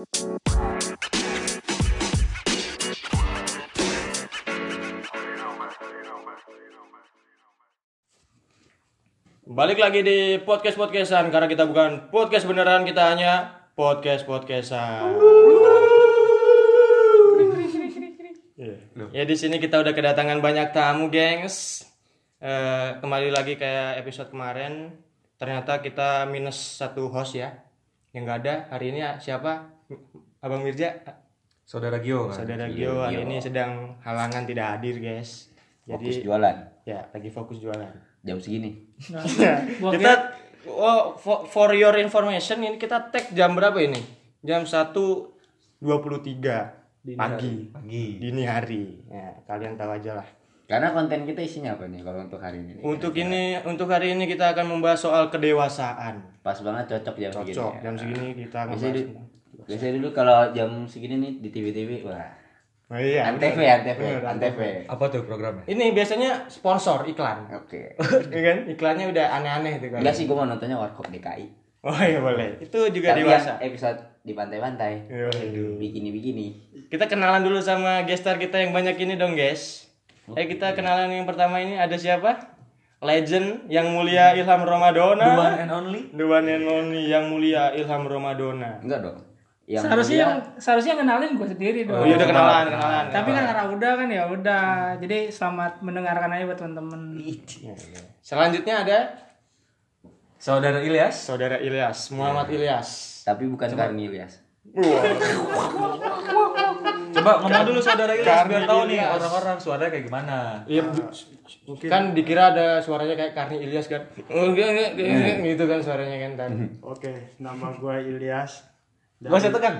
Balik lagi di podcast podcastan karena kita bukan podcast beneran kita hanya podcast podcastan. Ya di sini kita udah kedatangan banyak tamu, gengs. Eh, kembali lagi kayak episode kemarin. Ternyata kita minus satu host ya. Yang nggak ada hari ini ya, siapa? Abang Mirja, Saudara Gio kan? saudara Gio hari ini sedang halangan tidak hadir, guys. Fokus Jadi jualan ya lagi fokus jualan. jam segini. Gua kita oh, for, for your information ini kita tag jam berapa ini? Jam 1.23 pagi. Pagi. Dini hari. Ya, kalian tahu aja lah. Karena konten kita isinya apa nih kalau untuk hari ini? Untuk ini untuk hari ini kita akan membahas soal kedewasaan. Pas banget cocok jam segini. Cocok ya. jam segini kita du- biasanya dulu kalau jam segini nih di TV-TV wah. Oh iya. Antv. Antv, Antv. Apa tuh programnya? Ini biasanya sponsor iklan. Oke. Iya kan? Iklannya udah aneh-aneh itu kan. Enggak sih gua mau nontonnya Warkop DKI. Oh iya boleh. Itu juga Tapi dewasa. yang episode di pantai-pantai. Waduh. Bikini-bikini. Kita kenalan dulu sama gestar kita yang banyak ini dong, guys. Eh kita kenalan yang pertama ini ada siapa? Legend yang mulia Ilham Ramadona. The one and only? The one and only yang mulia Ilham Ramadona. Enggak dong. Yang seharusnya yang seharusnya yang kenalin gue sendiri dong. Oh iya udah kenalan, kenalan. Tapi kan karena udah kan ya udah. Jadi selamat mendengarkan aja buat teman-teman. Selanjutnya ada Saudara Ilyas? saudara Ilyas, Muhammad Ilyas. tapi bukan Karni Ilyas. Coba ngomong dulu saudara Ilyas biar Karni tahu nih orang-orang suaranya kayak gimana. Iya, bu- kan dikira ada suaranya kayak Karni Ilyas kan. Oh, enggak, gitu kan suaranya kan tadi. Oke, nama gue Ilyas. Gak usah tekan.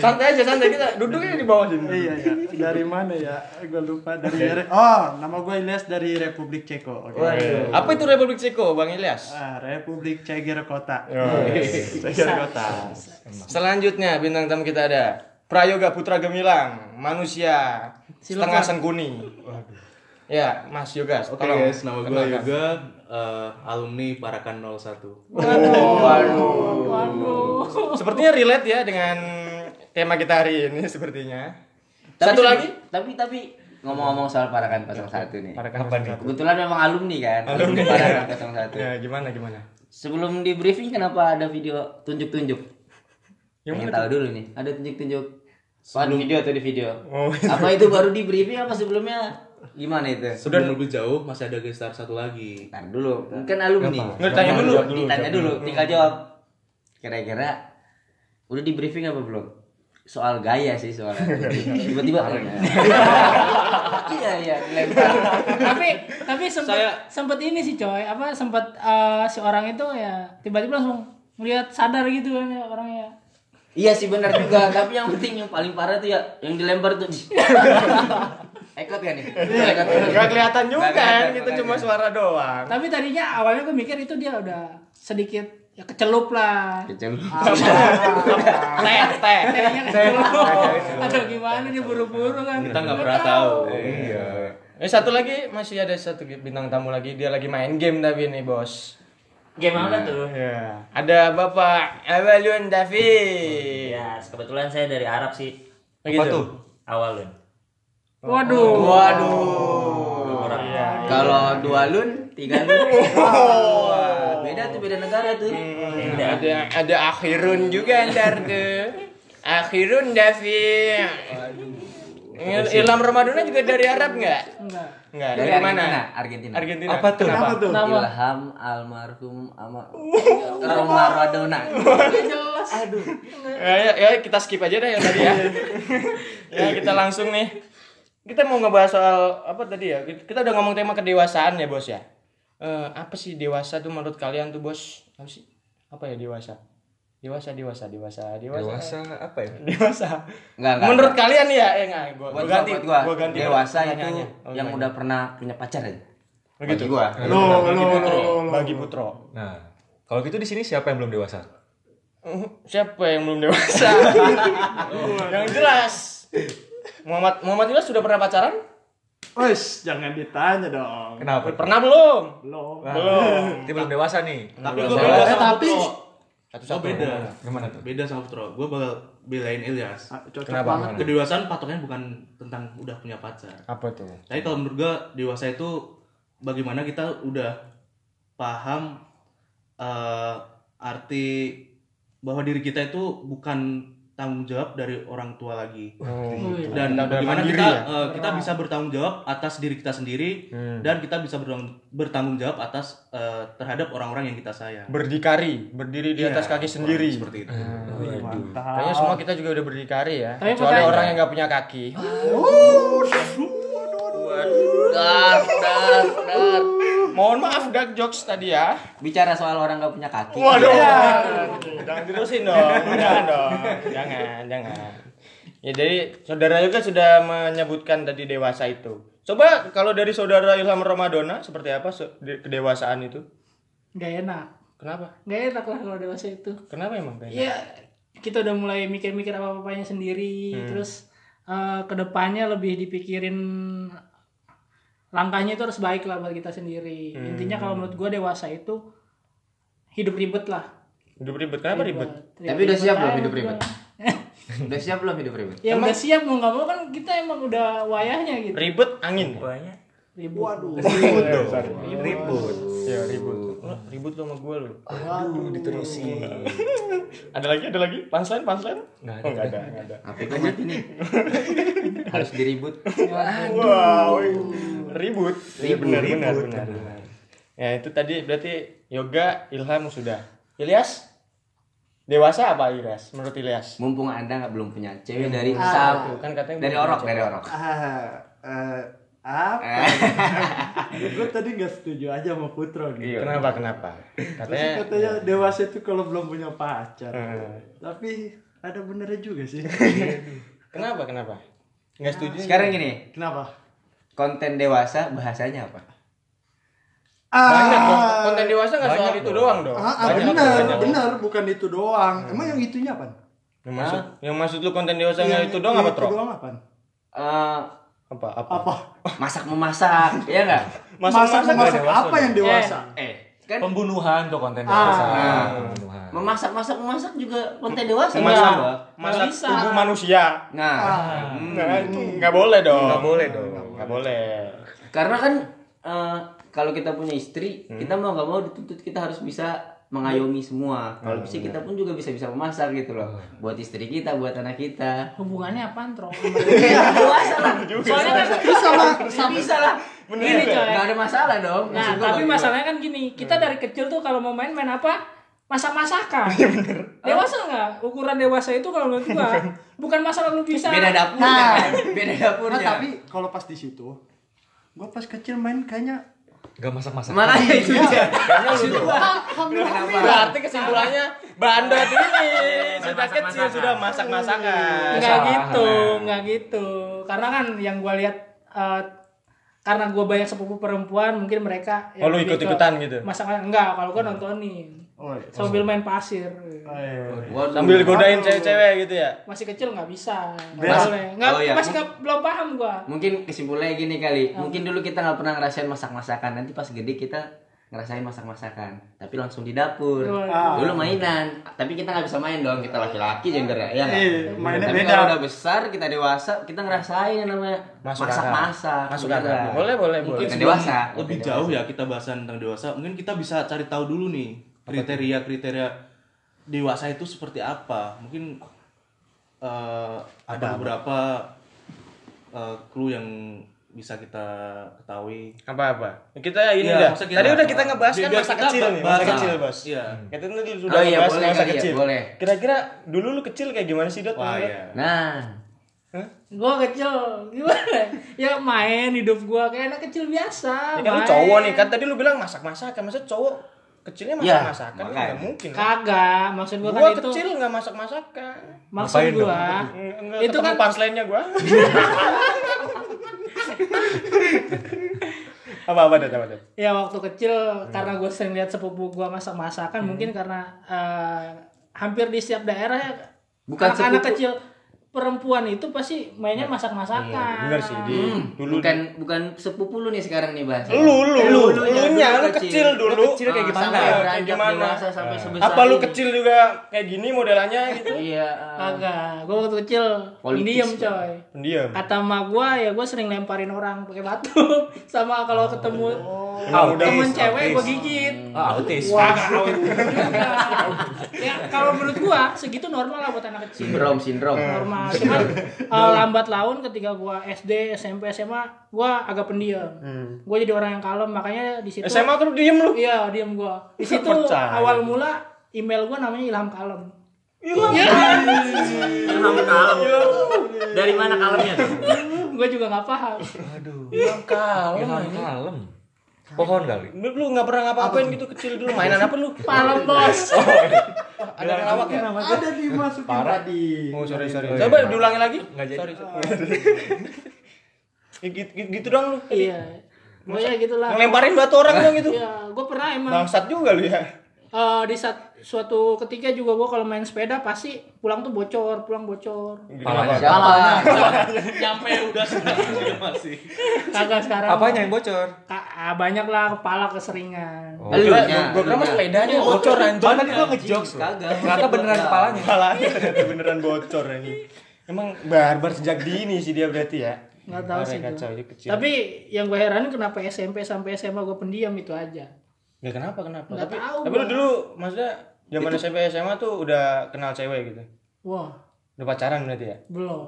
Santai aja, santai kita duduknya di bawah sini. Iya ya, dari mana ya? Gue lupa dari Re- Oh, nama gue Ilyas dari Republik Ceko. Oke. Apa itu Republik Ceko, Bang Ilyas? Ah, Republik Ceger Kota. Saya kota. Selanjutnya bintang tamu kita ada Prayoga Putra Gemilang, manusia setengah sengkuni. Ya, Mas Yoga. Oke tolong guys, nama gue. Yoga, eh, alumni Parakan 01. Sepertinya relate ya dengan tema kita hari ini sepertinya. Tapi Satu lagi? Tapi tapi ngomong-ngomong soal Parakan 01 nih. Parakan Apa nih? Kebetulan memang alumni kan. Alumni. Parakan 01. Ya, gimana gimana? Sebelum di briefing kenapa ada video tunjuk-tunjuk? Yang Pengen tahu dulu nih. Ada tunjuk-tunjuk. Di video atau di video? Oh, Apa itu baru di briefing apa sebelumnya? Gimana itu? Sebelum lebih jauh masih ada gestar satu lagi. Ntar dulu, kan alumni. Nggak, tanya dulu. Ditanya dulu, tinggal jawab. Kira-kira udah di briefing apa belum? Soal gaya sih soalnya. Tiba-tiba Iya iya, lempar. tapi tapi sempet Saya- sempet ini sih coy. Apa sempet eh, si orang itu ya tiba-tiba langsung melihat sadar gitu kan ya orangnya. Iya sih benar juga, tapi yang penting yang paling parah tuh ya yang dilempar tuh. Ekot kan nih? Ekot. Gak kelihatan juga Nggak kan, itu cuma suara doang. Tapi tadinya awalnya gue mikir itu dia udah sedikit ya kecelup lah. Kecil. Teh, teh. Tehnya kecelup. Aduh gimana dia buru-buru kan. Kita nggak pernah tahu. Iya. Eh satu lagi masih ada satu bintang tamu lagi dia lagi main game tapi nih bos. Game apa tuh? Ya. Ada Bapak Awalun David. Ya, kebetulan saya dari Arab sih. Apa tuh? Awalun. Waduh. Waduh. Orang Kalau dua lun, tiga lun. Wah, beda tuh beda negara tuh. Ada ada akhirun juga ntar tuh. Akhirun David. Il- Ilham Ramadona juga dari Arab nggak? Enggak. Nggak. Dari Dari, mana? Argentina, Argentina. Argentina. Apa tuh? Kenapa? tuh? Kenapa? Ilham almarhum ama Maradona. jelas. Aduh. Ya, ya, ya, kita skip aja deh yang tadi ya. ya kita langsung nih. Kita mau ngebahas soal apa tadi ya? Kita udah ngomong tema kedewasaan ya bos ya. Eh, apa sih dewasa tuh menurut kalian tuh bos? Apa sih? Apa ya dewasa? Dewasa, dewasa, dewasa, dewasa. Dewasa apa ya? Dewasa. Enggak, enggak. Menurut kalian ya? Eh enggak, gua, buat gua ganti. gua, Gua ganti dewasa itu. Oh, yang udah pernah punya pacar aja. Begitu. Bagi gua. Lo, lo, lo, lo. Bagi Putro. Nah, kalau gitu di sini siapa yang belum dewasa? Uh, Siapa yang belum dewasa? yang jelas. Muhammad Muhammad Ilyas sudah pernah pacaran? Wes, jangan ditanya dong. Kenapa? Pernah belum? Belum. Belum. Dia belum dewasa nih. Tapi Belum gue dewasa. Eh, tapi Satu-satu. Oh beda. Gimana tuh? Beda sama Putro. Gue bakal belain Ilyas. Ah, Cocok Kenapa? banget. Kedewasaan patoknya bukan tentang udah punya pacar. Apa tuh? Tapi kalau menurut gue dewasa itu bagaimana kita udah paham eh, arti bahwa diri kita itu bukan tanggung jawab dari orang tua lagi. Dan Kita udah bagaimana mandiri kita ya? eh, kita bisa bertanggung jawab atas diri kita sendiri Hmm. dan kita bisa bertanggung, bertanggung jawab atas eh, terhadap orang-orang yang kita sayang. Berdikari, berdiri di Iya, atas kaki sendiri. Seperti itu. Kayaknya semua kita juga udah berdikari ya. Tapi Kecuali makanya- orang yang nggak punya kaki. Dar, dar, dar. Mohon maaf dark jokes tadi ya. Bicara soal orang nggak punya kaki. Waduh. Jangan terusin dong. Jangan dong. Jangan, jangan. Ya jadi saudara juga sudah menyebutkan tadi dewasa itu. Coba kalau dari saudara Ilham Ramadona seperti apa kedewasaan itu? Gak enak. Kenapa? Gak enak lah kalau dewasa itu. Kenapa emang kayaknya? Iya, kita udah mulai mikir-mikir apa-apanya sendiri, terus eh, ke depannya lebih dipikirin langkahnya itu harus baik lah buat kita sendiri. Intinya kalau menurut gue dewasa itu hidup ribet lah. Hidup ribet. Kenapa ribet? Tapi udah siap belum hidup ribet? Udah siap belum hidup ribet? ya udah siap mau nggak mau kan kita emang udah wayahnya gitu. Ribet angin. Banyak. Ribut. Waduh. Ribut dong. Ribut. Ya ribut. Ribut lo sama gue lo. Aduh, diterusin. Ada lagi? Ada lagi? Punchline? Punchline? Nggak ada. Oh, nggak ada. Nggak ada. HP gue mati nih. Harus diribut. Wow, ribut. Iya benar, benar, benar, benar. Ya itu tadi berarti yoga, ilham sudah. Ilyas? Dewasa apa Ilyas? Menurut Ilyas? Mumpung anda nggak belum punya cewek dari Tuh, sab kan katanya dari orok dari orok. Ah, eh, apa? gue tadi nggak setuju aja sama Putro nih. Kenapa? Kenapa? Terus Katanya katanya dewasa itu kalau belum punya pacar. Eh. Tapi ada benernya juga sih. Kenapa? Kenapa? Nggak setuju? Sekarang gini, Kenapa? konten dewasa bahasanya apa? banyak dong. Konten dewasa nggak soal itu doang dong. Ah, ah, Banyak, benar, banyak. benar, bukan itu doang. Emang yang itunya apa? Yang maksud, yang maksud lu konten dewasa Yang nggak itu doang apa, Itu Tro? doang apa? Eh, Apa? Apa? Apa? masak memasak, ya nggak? Masak nggak masak dewasa apa yang dewasa? Eh, kan Pembunuhan tuh konten Ah. dewasa. Ah. Pembunuhan. memasak masak memasak juga konten dewasa Masak, apa? masak bisa. tubuh manusia. Nah, Nah, itu nggak boleh dong. Nggak boleh dong. Nggak boleh. karena kan eh, kalau kita punya istri, kita mau nggak mau dituntut kita harus bisa mengayomi semua. Kalau bisa kita pun juga bisa bisa memasak gitu loh, buat istri kita, buat anak kita. Hubungannya apaan, Tro? dewasa lah. Soalnya kan bisa lah, bisa lah. Gini, coy. Nggak ada masalah dong. Nah, tapi masalahnya kan gini, kita dari kecil tuh kalau mau main main apa? Masak-masakan. Dewasa nggak? Ukuran dewasa itu kalau menurut gua bukan masalah lu bisa. beda dapurnya, Nah. kan? beda dapurnya. Nah, tapi kalau pas di situ, gua pas kecil main kayaknya Gak masak-masak. makanya itu dia. Berarti kesimpulannya Banda tuh ini sudah kecil sudah masak-masakan. Nggak Salah, gitu, Hana. nggak gitu. Karena kan yang gua lihat eh, karena gua banyak sepupu perempuan, mungkin mereka Oh, lu lebih ke ikut-ikutan gitu? Masak enggak, kalau gua nontonin. Oh, iya. Sambil main pasir. Oh, iya. Waduh. Sambil godain cewek-cewek gitu ya. Masih kecil nggak bisa. Nggak Mas-. Nggak, oh iya. masih nggak- belum paham gua. Mungkin kesimpulannya gini kali. Mungkin dulu kita nggak pernah ngerasain masak-masakan. Nanti pas gede kita ngerasain masak-masakan. Tapi langsung di dapur. Ah. Dulu mainan. Tapi kita nggak bisa main dong. Kita laki-laki gender ya. Iya? Iya, mainnya Tapi beda. kalau udah besar, kita dewasa, kita ngerasain yang namanya masak-masak. Masuk akal. Boleh, boleh, boleh. Kita dewasa. lebih jauh ya kita bahasan tentang dewasa mungkin kita bisa cari tahu dulu nih kriteria kriteria dewasa itu seperti apa mungkin eh, ada beberapa eh, clue yang bisa kita ketahui Apa-apa? Kita ini maksudnya kita- Tadi udah kita ngebahas kan masa kita kecil nih, masa bahas- kecil, Bos. iya Kita tadi sudah Oh iya, ngebahas boleh masa ya, kecil. boleh. Kira-kira dulu lu kecil kayak gimana sih, Dot? wah iya Nah, Gua kecil gimana? Ya main hidup gua kayak anak kecil biasa. Ya kan lu cowok nih, kan tadi lu bilang masak-masakan. Masa cowok kecilnya Ya, masak-masakan? makanya. Enggak mungkin. Kagak, maksud gua, Gua kan itu kecil enggak masak-masakan. maksud Ngapain dong? gua. Enggak Itu ketemu kan punchline-nya gua. Apa-apa, Dot? Apa, Dot? ya waktu kecil karena gue sering lihat sepupu gua masak-masakan mungkin karena eh, hampir di setiap daerah ya Bukan anak-anak sepupu. kecil perempuan itu pasti mainnya masak-masakan. Bener sih di dulu bukan bukan sepupu lu nih sekarang nih bahasa lu lu lu lu nya dulu lu kecil dulu kecil kayak gimana? sampai Kayak gimana? dewasa sampai sebesar apa lu ini. kecil juga kayak gini modelannya gitu iya ah. Kagak, gue waktu kecil pendiam coy. pendiam Kata emak gue ya gue sering lemparin orang pakai batu. Sama kalau ketemu Emang udah temen autis, cewek gue autis. gigit. Ah, autis. Wah, ya kalau menurut gua segitu normal lah buat anak kecil. sindrom sindrom Normal. Cuman uh, lambat laun ketika gua SD, SMP, SMA, gua agak pendiam. Gua jadi orang yang kalem, makanya di situ SMA terus diem lu Iya, diam gua. Di situ awal mula email gua namanya Ilham Kalem. Ilham kalem. Dari mana kalemnya gua juga nggak paham. Bilang kalem Ilham kalem. Pohon kali. lu lu nggak pernah ngapa-ngapain gitu kecil dulu mainan apa lu? Palem bos. ada ngelawak ya? Ada dimasukin tadi. oh sorry sorry. Coba diulangi lagi. Nggak jadi. sorry Ya, gitu, gitu, gitu dong lu. Iya. Pokoknya gitulah. ngelemparin batu orang dong gitu Iya, gua pernah emang. Bangsat juga lu ya Eh, di saat suatu ketika juga gue kalau main sepeda pasti pulang tuh bocor, pulang bocor. Palanya. siapa Nyampe udah sudah masih. Kagak sekarang. Apanya yang bocor? Ka- ah, banyak lah kepala keseringan. Oh. Elunya, gua kira elunya. sepedanya bocor anjing Bahkan tadi gua ngejokes loh. Kagak. Ternyata beneran kepalanya. Kepalanya ternyata beneran bocor ini emang barbar sejak dini sih dia berarti ya Nggak tahu sih kacau, kecil. Tapi yang gue heranin kenapa SMP sampai SMA gue pendiam itu aja. Ya kenapa kenapa? Nggak tapi tahu tapi lu dulu maksudnya zaman SMP SMA tuh udah kenal cewek gitu. Wah, Udah pacaran berarti ya? belum.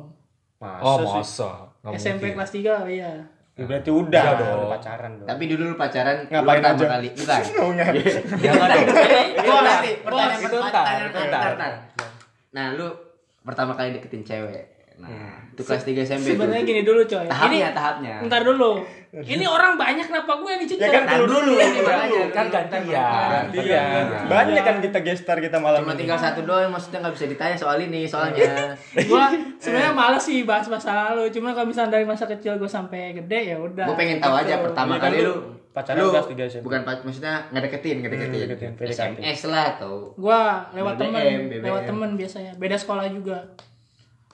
Masa Oh, sih? masa? Nggak SMP mungkin. kelas 3 iya. Ya, berarti udah, Iya dong. udah pacaran dong. Tapi dulu lu pacaran Ngapain aja? kali, bukan? Oh, enggak. Jangan dong. Itu nanti pertanyaan itu pertanyaan- itu ntar. ntar. Nah, lu pertama kali deketin cewek. Nah, itu kelas 3 SMP tuh. Sebenarnya gini dulu coy. Tahapnya, Ini tahapnya. Ntar dulu. Ini orang banyak kenapa gue yang dicecer? Ya kan dulu dulu. Ini makanya Kan gantian. Iya. Banyak kan kita gestar kita malam Cuma ini. tinggal satu doang maksudnya nggak bisa ditanya soal ini soalnya. gua sebenarnya males sih bahas masa lalu cuma kalau misalnya dari masa kecil gue sampai gede ya udah Gue pengen tahu aja Gitu. pertama kan kali lu pacaran lu kelas tiga SMP. Bukan pac- maksudnya ngedeketin, ngedeketin. Hmm, ngedeketin, PDKT. SMS lah atau gua lewat temen lewat temen biasanya beda sekolah juga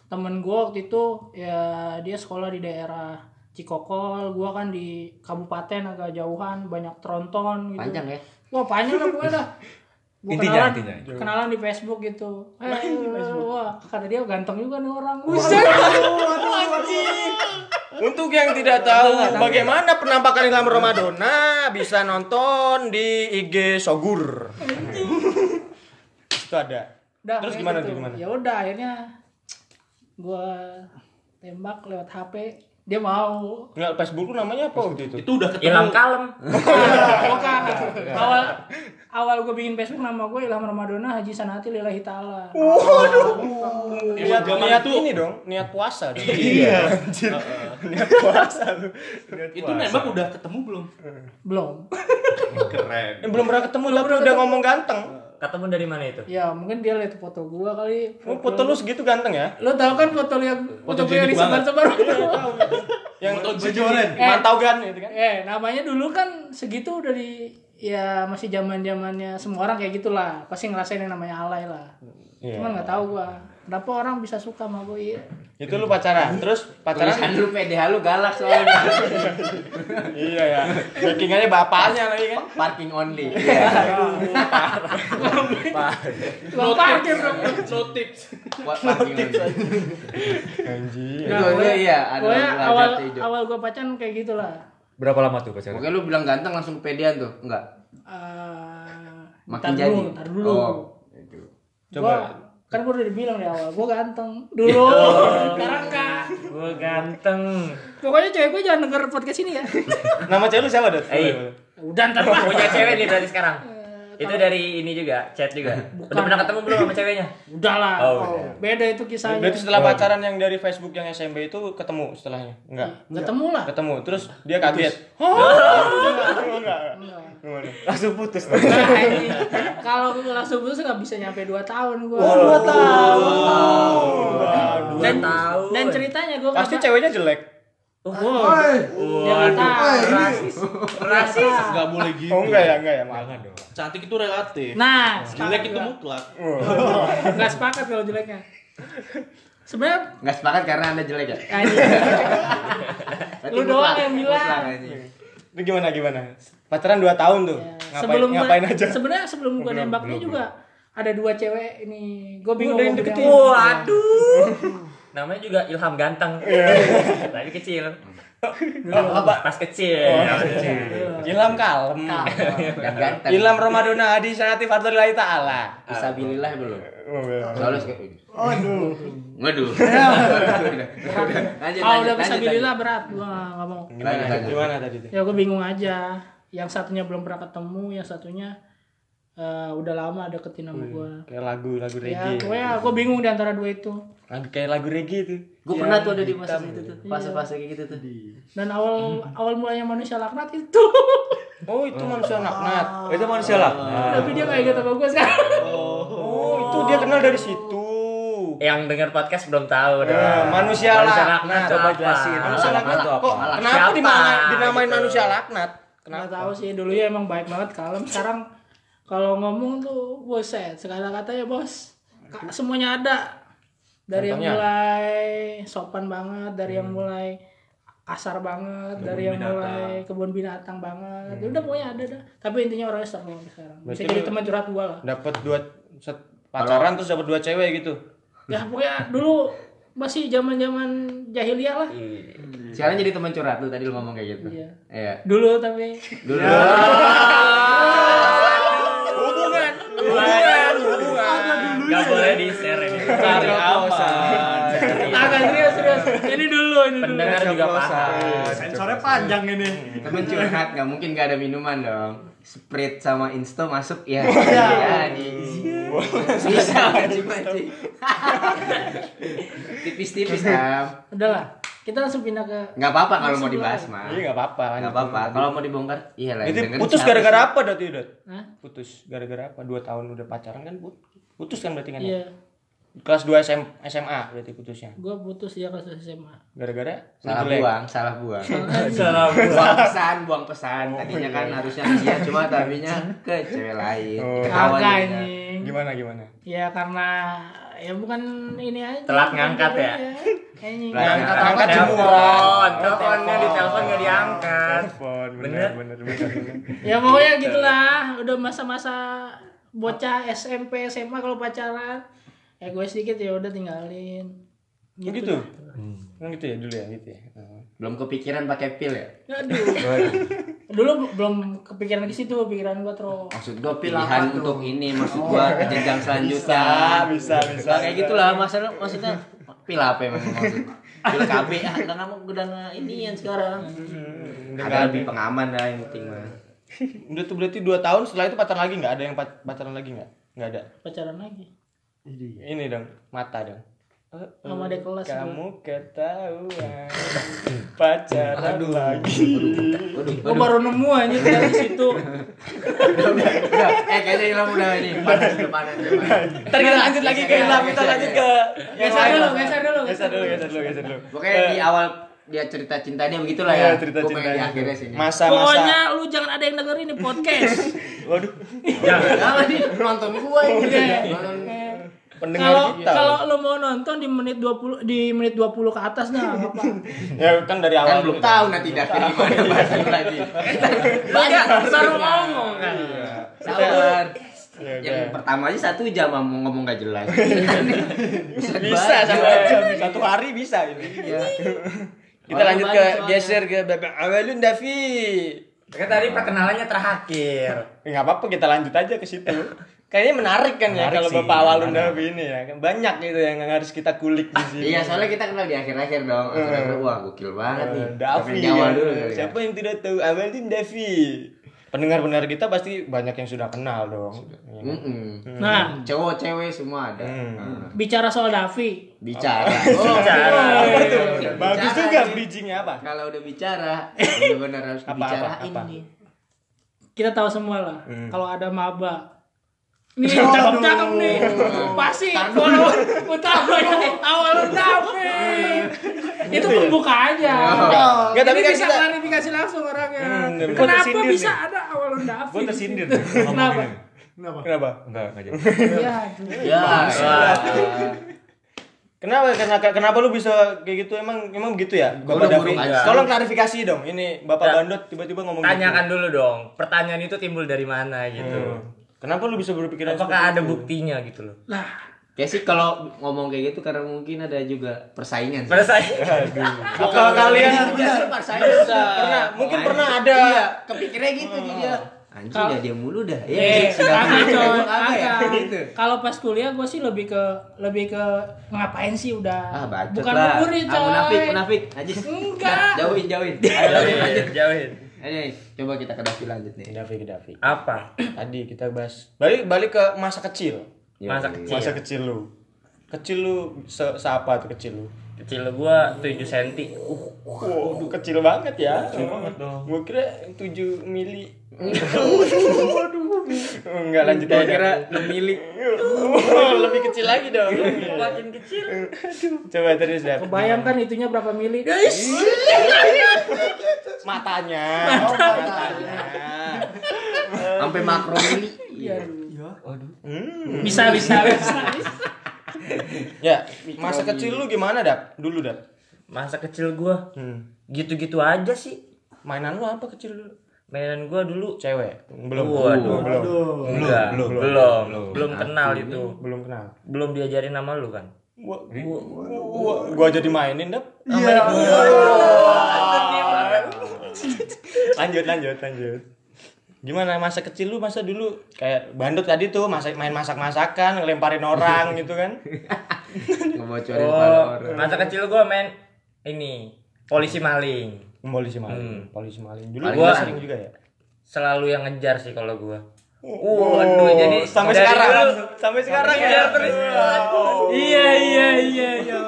temen gua waktu itu ya dia sekolah di daerah Cikokol gua kan di kabupaten agak jauhan banyak tronton gitu panjang ya. wah panjang lah pokoknya dah Gua Intinya, kenalan, intinya. kenalan di Facebook gitu eh, wah kata dia ganteng juga nih orang Buset. Untuk yang tidak tahu bagaimana penampakan Ilham Ramadona bisa nonton di IG Sogur. Itu ada. Udah, Terus gimana gitu. tuh, gimana? Ya udah akhirnya gua tembak lewat HP, dia mau. Enggak Facebook lu namanya apa waktu itu? Itu udah ketemu. Ilham kalem. Bukan. awal awal gue bikin Facebook nama gue Ilham Ramadona Haji Sanati Lillahi Taala. Niat, zaman niat itu- ini dong, niat puasa dong. Iya. Anjir. niat puasa lu. Niat Itu nembak udah ketemu belum? Belum. Keren. Belum pernah ketemu tapi udah ngomong ganteng. Ketemu dari mana itu? Ya mungkin dia lihat foto gua kali. Oh, foto lu segitu ganteng ya? Lo tau kan foto yang foto gue yang jidik banget. disebar-sebar. Yang Foto jejoren. Eh. mantau gan itu kan. Eh, namanya dulu kan segitu udah di ya masih zaman zamannya semua orang kayak gitulah pasti ngerasain yang namanya alay lah Iya. cuman nggak tahu gua kenapa orang bisa suka sama gue iya Itu lu pacaran. Terus pacaran Tulisan lu PDH lu galak soalnya. iya ya. Backingannya bapaknya lagi kan. Parking only. Lo parkir dong No tips. Buat parking only. Anjir. Itu aja iya ada pokoknya lagu awal awal gue pacaran kayak gitulah Berapa lama tuh pacaran? Oke lu bilang ganteng langsung kepedean tuh. Enggak. Eh, Makin jadi. dulu. Oh, itu. Gua, kan gue udah dibilang di awal, gue ganteng dulu, sekarang enggak. Gue ganteng. Pokoknya cewek gue jangan denger podcast ini ya. Nama cewek lu siapa, Dot? Eh. Udah ntar mah. Punya cewek nih berarti sekarang. Itu dari ini juga, chat juga. Udah pernah ketemu belum sama ceweknya? Udah lah. Oh, udah. Beda itu kisahnya. Berarti setelah pacaran yang dari Facebook yang SMP itu ketemu setelahnya? Enggak. Ketemu lah. Ketemu. Terus dia kaget. Enggak. Enggak. Gimana? Langsung putus. Nah, kalau langsung putus nggak bisa nyampe 2 tahun gue. Oh, dua tahun. Dua dan, tahun. dan ceritanya gue Pasti ceweknya jelek. Oh, nggak tahu. Rasis. Rasis. Enggak boleh gitu. Oh enggak ya, enggak ya, maaf. Dong. Cantik itu relatif. Nah, Jelek itu mutlak. nggak sepakat kalau jeleknya. sebenarnya Nggak sepakat karena anda jelek ya? anjing. Berarti Lu doang yang bilang. Lu gimana gimana? Pacaran 2 tahun tuh. Ya, Ngapain sebelum ngapain aja? Sebenarnya sebelum gue nembaknya juga ada dua cewek ini. Gue bingung. Udah deketin. Waduh. Namanya juga Ilham ganteng. Tapi kecil. apa? Pas kecil. Ilham kalem. Dan ganteng. Ilham Ramadona Adi Sanati Fardlillahi Ta'ala. Fisabilillah belum? Oh, belum. Soalnya suka- Aduh. Waduh. Ah lanjut, udah bilillah berat. Gua nggak mau. Lanjut. Gimana tadi? Ya gue bingung aja. Yang satunya belum pernah ketemu, yang satunya eh, udah lama deketin sama gue. Kayak lagu lagu Ya, reggae. gue gue bingung di antara dua itu. Lagu kayak lagu reggae tuh. Gue pernah tuh ada di fase itu tuh, fase-fase kayak gitu tuh. Dan awal awal mulanya manusia laknat itu. Oh, itu manusia naknat. Itu manusia lah. Tapi dia kayak gitu sama gue sekarang. Oh, itu dia kenal dari situ. Yang dengar podcast belum tahu dong. Ya, manusia Manusia laknat. laknat Coba apa? jelasin. Manusia laknat malah, kok? malah. Kenapa Siapa? dinamain, dinamain manusia laknat? Nggak tahu sih dulu ya emang baik banget kalem. Sekarang kalau ngomong tuh buset segala katanya bos Ka- semuanya ada dari yang mulai sopan banget dari yang mulai kasar banget dari yang mulai kebun binatang banget. Udah pokoknya ada dah. Tapi intinya orangnya seru sampai sekarang. Bisa Berarti jadi teman curhat gua lah. Dapat dua set pacaran terus dapat dua cewek gitu. ya pokoknya dulu masih zaman zaman jahiliyah lah. Sekarang jadi teman curhat lu tadi lu ngomong kayak gitu. Iya. Iya. dulu tapi. Dulu. Hubungan, hubungan, hubungan. Gak boleh di share ini. Cari aman. agak serius serius ini dulu ini dulu Pendengar juga paham. Sensornya panjang ini. Temen curhat nggak mungkin gak ada minuman dong. Sprite sama Insto masuk ya. Iya, di bisa mancing mancing. Tipis-tipis kan. udahlah kita langsung pindah ke Nggak apa-apa kalau mau dibahas mah. Iya nggak apa-apa. Nggak apa-apa. Kalau mau dibongkar, iya lah. Putus gara-gara apa Dot itu Dot? Hah? Putus gara-gara apa? Dua tahun udah pacaran kan put- putus kan berarti kan? ya? iya Kelas 2 SM, SMA berarti putusnya. gue putus ya kelas SMA Gara-gara Salah jelek. buang, salah buang. Salah. buang pesan, buang pesan. Tadinya kan harusnya ke dia, cuma tabinya ke cewek lain. Oh. Anjing Gimana gimana? ya karena ya bukan ini aja Telat ngangkat ya? anjing Telat Ngangkat ngangkat. angkat Telepon, jemuran. teleponnya di telepon nggak diangkat. Telepon, Bener? bener bener bener. bener. ya pokoknya gitulah udah masa-masa bocah SMP SMA kalau pacaran egois dikit ya udah tinggalin Oh, gitu. Kan gitu ya dulu ya gitu ya. Oh. Belum kepikiran pakai pil ya? Aduh. Dulu belum kepikiran ke situ, pikiran gua terus. Maksud gua pilihan untuk ini, maksud gua ke jenjang selanjutnya. Bisa, bisa, Nah, kayak gitulah masalah maksudnya pil apa emang maksud? Pil KB ah karena mau udah ini yang sekarang. Ada lebih pengaman lah yang penting mah. Udah tuh berarti 2 tahun setelah itu pacaran lagi nggak? Ada yang pac- pacaran lagi nggak? Nggak ada. Pacaran lagi. Ini dong, mata dong. Oh, Sama adik kelas Kamu ketahuan pacaran lagi. Gua baru nemu aja dari situ. Udah, udah, udah. Eh kayaknya Ilham udah ini panas udah panas. Ntar kita lanjut lagi ke Ilham, kita lanjut ke yang Geser dulu, geser dulu. Geser dulu, geser dulu, geser dulu. Pokoknya di awal dia cerita cintanya begitulah Iya, ya. cerita pengen di akhirnya sini. Masa-masa. Pokoknya lu jangan ada yang dengerin ini podcast. Waduh, Jangan nih nonton gua ini. Iya. Nonton- pendengar Kalau kita. kalau lu mau nonton di menit 20 di menit 20 ke atas dah apa? Ya kan dari Kan awal. belum tahu nanti daftar di mana bahasa lu lagi. Banyak Baru ngomong kan. Sabar. Ya, Yang pertama aja satu jam mau ngomong gak jelas. Bisa sama satu hari bisa ini. Iya. Kita Orang lanjut ke geser ke Bapak Awalun Davi. Kan tadi perkenalannya terakhir. Ya, nggak apa-apa kita lanjut aja ke situ. Kayaknya menarik kan ya Menarik kalau sih, Bapak Awalun menarik. Davi ini ya. Kan Banyak gitu yang harus kita kulik di sini. Iya, soalnya kita kenal di akhir-akhir dong. Akhir-akhir, wah gokil banget nih. Eh, Davi awal kan. dulu kali ya. Siapa yang tidak tahu Awalun Davi? Pendengar-pendengar kita pasti banyak yang sudah kenal dong. Mm-mm. Nah, Cowok, cewek semua ada. Hmm. Nah, bicara soal Davi. bicara. Oh, Bicara. Apa tuh? Bicara Bagus juga bridgingnya apa? Kalau udah bicara, benar-benar harus Apa, dibicarain apa, apa? nih. Kita tahu semua lah Hmm. kalau ada maba. Nih, cakep-cakep nih. Pasti follow utamanya awal Davi. Itu pembuka aja. Nggak, tapi Ini kan bisa kita- klarifikasi langsung orangnya. Hmm, Kenapa bisa nih. ada awal Davi? Gue tersindir. Kenapa? Kenapa? Enggak, enggak jadi. Ya, Ya, ya. Kenapa? Kenapa kenapa lu bisa kayak gitu? Emang emang begitu ya, Bapak aja. Tolong klarifikasi dong. Ini Bapak Ya. Bandot tiba-tiba ngomong Tanyakan gitu. dulu dong. Pertanyaan itu timbul dari mana gitu. Hmm. Kenapa lu bisa berpikiran Apakah ada itu? buktinya gitu loh? Kayak sih kalau ngomong kayak gitu karena mungkin ada juga persaingan. sih. Saya Apa kalian persaingan. pernah mungkin pernah ada Iya, kepikirnya gitu dia. Anjing Kalau- udah dia mulu dah. Eh, Emang apa ya? kagak. Gitu. Kalau pas kuliah gue sih lebih ke lebih ke ngapain sih udah. Ah, bacot Bukan lah. murid Ah, coy. munafik, munafik. Enggak. Jauhin, jauhin. Ayo lanjut, jauhin. Ayo, ayo, coba kita ke Davi lanjut nih. Davi ke Davi. Apa? Tadi kita bahas balik balik ke masa kecil. Masa kecil. Masa kecil lu. Kecil lu se seapa tuh kecil lu? Kecil gua 7 cm. Wow, kecil banget ya. Kecil banget dong. Gua kira 7 mili. Waduh. Enggak lanjut aja. kira 6 mili. Lebih kecil lagi dong. Makin kecil. Coba terus ya. Kebayangkan itunya berapa mili? Matanya. Matanya. Sampai makro mili. Iya. Hmm. Bisa bisa bisa. Ya, masa kecil lu gimana, Dap? Dulu, Dap. Masa kecil gua Hmm. gitu-gitu aja sih. Mainan lu apa kecil dulu? Mainan gua dulu Cewek. Belum. Waduh. belum. enggak, belum, belum, belum, kenal itu. Belum kenal. Belum diajarin nama lu kan? Gua, gua, gua, gua jadi mainin, Dap. Iya. lanjut lanjut lanjut gimana masa kecil lu masa dulu kayak bandut tadi tuh masa main masak masakan ngelemparin orang gitu kan Ngebocorin Oh, orang. masa kecil gua main ini polisi maling. polisi maling Hmm. polisi maling dulu Paling gua sering juga ya Selalu yang ngejar sih kalau gua. Waduh, jadi sampai sekarang dulu- sampai sekarang ya Ngejar terus. Iya iya iya iya.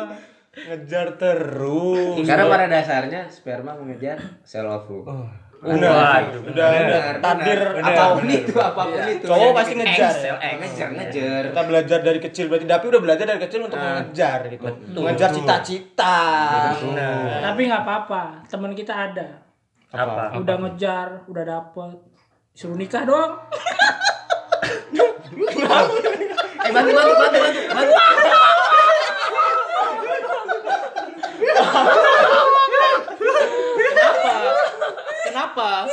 ngejar terus Karena pada dasarnya sperma mengejar sel ovum. Udah Waduh, udah udah takdir apa pun itu, apa pun itu. cowok Yang pasti ngejar ya? ngejar, ngejar. kita belajar dari kecil berarti Dapi udah belajar dari kecil untuk mengejar gitu. Mengejar cita-cita. Tapi nggak apa-apa, teman kita ada. Apa? Udah ngejar, udah dapet. Suruh nikah doang. Eh, bantu, bantu, bantu, bantu, bantu. Kenapa?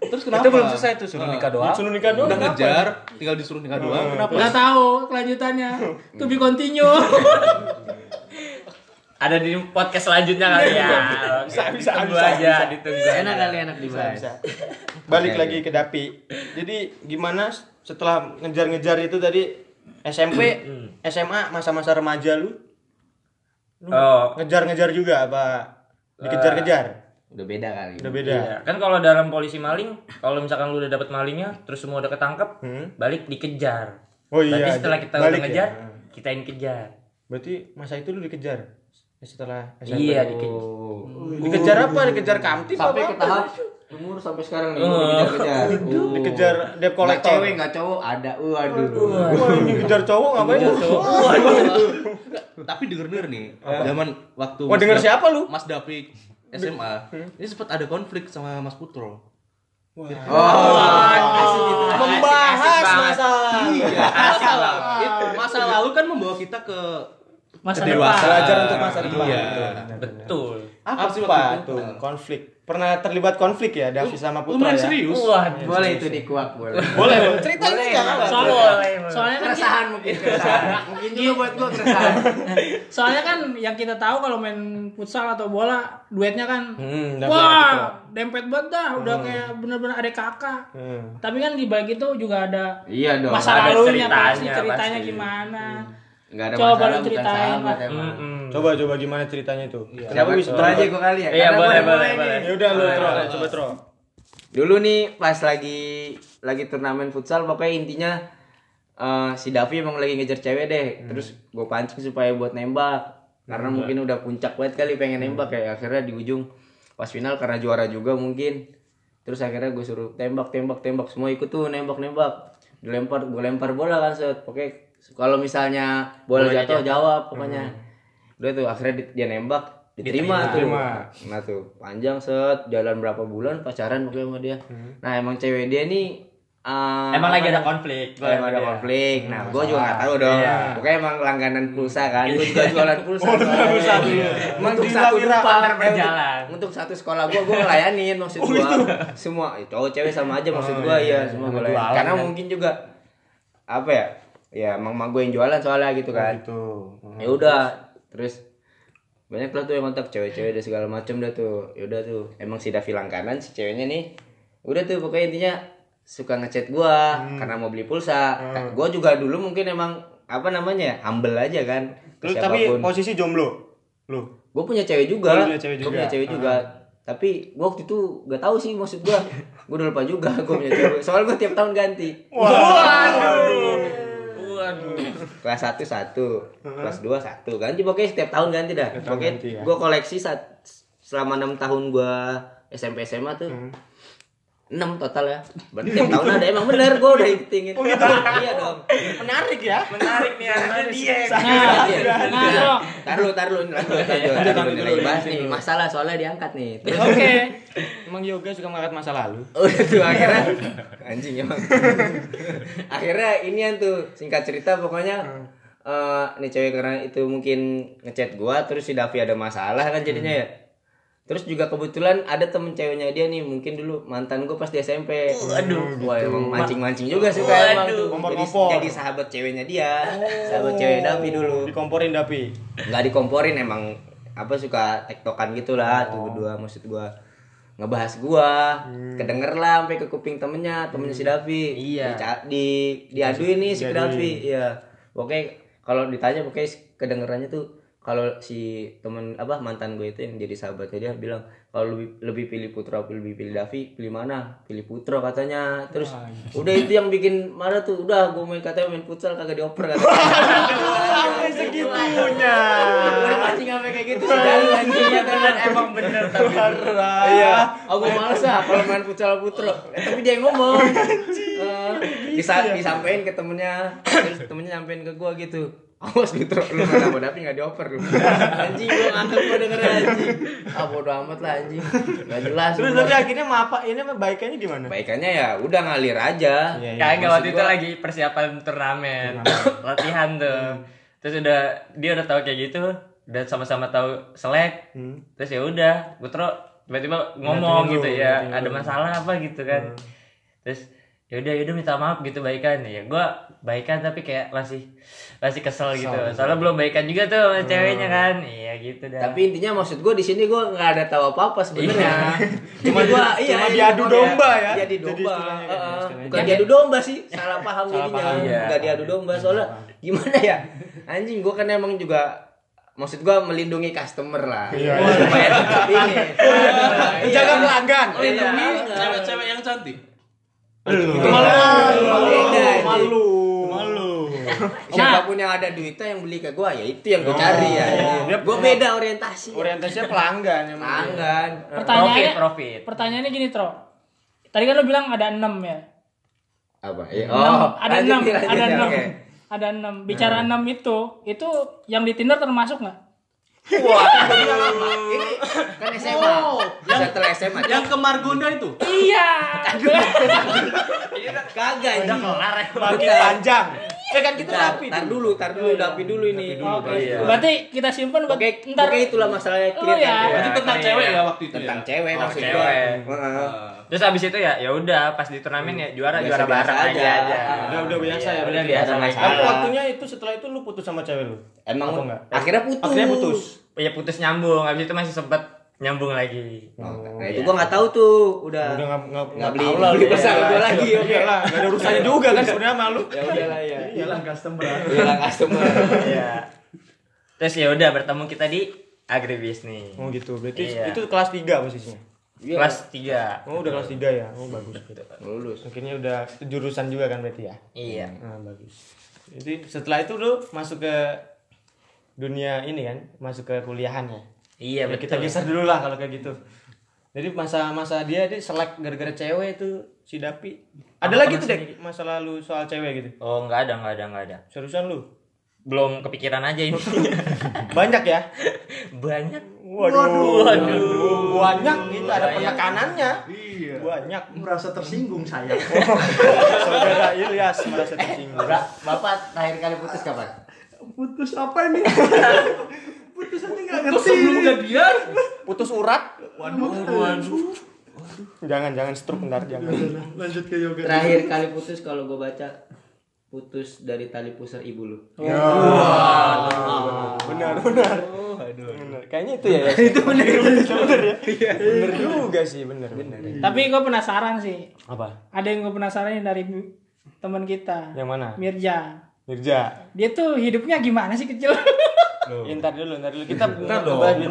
Terus itu kenapa? belum selesai tuh suruh nikah doang suruh nikah doang Udah ngejar, tinggal disuruh nikah doang. Kenapa? Nggak tahu kelanjutannya. To be continue. Ada di podcast selanjutnya kali ya. Bisa, bisa, Tunggu bisa, aja, bisa. ditunggu. Enak kali enak bisa dibahas. bisa balik lagi ke Dapi jadi gimana setelah ngejar-ngejar itu tadi SMP SMA masa-masa remaja lu Oh, ngejar-ngejar juga apa dikejar-kejar Udah beda kali. udah beda Iya, kan kalau dalam polisi maling, kalau misalkan lu udah dapat malingnya, terus semua udah ketangkep, Hmm. balik dikejar. oh iya Berarti setelah kita balik udah ya? ngejar, kita yang kejar. berarti masa itu lu dikejar setelah SMP Iya, dikejar. Oh. dikejar apa dikejar kamtip Sampai apa ke tahap umur sampai sekarang nih Oh. dikejar-kejar. Oh. dikejar debt Nggak collector cewek, nggak cowok, ada. Waduh. wah ini kejar cowok ngapain Tapi denger-denger nih, zaman waktu Wah, Mas denger siapa lu? Mas Dapik SMA. Ini sempat ada konflik sama Mas Putro. Oh, asik gitu. membahas masalah Iya, masalah. Itu masa lalu kan membawa kita ke Masa depan. belajar untuk masa depan Iya. Betul. Apa, sih apa waktu itu? tuh konflik pernah terlibat konflik ya Davi sama Putra Lumayan ya serius. Wah, Boleh itu dikuak, boleh. boleh boleh cerita Boleh. Soalnya, Boleh, boleh. soalnya kan Keresahan mungkin keresahan. Mungkin juga buat gua keresahan. soalnya kan yang kita tahu kalau main futsal atau bola duetnya kan Hmm, wah dempet banget dah udah kayak bener-bener adek kakak Hmm. tapi kan di balik itu juga ada Iya dong. masa ada lalunya ceritanya, pasti ceritanya pasti. gimana Enggak ada Coba masalah lu bukan ceritain, sahabat emang. Mm-mm. coba coba gimana ceritanya tuh Kenapa kenapa bisa Tro aja gua kali ya? Iya, Karena boleh, boleh, boleh. ya udah lu Tro coba Tro Dulu nih pas lagi lagi turnamen futsal pokoknya intinya eh, si Davi emang lagi ngejar cewek deh. Terus gue pancing supaya buat nembak. Karena mungkin udah puncak banget kali pengen nembak kayak akhirnya di ujung pas final karena juara juga mungkin. Terus akhirnya gue suruh tembak tembak tembak semua ikut tuh nembak nembak. Dilempar gue lempar bola kan set. Pokoknya kalau misalnya bola Bolanya jatuh jatuh. jawab pokoknya. Udah tuh akhirnya di- dia nembak diterima, tuh. Diterima. Nah tuh panjang set jalan berapa bulan pacaran pokoknya sama dia. Nah emang cewek dia nih eh, Emang lagi ada konflik. Oh, emang ada Iya. konflik. Nah, gue juga nggak tahu dong. Iya. Pokoknya emang langganan pulsa kan. Gue juga jualan pulsa. pulsa tuh, iya. Emang untuk satu depan berjalan. Untuk satu sekolah gue, gue ngelayanin maksud gue. Semua cowok cewek sama aja maksud gue ya. Semua gue layanin. jualan, Karena kan. mungkin juga apa ya? Ya emang mak gue yang jualan soalnya gitu kan. Gitu. Ya udah. Terus banyak lah tuh yang kontak cewek-cewek dan segala macem dah tuh. Ya udah tuh. Emang si Davi langganan si ceweknya nih. Udah tuh pokoknya intinya suka ngechat gua karena mau beli pulsa. Ka- Gua juga dulu mungkin emang apa namanya ya humble aja kan. Lu tapi posisi jomblo. Lu. Gue punya cewek juga. Oh, lu punya cewek Gua juga. punya cewek juga. Tapi gua waktu itu gak tahu sih maksud gua. Gua udah lupa juga gua punya cewek. Soalnya gua tiap tahun ganti. Waduh. Kelas 1 satu, kelas 2 satu. Ganti pokoknya setiap tahun ganti dah. Pokoknya ya. gua koleksi saat selama 6 tahun gua SMP SMA tuh. Hmm. 6 total ya. Berarti tiap tahun ada emang bener gua udah hitung Oh, itu. gitu? Iya dong. Menarik ya. Menarik nih ada dia. Nah, Iya. nah, bro. Tar lu, tar lu, lanjut, lanjut, lagi bahas nih. Masalah soalnya diangkat nih. Oke. Emang yoga suka mengangkat masa lalu. udah tuh akhirnya anjing emang akhirnya ini yang tuh singkat cerita pokoknya eh nih cewek karena itu mungkin ngechat gua terus si Davi ada masalah kan jadinya ya terus juga kebetulan ada temen ceweknya dia nih mungkin dulu mantan gua pas di SMP waduh. Wah emang mancing mancing juga suka emang. Tuh jadi, jadi sahabat ceweknya dia sahabat cewek Davi dulu. Dikomporin Dapi. nggak dikomporin emang apa suka tektokan gitulah tuh berdua maksud gua. Ngebahas gua kedenger lah sampai ke kuping temennya temennya si Davi Iya. Dica- di diaduin nih si Davi iya. Oke kalau ditanya pokoknya kedengerannya tuh kalau si temen apa mantan gue itu yang jadi sahabatnya dia bilang kalau lebih lebih pilih Putra lebih pilih Davi pilih mana? Pilih Putra katanya. Terus udah itu yang bikin marah tuh udah gue main katanya main futsal kagak dioper katanya. Sampai segitunya. Gue pancing sampai kayak gitu sih dari anjing ya kan Emang bener tapi. iya. Aku males ah kalau main futsal Putra. Eh, tapi dia yang ngomong. Eh, bisa disampaikan ke temennya. Terus temennya nyampein ke gue gitu Awas Putra, lu main sama Davi gak dioper lu. Anjing, gue ngakak gue denger anjing. Ah bodo amat lah anjing. Gak jelas Terus tapi akhirnya mau apa? Ini mah baikannya gimana? Baikannya ya udah ngalir aja. Kagak Maksud waktu itu lagi persiapan turnamen, latihan tuh. Terus udah dia udah tahu kayak gitu, udah sama-sama tahu selek. Terus ya udah, Putro tiba-tiba ngomong gitu ya, ada masalah apa? gitu kan. Terus ya udah ya udah minta maaf gitu baikan. Ya gua baikan tapi kayak masih masih kesel gitu soalnya belum baikan juga tuh sama ceweknya kan iya gitu dah Tapi intinya maksud gue di sini gue nggak ada tahu apa apa sebenarnya. Cuma gue iya cuma iya, diadu cuma domba ya. Jadi Jadi domba. kan, Heeh. istilahnya. Bukan diadu domba sih, salah paham Salah jadinya. paham, iya. Nggak diadu domba soalnya gimana ya? Anjing gue kan emang juga maksud gue melindungi customer lah. Iya, Supaya tetap ini. Iya. Jaga pelanggan. Melindungi Cewek-cewek yang cantik. malu. Malu. Malu. Siapa pun yang ada duitnya yang beli ke gue ya itu yang gue cari ya. Dia Gue beda orientasi. Orientasinya pelanggan emang. Pelanggan. Pertanyaannya, profit profit pertanyaannya gini, Tro. Tadi kan lo bilang ada 6 ya. Apa? Ya, Enam, Oh, ada lanjut 6, nih, lanjut ada ya, 6. oke. Ada 6. Bicara 6 itu, itu yang di Tinder termasuk nggak? Wah, ini kan SMA. Setelah SMA. Yang ke Margonda itu. Iya. Kagak udah ini. kelar ya Makin panjang. Eh kan kita Tar, rapi. tar dulu, tar dulu, dapi dulu ini. Oke. Berarti kita simpen buat Oke, ntar. oke itulah masalahnya Oh, clear ya. kan? Berarti tentang iya. cewek ya waktu itu Tentang ya. cewek Oh, maksud cewek. Heeh. terus abis itu ya ya udah pas di turnamen ya juara juara bareng aja. aja Udah udah biasa ya. udah berarti. biasa waktunya itu setelah itu lu putus sama cewek lu. Emang Atau enggak? akhirnya putus. Akhirnya putus. ya putus nyambung abis itu masih sempet nyambung lagi Oh, nah itu gua nggak tahu tuh, udah. Udah enggak enggak Nggak beli, tahu lah beli Iya, gua lagi, iya, oke. Iyalah, enggak ada urusannya juga kan sebenarnya sama lu. Ya udahlah ya. Iyalah customer. Iyalah customer. Iya. terus ya udah bertemu kita di agribisnis Oh gitu. Berarti Iya. itu kelas 3 posisinya. Iya, kelas 3 Oh, udah kelas 3 ya. Oh, bagus. lulus. Akhirnya udah jurusan juga kan berarti ya. iya Nah, bagus. Jadi setelah itu lu masuk ke dunia ini kan, masuk ke kuliahan ya. iya Ya, kita betul geser dulu lah kalau kayak gitu. Jadi masa-masa dia dia selek gara-gara cewek itu si Dapi. Ada Apa lagi tuh deh masa lalu soal cewek gitu. oh nggak ada nggak ada nggak ada Seriusan lu? belum kepikiran aja ini Banyak ya? banyak Waduh, waduh, banyak gitu ada penekanannya. Iya. Banyak. Merasa tersinggung saya. Saudara Ilyas merasa tersinggung. Bapak terakhir kali putus kapan? Putus apa ini? Putus aja nggak ngerti. sebelum jadian. Putus urat. Waduh, waduh. Jangan jangan stroke bentar jangan. Lanjut ke yoga. Terakhir kali putus kalau gue baca putus dari tali pusar ibu lu. Benar benar. Benar. Kayaknya itu ya. itu benar benar ya. Benar juga sih benar benar. Tapi gue penasaran sih. Apa? Ada yang gue penasaran dari teman kita. Yang mana? Mirja. Mirja. Dia tuh hidupnya gimana sih kecil? Ya, ntar dulu, ntar dulu. Kita Ntar dong. tamu.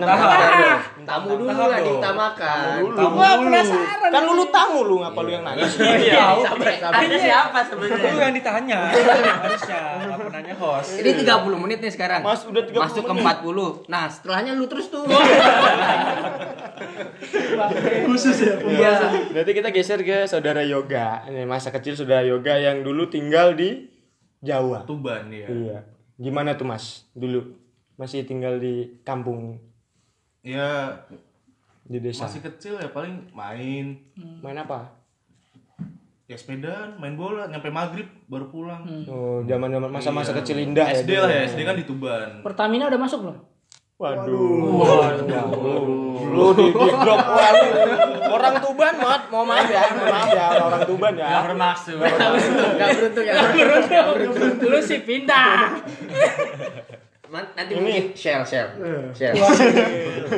Tamu dulu lah diutamakan. Gua penasaran. Kan lu lu tamu lu ngapa lu yang nanya? Iya, Ada siapa sebenarnya? Lu yang ditanya. Harusnya apa nanya host. Ini 30 menit nih sekarang. Mas, udah 30 Masuk ke menit. 40. Nah, setelahnya lu terus tuh. Khusus ya. Iya. Berarti kita geser ke saudara Yoga. Ini masa kecil saudara Yoga yang dulu tinggal di Jawa. Tuban ya. Iya. Gimana tuh Mas? Dulu masih tinggal di kampung Ya di desa. masih kecil ya paling main Main apa? ya sepedaan, main bola, nyampe maghrib baru pulang. Oh, zaman-zaman masa-masa Iya. kecil indah ya. SD lah ya, SD kan di Tuban. Pertamina udah masuk belum? Waduh. Waduh. Lu di, di drop waduh. Orang Tuban, Mat. Mau maaf ya, mau maaf ya orang Tuban ya. Gak bermaksud. Enggak beruntung ya. Lu sih pindah. Nanti mungkin share share. Share.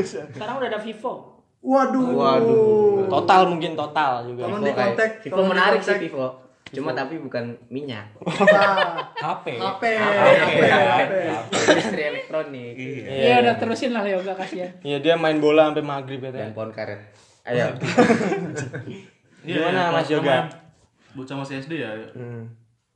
Sekarang udah ada Vivo. Waduh. Waduh. Total mungkin total juga. Tolong di kontak. Vivo menarik sih Vivo. Cuma tapi bukan minyak. HP. HP. HP. Industri elektronik. Iya udah terusin lah yoga kasihan. Iya, dia main bola sampai maghrib ya. Dan pohon karet. Ayo. Iya, Gimana, ya, Mas Yoga? Bocah masih SD ya, Hmm.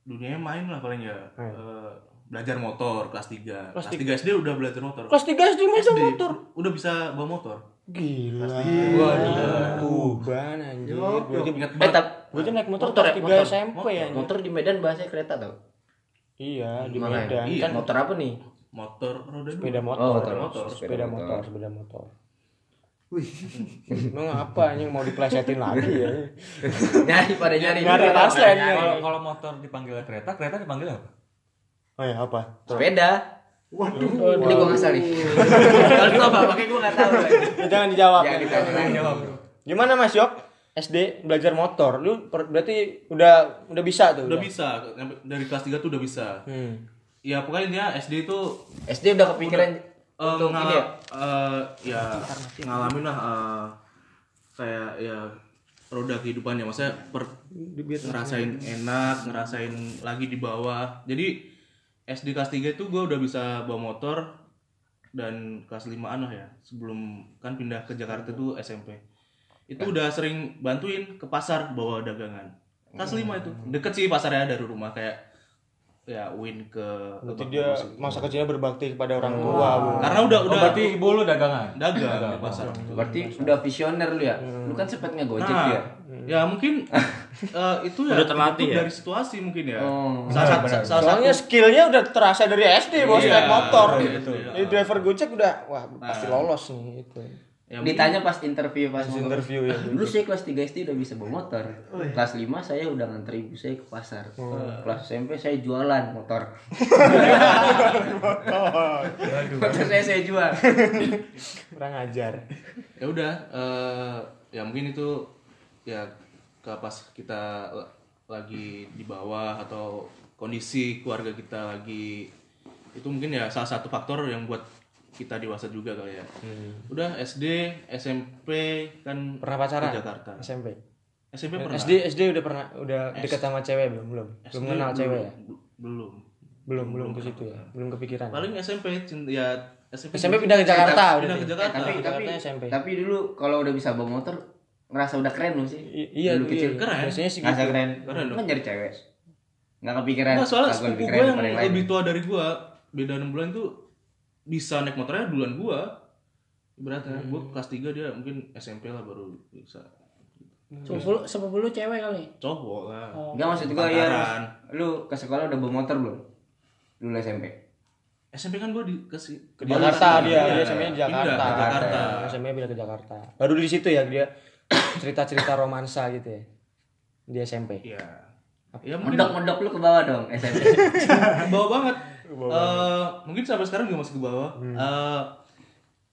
dunianya main lah paling ya. Eh, belajar motor kelas 3. Kelas Kelas 3 SD udah belajar motor. Kelas 3 SD main motor. Udah bisa bawa motor. Gila. Waduh. Tuban anjir. Gue aja, Ingat Eh, banget. tap, gue aja naik motor Motor kelas ya, 3 motor. SMP ya. anjir. motor di Medan bahasanya kereta tau? Iya, di Makanya. Medan. Iya. Kan Motor apa nih? Motor roda dua. sepeda motor. Oh, motor motor. Sepeda motor, sepeda motor. Emang apa anjing mau diplesetin lagi ya? nyari pada nyari. Nyari taslen kalau motor dipanggil kereta, kereta dipanggil apa? Oh ya apa? Sepeda. Waduh. Ini gua ngasal nih. Kalau lu apa? Makanya gua nggak tahu. Jangan dijawab. Jangan ditanya. Jawab. Gimana Mas Yok? SD belajar motor. Lu per- berarti udah udah bisa tuh. Udah bisa, dari kelas 3 tuh udah bisa. Hmm. Ya pokoknya intinya SD itu SD udah kepikiran eh, untuk ngala- ini ya? eh, ya ngalamin lah eh, kayak ya roda kehidupannya maksudnya per, ngerasain enak ngerasain lagi di bawah jadi SD kelas 3 itu gue udah bisa bawa motor dan kelas 5 lah ya sebelum kan pindah ke Jakarta tuh SMP itu udah sering bantuin ke pasar bawa dagangan. Kelas 5 itu. Deket sih pasarnya dari rumah kayak ya win ke Berarti dia itu. masa kecilnya berbakti kepada orang tua, Bu. karena udah Oh, udah berarti ibu lu dagangan. dagang di pasar. Berarti udah visioner lu ya? Lu kan sempet ngegojek Nah, ya? Ya mungkin eh, itu ya Udah terlatih ya? dari situasi mungkin ya. Oh. salah, satu salah Soalnya satu skillnya udah terasa dari SD bos Iya, naik motor iya, gitu. iya. Jadi driver Gojek udah wah pasti lolos nih itu. ya, Ditanya pas interview pas interview ya. Dulu saya kelas 3 SD udah bisa bawa motor. Kelas 5 saya udah nganter ibu saya ke pasar. Kelas SMP saya jualan motor. motor saya saya jual. Kurang ajar. ya udah eh, ya mungkin itu ya ke pas kita la- lagi di bawah atau kondisi keluarga kita lagi itu mungkin ya salah satu faktor yang buat kita dewasa juga kali ya. Udah SD, SMP kan Pernah pacaran? ke Jakarta. SMP. SMP pernah. SD SD udah pernah udah deket sama cewek belum belum belum SD kenal cewek ya Belum. belum belum ke situ ya belum kepikiran Paling SMP ya SMP. SMP pindah ke Jakarta Pindah udah ke Jakarta. tapi tapi SMP. tapi dulu kalau udah bisa bawa motor ngerasa udah keren lu sih. I- iya dulu iya, kecil keren. biasanya sih Ngerasa gitu keren. Keren dong. Kan nyari cewek. Nggak kepikiran. Nah, soalnya sepupu lebih gue keren yang lain. lebih tua dari gue beda 6 bulan tuh bisa naik motornya duluan gue ibaratnya gue kelas 3 dia mungkin SMP lah baru bisa Sepupu sepupu lu cewek kali. cowok lah Oh. Enggak maksud gua ya Pacaran. lu ke sekolah udah bawa motor belum? Dulu SMP. SMP kan gue dikasih ke Jakarta dia Iya, dia SMP di Jakarta pindah ke Jakarta SMP pindah ke Jakarta baru di situ ya dia cerita-cerita romansa gitu ya di SMP iya. Ya mungkin Medok medok lu ke bawah dong SMP. bawah banget. Eh, mungkin sampai sekarang juga masih ke bawah. Eh,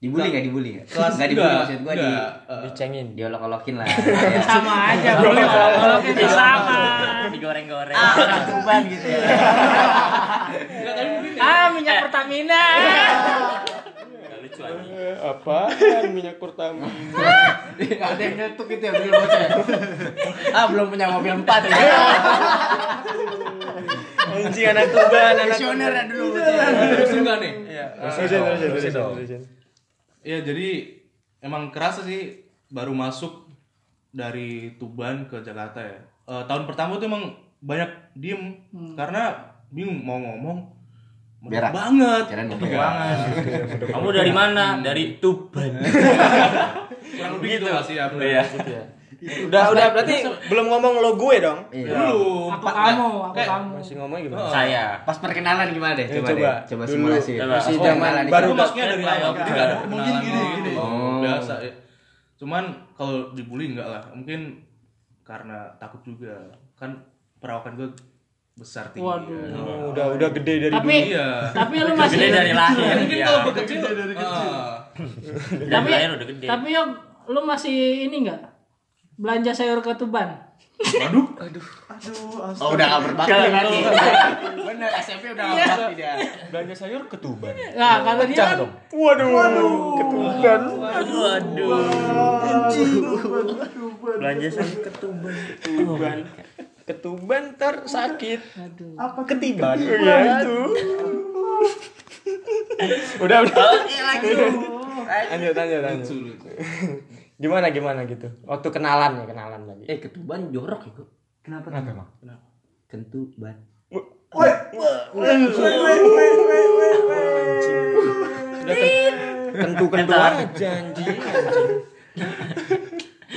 Dibully gak dibully gak? kelas Nggak dibully maksud gua di. Eh, dicengin. Diolok-olokin lah. Ya. sama aja. bro kita sama. digoreng-goreng. Tuban gitu ya. ah minyak Pertamina Lucu lagi apa minyak pertama. Ada yang nyetuk gitu ya dulu bocah. Ah belum punya mobil empat ya. anjing anak tuban anak Visioner ya dulu. Terus enggak nih? terusin terusin terusin terusin ya jadi emang kerasa sih baru masuk dari Tuban ke Jakarta ya. Eh, tahun pertama tuh emang banyak diem. Karena bingung mau ngomong Berak. banget Berak. berak. kamu dari mana dari Tuban kurang lebih gitu sih ya iya udah udah berarti belum ngomong lo gue dong Iya. belum aku kamu aku Kayak- kamu masih ngomong gimana saya Pas perkenalan gimana deh? Ya, Coba, coba. deh. Coba Dulu. simulasi. Coba. masih Oh, zaman baru Aku masuknya dari awal ada Mungkin gini, gitu. Oh. biasa ya cuman kalau dibully enggak lah mungkin karena takut juga kan perawakan gue besar tinggi Waduh. ya. Oh, udah udah gede dari tapi dulu. Iya. tapi lu masih gede dari lahir mungkin ya kalau gue kecil ah, dari tapi lahir udah gede. tapi yuk lu masih ini nggak? Belanja sayur ke Tuban waduh. Aduh, Oh, udah gak berbakti berarti. Bener, SMP udah gak berbakti dia. belanja sayur ketuban. Nah kata dia kan waduh. Ketuban. Waduh belanja sayur ketuban. Ketuban ketuban ntar sakit. Aduh. Apa ketiban. Iya itu. Udah udah. Lanjut. Lanjut lanjut lucu lucu gimana gimana gitu? Waktu kenalan ya kenalan tadi. Eh, ketuban jorok ya, kok. Kenapa? kenapa emang? Kentuban. Udah kentu kentu aja anjing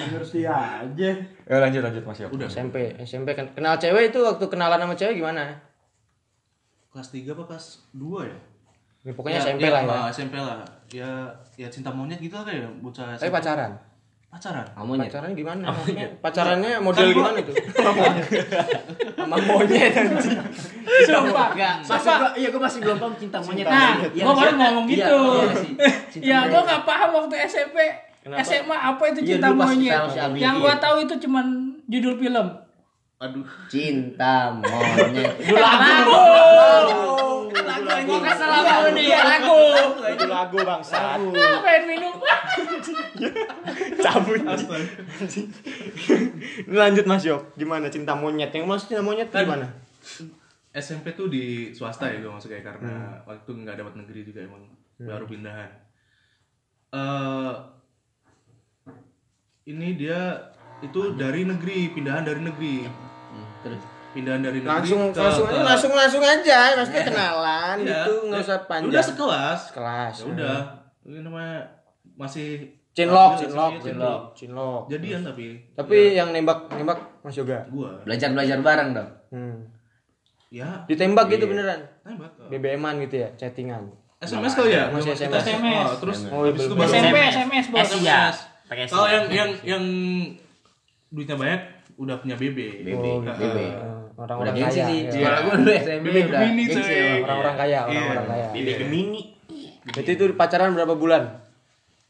dia aja. ya lanjut lanjut mas Udah. SMP SMP kan kenal cewek itu waktu kenalan sama cewek gimana? Kelas 3 apa kelas 2 ya? Ya, pokoknya Ya, SMP ya, lah ya. SMP lah. Ya ya cinta monyet gitu lah kayak bocah tapi SMP. pacaran. Pacaran Kamunya. pacarannya gimana? Maksudnya pacarannya model gimana itu sama monyet. Anjing. Sumpah. Enggak, gua, iya gua masih belum paham cinta monyet. Nah, Iya, gua baru maksudnya- ngomong iya, gitu. iya ya monyet. gua nggak paham waktu SMP Kenapa? SMA apa itu Iya, cinta pas monyet? Style si Abi. yang gua tahu itu cuman judul film. Aduh. Cinta monyet. lagu. Lagu. Gua kesel sama lu nih lagu. Itu lagu bangsa ah pengen minum? Cabut. Lanjut mas Yok gimana cinta monyet? Yang mas cinta monyet Kan- gimana? SMP tuh di swasta ya gue masuknya karena waktu itu nggak dapat negeri juga emang baru pindahan. eh ini dia itu dari negeri pindahan dari negeri. Hmm, Terus? Pindahan dari negeri langsung ke- langsung ke- langsung langsung aja maksudnya kenalan Iya. gitu nggak usah Ya panjang. udah sekelas kelas ya udah. ini namanya masih cinlok Iya, cinlok iya, cinlok cinlok jadian tapi. Tapi yang nembak nembak mas Yoga? Gua. Belajar-belajar bareng dong. hmm. ya. Ditembak gitu Iya. beneran? Tembak BBM-an gitu ya chattingan? SMS kali ya? Masih Kita SMS. Oh, terus Oh, habis itu baru SMP SMS bos S ya pakai kalau ya. yang yang yang duitnya banyak udah punya BB BB, Oh, Nah, BB. Eh, Udah orang-orang kaya. sih. ya. Sekolah gua dulu SMP BB udah. Gemini, orang-orang kaya orang-orang Iya. kaya. BB Gemini. Berarti itu pacaran berapa bulan?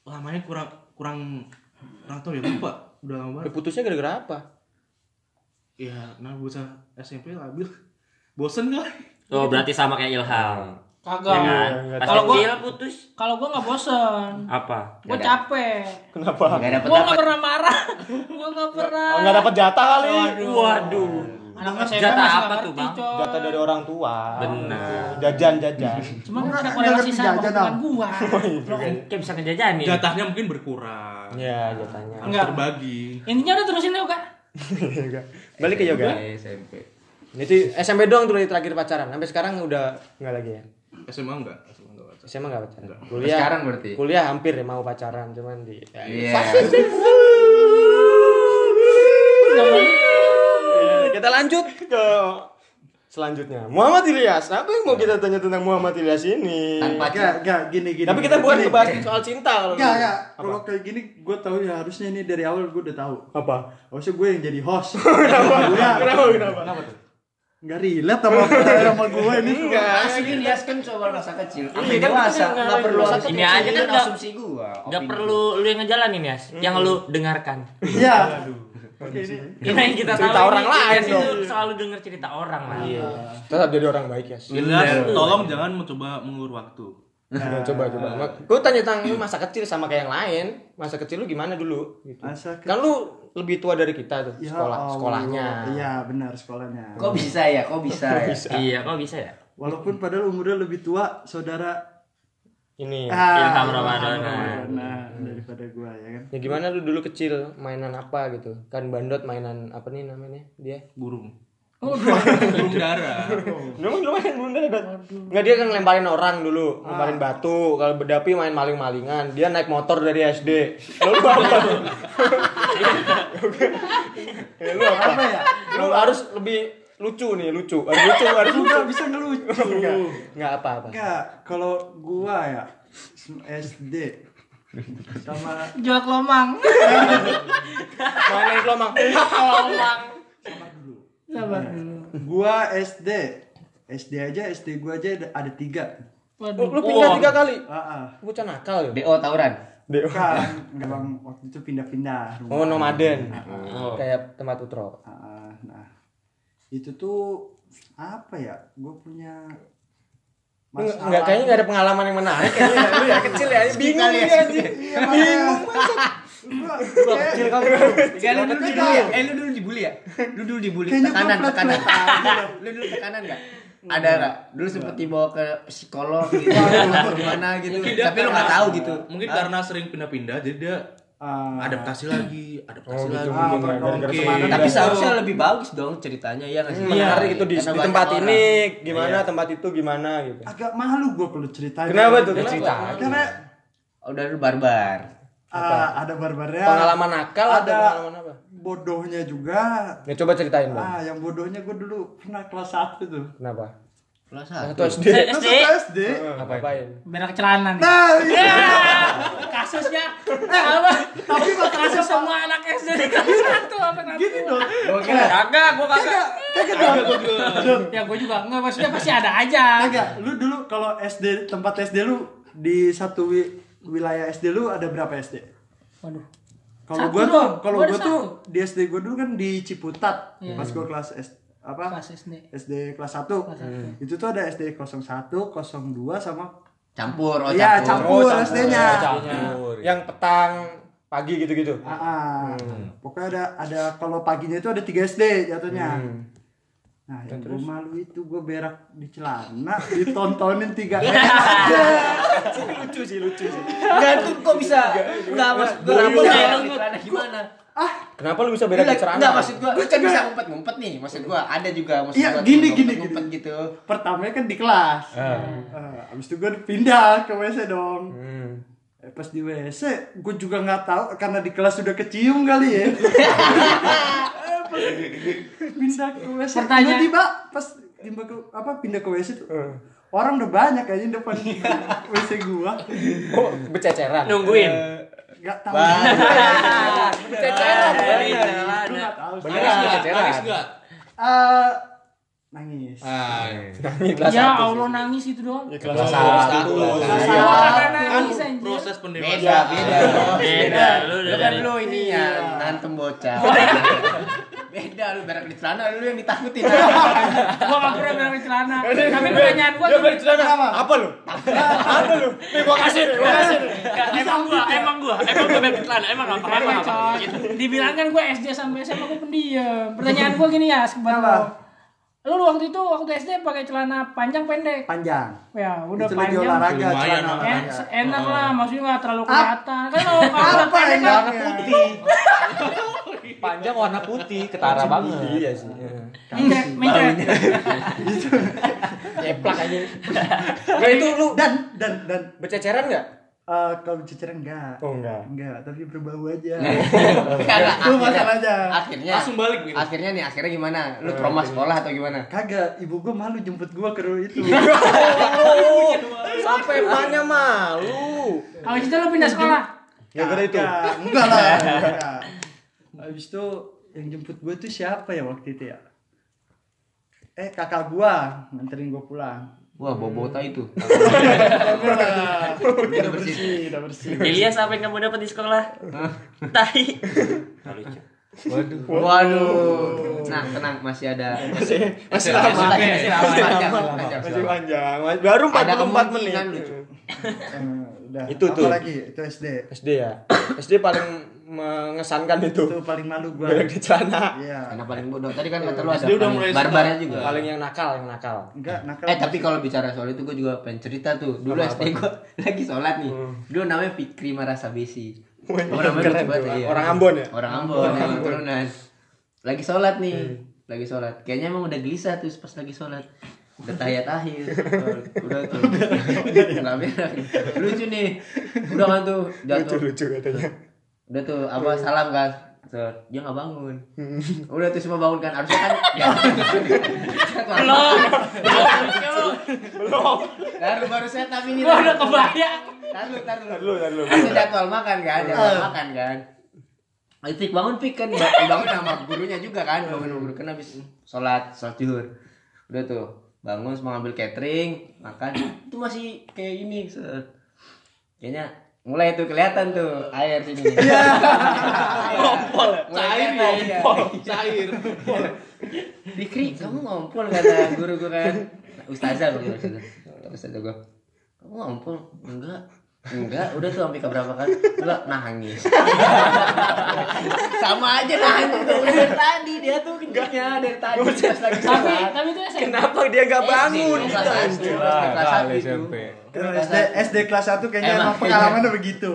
Lamanya kurang kurang kurang tahu ya lupa. Udah lama Ya, banget putusnya gara-gara apa? Ya nah bocah SMP labil. Bosen kali. Oh berarti sama kayak Ilham kagak. Ya kan pas tahu. kecil putus. Kalau gua nggak bosen. Apa? Gua ada. capek. Kenapa? Enggak dapat gua nggak pernah marah. Gua nggak pernah. Oh, nggak dapat jatah kali. Waduh. Anak SMP Jatah masih apa tuh, Bang? coy. jatah dari orang tua. Benar. jajan jajan. Cuma Gua ada nggak korelasi ngerti sama jajan, gua. kayak bisa ngejajanin. Jatahnya mungkin berkurang. Ya jatahnya. Harus Enggak. terbagi. Intinya udah terusin yuk kak. balik ke yoga. SMP. itu SMP doang tuh dari terakhir pacaran. Sampai sekarang udah nggak lagi ya SMA enggak SMA enggak baca. SMA nggak pacaran Nggak. kuliah Sekarang berarti? kuliah hampir ya mau pacaran cuman di ya, Iya. Ya, kita lanjut ke selanjutnya Muhammad Ilyas apa yang mau kita tanya tentang Muhammad Ilyas ini Tanpa Gak, gak, gini, gini. tapi kita bukan Gini. ngebahas soal cinta kalau Gak, gak. Kalau kayak gini, gue tahu ya harusnya ini dari awal gue udah tahu. apa Harusnya gue yang jadi host. kenapa Iya. kenapa kenapa kenapa tuh Gak relate sama, sama gue ini. enggak Asli Ilyas kan soal masa kecil. Iya, Ini kan dewasa, kita nggak perlu Ini aja kan asumsi gua. Gak opini. perlu lu yang ngejalanin ya, yang lu dengarkan. Iya. Oke, ini. Ini yang kita Cerita tahu orang ini, lain Ilyas dong. itu selalu denger cerita orang lah. tetap jadi orang baik ya Ilyas, tolong jangan mencoba mengulur waktu. Nah, coba coba. Gue tanya tentang lu masa kecil sama kayak yang lain. Masa kecil lu gimana dulu? Gitu. Masa ke- Kan lu lebih tua dari kita tuh Ya sekolah Allah. sekolahnya. Iya, benar sekolahnya. Kok bisa ya? Kok bisa ya? Iya, kok bisa ya? Walaupun padahal umurnya lebih tua, saudara Ini. Ilham Ramadan. Nah, daripada gua ya kan. Ya gimana lu dulu kecil mainan apa gitu? Kan bandot mainan apa nih namanya? Dia. Burung. Oh, Burung dara. Lu lu main bunda Enggak dia kan ngelemparin orang dulu, ngelemparin batu. Kalau bedapi main maling-malingan. Dia naik motor dari SD. Lu apa? ya, lu apa? Apa ya? Lu harus lebih lucu nih, lucu. Harus lucu, harus Lu lucu. gak bisa ngelucu. Enggak. Enggak apa-apa. Enggak, kalau gua ya SD sama jual kelomang. Main kelomang. Sabar dulu. gua SD SD aja SD gua aja ada, ada tiga Lu, lu pindah tiga kali. ah. Bocah nakal ya. DO tawuran. Deo. kan memang waktu itu pindah-pindah rumah. Oh, nomaden. Kayak tempat utro. Ah. nah itu tuh apa ya gue punya Enggak, enggak kayaknya enggak ada pengalaman yang menarik kayaknya lu ya kecil ya. Bingung ya anjing. iya bingung Gua kecil kan. Ya, lu dulu dibully ya? Eh, lu dulu dibully ya? Lu dulu dibully. Tekanan, tekanan. Lu dulu tekanan nggak? Ada nggak? Dulu sempet dibawa ke psikolog gitu, ke mana gitu. Tapi lu nggak tahu gitu. Mungkin karena sering pindah-pindah jadi dia Ah, adaptasi lagi, Oh, adaptasi gitu, lagi. Ah, gara-gara Oke. ke mana. Tapi seharusnya lebih bagus dong ceritanya ya nggak sih? menarik itu di, di tempat orang. ini gimana tempat itu gimana gitu. agak malu gue kalau ceritain Kenapa tuh? Ya, Kenapa? cerita. karena Oh, udah lu barbar. Ah, ada barbarnya Pengalaman nakal atau Ada- pengalaman apa? bodohnya juga Ya coba ceritain dong. ah yang bodohnya gue dulu pernah kelas 1 tuh Kenapa? Kelas Satu satu. SD. kelas SD. 1 SD Ngapain? Berak celana nih. nah iya. Kasusnya eh, apa? Tapi kok kasus semua anak SD di kelas satu apa nanti? gini dong Gua kira Kagak, gua kagak. kagak dong Ya gue juga enggak maksudnya pasti ada aja. kagak lu dulu kalau SD tempat SD lu di satu wi- wilayah SD lu ada berapa SD Waduh. kalau gua tuh kalau Gua gua tuh di SD gua dulu kan di Ciputat pas gua kelas S apa Kelas SD. SD kelas 1 itu tuh ada SD 01, 02 sama campur, oh Iya, campur. campur SD-nya. Campur. Yang petang pagi gitu-gitu. Ah, ah. pokoknya ada ada kalau paginya itu ada 3 SD jatuhnya. Nah, yang gue malu itu gue berak di celana, ditontonin tiga lucu sih, lucu sih. Enggak tuh kok bisa? Enggak apa ya? Di celana gimana? Kenapa lu bisa berak di celana? Enggak maksud gua, lu kan bisa ngumpet-ngumpet nih. Maksud gua ada juga maksud Iya, gua gini, gini, gini. gitu. Pertamanya kan di kelas. Ah, abis itu gue pindah ke WC dong. Hmm. Eh, pas di WC, gue juga nggak tahu karena di kelas sudah kecium kali ya. Eh, pindah ke WC, Pertanyaan- tiba-tiba pas pindah ke apa pindah ke WC tuh. Orang udah banyak aja di depan WC gua. Oh, bececeran. Nungguin. Gak tahu. Bececeran. Gua nggak tahu. Beneran bececeran. Nangis enggak? Eh, nangis. Ah, Nangis kelas Ya. Allah nangis itu doang. Ya, kelas kelas satu. satu. Kelas nangis anjir. proses Beda, pendewasaan. beda. Beda, lu Lu kan lu ini ya, nantem bocah. Beda lu berak di celana lu yang ditakutin. Gua gak pernah berak di celana. Tapi pertanyaan gua tuh balik celana. Apa lu? Apa lu? Nih gua kasih gua kasih. Enggak, emang gua, emang gua, emang gua bebek celana, emang apa apa apa. Dibilang kan gue SD sampai SMA gue pendiam. Pertanyaan gue gini ya, sebentar Apa? Lu waktu itu waktu SD pakai celana panjang pendek. Panjang. Ya, udah Itu panjang. olahraga Lumayan celana. olahraga. En- enak lah, maksudnya nggak terlalu kelihatan. Kan kalau kalau Apa pendek kan enaknya? Putih. Panjang warna putih, ketara banget. Iya sih. mencret, mencret. Ceplak aja. Nah itu lu Dan dan dan bececeran enggak? Eh, kalau ceceran enggak. Oh enggak. Enggak, tapi berbau aja. Kagak, Itu akhirnya- masalahnya. Akhirnya Langsung balik gitu. Akhirnya nih, akhirnya gimana? Lu trauma sekolah atau gimana? Kagak, ibu gua malu jemput gua ke itu. Oh, sampai emaknya malu. Habis itu lo pindah sekolah. Ya gara itu. Enggak lah. enggak. Habis itu yang jemput gua tuh siapa ya waktu itu ya? Eh, kakak gua nganterin gua pulang. Wah, bobo tai itu. Udah bersih, udah bersih. Ilyas apa yang kamu dapat di sekolah? Tai. Waduh. Waduh. Nah, tenang masih ada Masih masih masih lama. masih panjang. Masih panjang. Baru Ada 44 menit. udah. Itu Apa tuh. lagi? Itu SD. SD ya. SD paling mengesankan itu. Itu paling malu gua. Berak di celana. Iya. Karena paling bodoh. Tadi kan kata lu ada Dia udah mulai barbarnya juga. Paling yang nakal, yang nakal. Enggak, nakal. Eh tapi kalau bicara soal itu gue juga pengen cerita tuh. Dulu SD gue lagi sholat nih. Dulu namanya Fikri Marasabesi. Oh, namanya keren lucu banget, iya. Orang Ambon ya? Orang Ambon yang turunan. Lagi sholat nih. Lagi sholat. Kayaknya emang udah gelisah tuh pas lagi sholat. Udah tahiyat akhir. Udah tuh. Nggak berak. Lucu nih. Udah kan tuh jatuh. Lucu katanya. Udah tuh apa salam kan. Set, dia nggak bangun. Udah tuh semua bangun kan. Harusnya kan ya. Belum. Belum. Baru baru set tapi ini. Udah kebayang. Tahu, tahu. Taruh, taruh. Ada jadwal makan kan, jadwal makan kan. Fik bangun Fik kan ba- bangun sama gurunya juga kan, bangun guru kan habis sholat sholat zuhur. Udah tuh bangun semua ngambil catering, makan itu masih kayak ini set. Kayaknya mulai tuh kelihatan tuh air sini. Iya. Ngompol. Cair ya. Cair. Fikri, kamu ngompol kata guru gue kan. Ustazah gue ustazah. Ustazah gue. Kamu ngompol? Enggak. Enggak, udah tuh sampai ke berapa kali? Enggak, nangis. Sama aja nangis tuh. Dari tadi dia tuh kencingnya dari tadi Tapi tapi itu. Kenapa dia gak bangun? Kelas satu, kelas satu itu. Kalau SD, SD kelas 1 kayaknya Emang, emang pengalamannya begitu.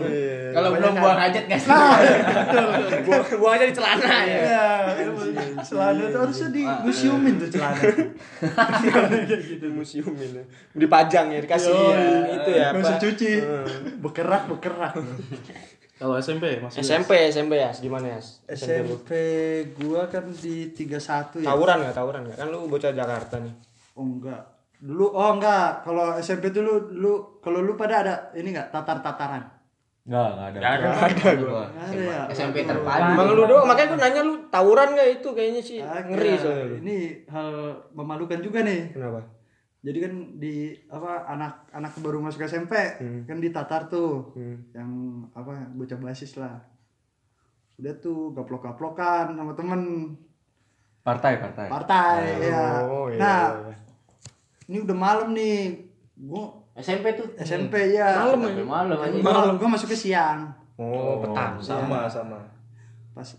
Kalau belum buang hajat guys. Buang buang aja di celana ya. Iya, celana tuh harusnya di museumin tuh celana. gitu museum ini. Dipajang ya, dikasih ya, itu ya. Apa? usah cuci. Bekerak, bekerak. Kalau SMP masih SMP, SMP ya, gimana ya? SMP gua kan di 31 ya. Tawuran nggak, tawuran nggak? Kan lu bocah Jakarta nih. Oh enggak. Dulu oh enggak, kalau SMP dulu dulu kalau lu pada ada ini enggak tatar-tataran. Enggak, enggak ada. Gak ada. Ada gua. Ada ya. SMP terpadu. Emang lu doang, makanya gua nanya lu tawuran nggak itu kayaknya sih Agak. ngeri soalnya lu. Ini hal memalukan juga nih. Kenapa? Jadi kan di apa anak anak baru masuk SMP kan ditatar tuh yang apa bocah basis lah. Udah tuh gaplok-gaplokan sama temen Partai, partai. partai ya. Oh, iya, nah, iya. Ini udah malam nih. Gua SMP tuh. SMP ya. Malam ya. Malam aja. Malam gua masuk ke siang. Oh, petang. sama sama. Pas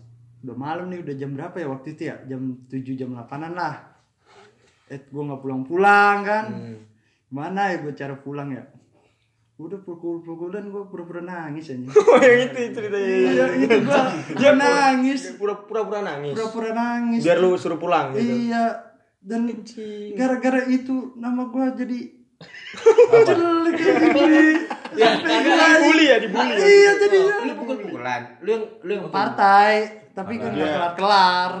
udah malam nih udah jam berapa ya waktu itu ya? Jam 7 jam 8-an lah. Eh gua nggak pulang-pulang kan. Mana ya gua cara pulang ya? Udah pukul-pukulan gua pura-pura nangis aja. Oh, yang itu ceritanya. Iya, itu gua dia nangis. Pura-pura nangis. Pura-pura nangis. Biar lu suruh pulang gitu. Iya. Dan gara-gara itu nama gua jadi jelek gini. Ya, dibully ya, dibully. ya. Iya jadinya. Lu pukul-pukulan. Lu yang lu yang Partai, tapi kan nggak kelar-kelar.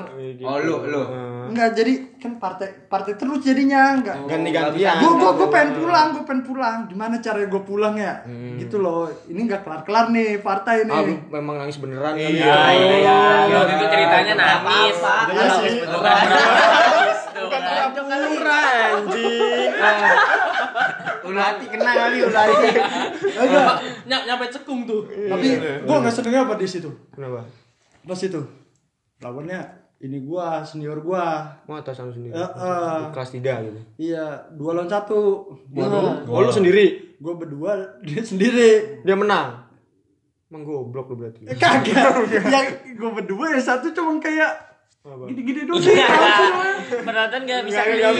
Oh, lu lu. Enggak jadi kan partai partai terus jadinya enggak. Ganti-gantian. Gue gue gue pengen pulang, gue pengen pulang. Gimana caranya gue pulang ya? Gitu loh. Ini nggak kelar-kelar nih partai Ah, lu nih. memang nangis beneran kali Iya, ya. iya, iya. Waktu itu ceritanya nangis. Iya sih. Bukan pura-pura anjing. Ulati kena kali ulati. Enggak. Nyam, nyampe cekung tuh. Tapi gue nggak seneng apa di situ. Kenapa? Pas itu lawannya ini gua senior gua. Mau atas sama sendiri. Heeh. Kelas 3 gitu. Iya, dua lawan satu. Waduh. Oh, lu sendiri. Gue berdua, dia sendiri. Dia menang. Emang goblok lu berarti. Eh, Kagak. yang gue berdua yang satu cuma kayak Gini-gini dong. penonton nggak bisa bisa, ya nggak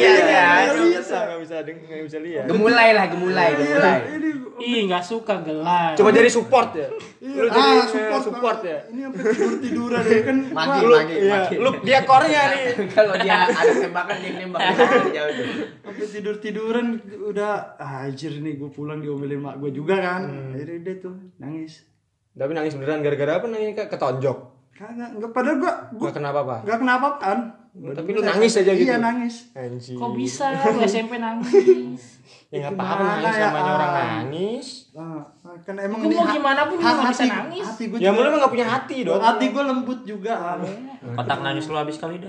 bisa, nggak bisa, deng- nggak bisa lihat. Gemulai lah, gemulai, gemulai. Ini ih nggak suka gelap Coba jadi support ya. Lu jadi ah, eh, support, support ya. Ini sampai tidur tiduran ya kan. Magi, Iya, magi. lu dia kornya nih. Kalau dia ada tembakan dia nembak dari jauh tuh. Sampai tidur tiduran udah ah, anjir nih gue pulang diomelin mak gue juga kan. Akhirnya dia tuh nangis. Tapi nangis beneran gara-gara apa nangis Kak? ketonjok. Kagak, enggak padahal gua gua Gak kenapa apa. enggak kenapa kan. Tapi lu nangis aja gitu. Iya nangis. Anjing. kok bisa lu SMP nangis Ya enggak apa-apa nangis ya, namanya orang nangis. Ah, kan emang Gua ini mau gimana pun gua ha- nggak bisa nangis. Hati gue Ya lu emang gak punya hati dong. Hati gue lembut juga. ah. kotak nangis lu habis kali deh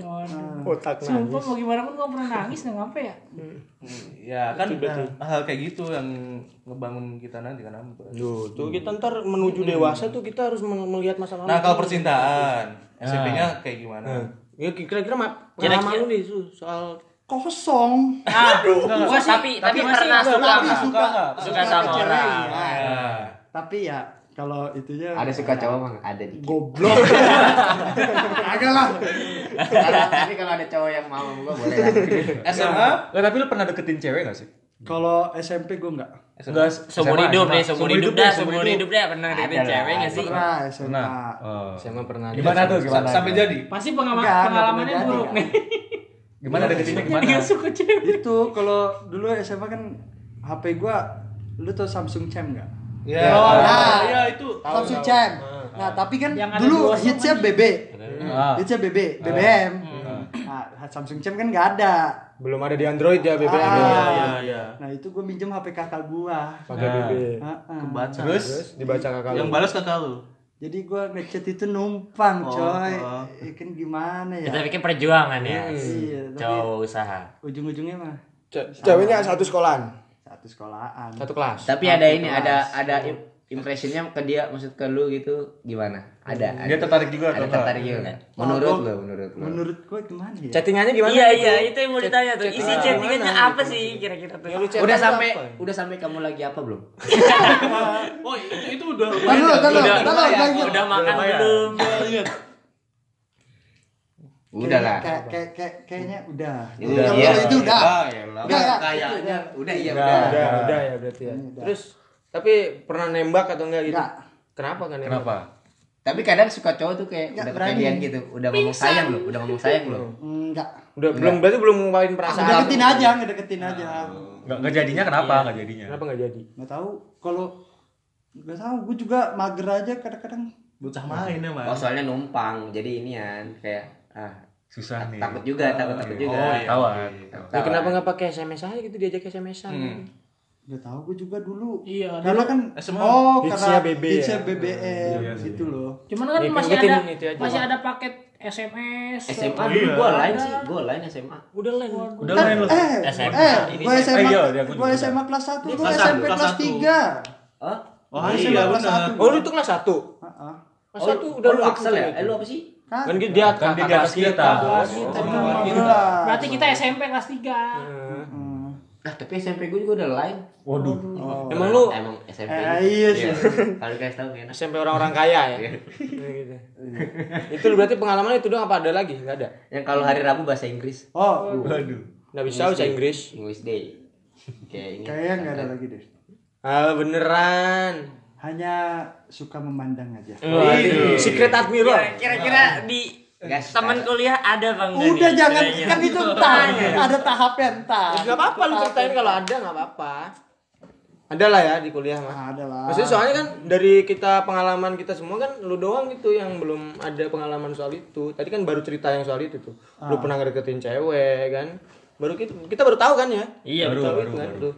Otak Sumpah mau gimana pun gak pernah nangis nggak apa ya Ya kan hal kayak gitu yang ngebangun kita nanti kan. Duh, tuh kita ntar menuju dewasa tuh kita harus melihat masa lalu. Nah kalau percintaan SMP-nya kayak gimana? Ya kira-kira ma- Kira-kira- pengalaman lu nih soal Kosong. ah gua sih tapi tapi pernah suka Tapi nggak? suka suka sama cewek, orang ya. Tapi ya kalau itunya Ada suka cowok mah ada dikit. goblok. Agak lah. Tapi kalau ada cowok yang mau gua boleh lah. SMA? Lah tapi lu pernah deketin cewek gak sih? Kalau SMP gue enggak. Enggak, seumur hidup deh seumur hidup dah seumur hidup deh pernah deketin cewek nggak sih Pernah SMA. Nah, oh. SMA pernah. Gimana tuh gimana? Sampai jadi? pasti pengalaman Enggak, enggak pengalamannya buruk nih Gimana deketinnya gimana? dia suka cewek Itu kalau dulu SMA kan HP gua lu tau Samsung Chem enggak? Ya, Oh, ah, nah. ya itu. Samsung Chem. Nah, tapi kan Yang dulu hitsnya BB. Ah. Hitsnya BB, BBM. Nah, Samsung Chem kan nggak ada. Belum ada di Android ya BBM. Ah. Iya, iya, iya. Nah, itu gue minjem HP kakak gua. Pakai BB. Heeh. Kebaca. Terus dibaca kakak lu. yang balas kakak lu. Jadi gua ngechat itu numpang, Oh, coy. oh. Ya kan gimana ya? kita bikin perjuangan ya Iya, tapi cowok usaha ujung-ujungnya mah Ce- Ceweknya satu sekolahan, satu sekolahan. satu kelas. Tapi ada ini, ada ada im- impressionnya ke dia, maksud ke lu gitu gimana? Ada. ada. Dia tertarik juga Ada atau tertarik juga nggak? Menurut lu, menurut lu. Menurut gua gimana ya? Chattingannya gimana? iya gitu? iya itu yang mau ditanya tuh isi chattingan chattingannya gimana apa gitu? sih kira-kira tuh chat Udah apa? sampai udah sampai kamu lagi apa belum? Oh, itu itu udah Tahan dulu, tahan dulu, udah tahan dulu, tahan dulu. udah makan belum Udah lah. Kayak kayak kayak kayaknya udah. Udah, Kalau iya. itu udah. Ah, ya lah. Udah, ya. Kayaknya udah iya Udah, udah. udah, udah ya berarti ya. Terus tapi pernah nembak atau enggak gitu? Enggak. Kenapa kan nembak? Kenapa? Tapi kadang suka cowok tuh kayak Nggak udah berani. kepedean gitu, udah ngomong sayang lu, udah ngomong sayang lu. Enggak. Udah belum berarti belum ngungkapin perasaan. Ngedeketin aja, ngedeketin aja. Enggak enggak jadinya kenapa? Enggak jadinya. Kenapa enggak jadi? Nggak tahu kalau nggak tahu gue juga mager aja kadang-kadang Bocah main ya, Oh Mas. soalnya numpang, jadi inian kayak ah Susah nih. takut juga, takut takut juga. Oh, iya. Tawan. Ya, kenapa enggak pakai SMS aja gitu diajak SMS-an? Hmm. Nggak tahu gue juga dulu Iya, karena kan SMA. oh Hitsnya karena BB ya? BBM gitu loh cuman kan Nih, masih ada masih ada paket SMS SMA Oh, dulu iya. gua lain sih, gua lain SMA. Udah lain. Udah kan, lain lu. eh SMA. eh Ini gue SMA Eh, iya, gue juga. SMA kelas 1 gue SMP kelas kelas satu. 3 Oh, Oh, iya kelas benar. satu. Oh, lu itu kelas 1. Heeh. Kelas oh, 1 udah oh, lu Axel ya? Eh lu apa sih? kan Kan dia Kan dia di atas kita. Berarti kita SMP kelas 3 Hmm. Ah, tapi SMP gua juga udah lain. Waduh. Oh. Emang lu Emang SMP. Eh, iya sih. Kalau kasih tahu enak. SMP orang-orang kaya ya? Nah, gitu. itu berarti pengalaman itu doang apa ada lagi? Enggak ada. Yang kalau hari Rabu bahasa Inggris, Oh, Waduh. Enggak bisa bahasa Inggris. English Day. Kayak ini. kayaknya nggak ada lagi deh. Ah, beneran. Hanya suka memandang aja. Waduh. Secret admirer. kira-kira di Gas, teman kuliah ada bang Udah jangan kan itu entar ada tahapnya entar. Enggak apa-apa lu ceritain kalau ada enggak apa-apa. Ada lah ya di kuliah mah. Ada lah. Maksudnya soalnya kan dari kita pengalaman kita semua kan lu doang gitu yang belum ada pengalaman soal itu. Tadi kan baru cerita yang soal itu tuh. Lu pernah ngedeketin cewek kan. Baru kita, kita baru tahu kan ya? Iya, baru baru, tahu baru, itu kan baru. tuh.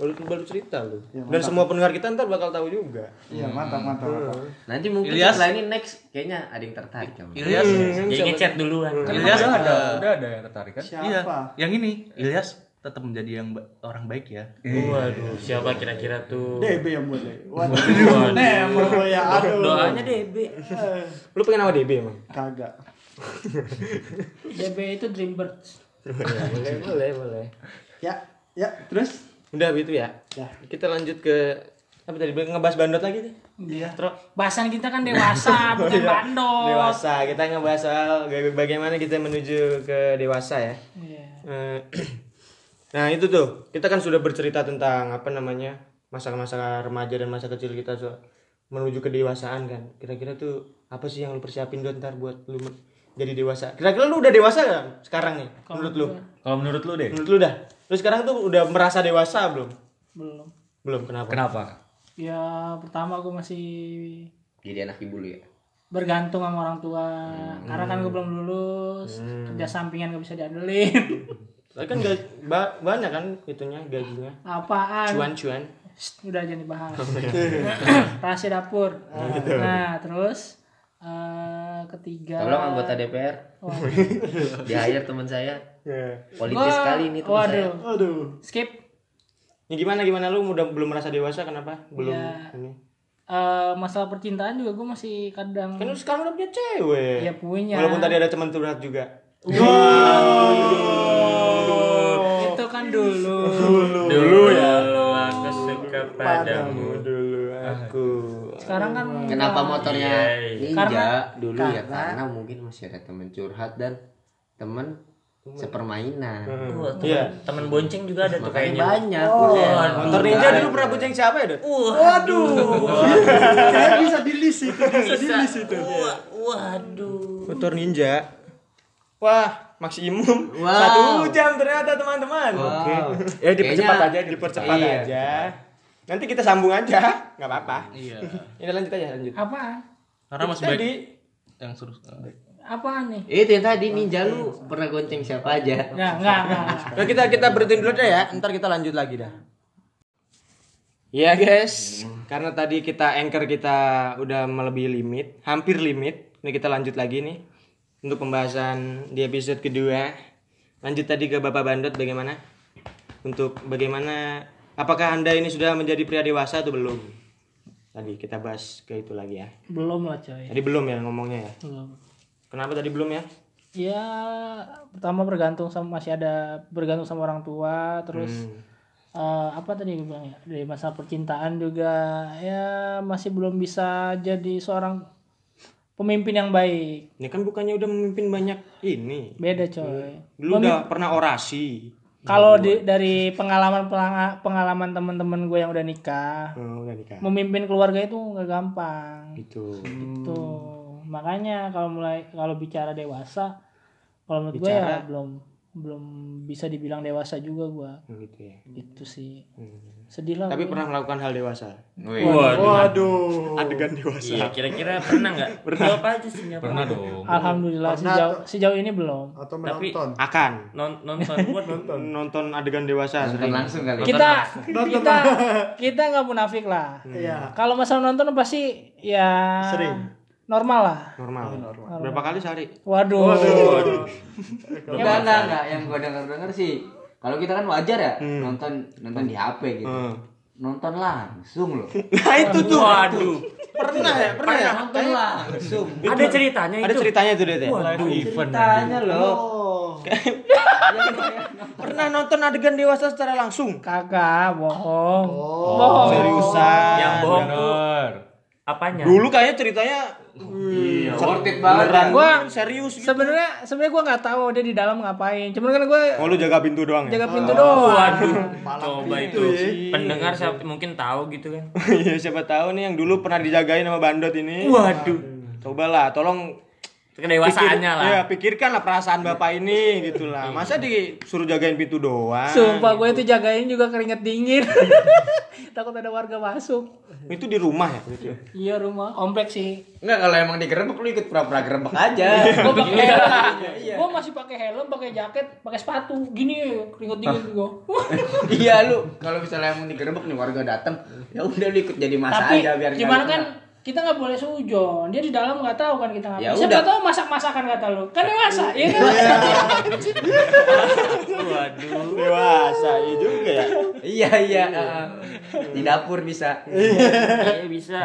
Baru baru cerita lu. Ya, Dan semua pendengar kita ntar bakal tahu juga. Iya, mantap mantap. mantap. Nanti mungkin Ilyas. setelah ini next kayaknya ada yang tertarik kamu. Ilyas. jadi ngechat duluan Ilyas Udah ada, udah ada yang tertarik kan? Iya. Siapa? Yang ini Ilyas tetap menjadi yang ba- orang baik ya. waduh siapa kira-kira tuh DB yang boleh. Waduh. Mau ya aduh. doanya DB Lu pengen nama DB emang? Kagak. DB itu Dreambirds boleh, boleh, boleh. Ya, ya, terus Udah gitu ya. Ya. Kita lanjut ke apa tadi ngebahas bandot lagi tuh Iya. Terus Bahasan kita kan dewasa, bukan bandot. dewasa kita ngebahas soal baga- bagaimana kita menuju ke dewasa ya Iya. Eh, nah itu tuh kita kan sudah bercerita tentang apa namanya masa-masa remaja dan masa kecil kita so- menuju kedewasaan kan kira-kira tuh apa sih yang lu persiapin dot ntar buat lu jadi dewasa kira-kira lu udah dewasa gak sekarang nih menurut lu Kalau menurut lu deh. menurut lu dah lu sekarang tuh udah merasa dewasa belum? Belum. belum kenapa? Kenapa? Ya pertama gue masih Jadi anak ibu lu ya. bergantung sama orang tua. Karena kan gue belum lulus kerja sampingan gak bisa diandelin. Tapi kan gak, ba- banyak kan itunya gajinya. Apaan? Cuan-cuan. Udah jangan dibahas. Rahasia dapur. Nah terus eh, ketiga Tolong anggota DPR Wah. di hire teman saya. Ya. Politis Gua- sekali ini saya. waduh Aduh. skip Ya gimana gimana lu udah belum merasa dewasa kenapa? Belum Ya. ini. Eh, masalah percintaan juga gue masih kadang Kan lu sekarang udah punya cewek. ya punya Walaupun tadi ada teman curhat juga. itu kan dulu Dulu ya. Aku suka padamu. Dulu aku. sekarang kan Kenapa motornya Iya, ninja Karena- dulu ya? Karena mungkin masih ada teman curhat dan teman sepermainan. Wah, temen, Iya. temen bonceng juga ada tuh kayaknya. banyak. Oh. Motor ninja dulu pernah bonceng siapa ya, Dot? Waduh. Kayak bisa di list itu, bisa di list itu. Waduh. Motor ninja. Wah, maksimum Wow. satu jam ternyata teman-teman. Oke. Ya dipercepat Kayaknya- aja, dipercepat Iya. aja. Nanti kita sambung aja, nggak apa-apa. Iya. Ini lanjut aja, lanjut. apaan Karena masih baik yang suruh apaan nih Itu yang tadi ninja lu pernah gonceng siapa aja? nggak nggak nggak Nah, kita kita berhentiin dulu deh ya, ntar kita lanjut lagi dah. Ya guys, karena tadi kita anchor kita udah melebihi limit, hampir limit. Ini kita lanjut lagi nih untuk pembahasan di episode kedua. Lanjut tadi ke Bapak Bandot bagaimana? Untuk bagaimana apakah Anda ini sudah menjadi pria dewasa atau belum? Tadi kita bahas ke itu lagi ya. belum lah coy Tadi belum ya ngomongnya ya. belum Kenapa tadi belum ya? ya pertama bergantung sama masih ada bergantung sama orang tua terus eh, apa tadi gue bilang ya dari masa percintaan juga ya masih belum bisa jadi seorang pemimpin yang baik Ini kan bukannya udah memimpin banyak ini. beda coy Dulu udah pernah orasi. kalau di, dari pengalaman pengalaman teman-teman gue yang udah nikah Oh, udah nikah. memimpin keluarga itu nggak gampang Gitu. itu makanya kalau mulai kalau bicara dewasa kalau menurut gue ya belum belum bisa dibilang dewasa juga gue Gitu ya. itu sih sedih lah Tapi gua. pernah melakukan hal dewasa. Waduh. Adegan dewasa. Iya, kira-kira pernah nggak? Jawab aja sih nggak Pernah dong. alhamdulillah sejauh sejauh ini belum Atau Tapi-. Akan Non nonton buat nonton adegan dewasa Nonton sering. langsung kali. kita kita kita nggak munafik lah Iya. kalau masalah nonton pasti ya Sering. Normal lah Normal. Berapa kali sehari? waduh, Enggak, enggak, enggak. Yang gua denger-denger sih kalau kita kan wajar ya nonton nonton di HP gitu. Hmm. Nonton langsung loh. Nah itu tuh. Waduh. Pernah ya? Pernah ya? Nonton langsung. Ada ceritanya Ada itu. ceritanya tuh Dede. Ceritanya loh. Pernah nonton adegan dewasa secara langsung. kagak bohong bohong Seriusan. Yang bohong Bener. apanya? Dulu kayaknya ceritanya Iya, worth it banget. beneran Gua serius gitu. sebenarnya sebenarnya gue nggak tahu dia di dalam ngapain cuman kan gue Oh lu jaga pintu doang ya? jaga pintu doang Waduh. Coba itu ya. pendengar siapa mungkin tahu gitu kan. Iya siapa tahu nih yang dulu pernah dijagain sama bandot ini. Waduh. Cobalah tolong Kedewasaannya lah. Ya, pikirkan lah perasaan bapak ini gitu lah. Masa disuruh jagain pintu doang? sumpah gue itu jagain juga keringet dingin takut ada warga masuk Itu di rumah ya? Gitu. iya rumah kompleks sih Enggak kalau emang digerebek lu ikut pura-pura gerebek aja. gue pakai helm gue masih pakai helm pakai jaket pakai sepatu gini keringet dingin gue iya lu kalau misalnya emang digerebek nih warga datang, ya udah lu ikut jadi masa tapi aja biar gimana kan kita nggak boleh sujon dia di dalam nggak tahu kan kita Ya ngapain siapa tahu masak masakan kata lu kan dewasa ya kan Waduh. Dewasa iya juga ya. Iya iya. heeh. Di dapur bisa. Iya bisa.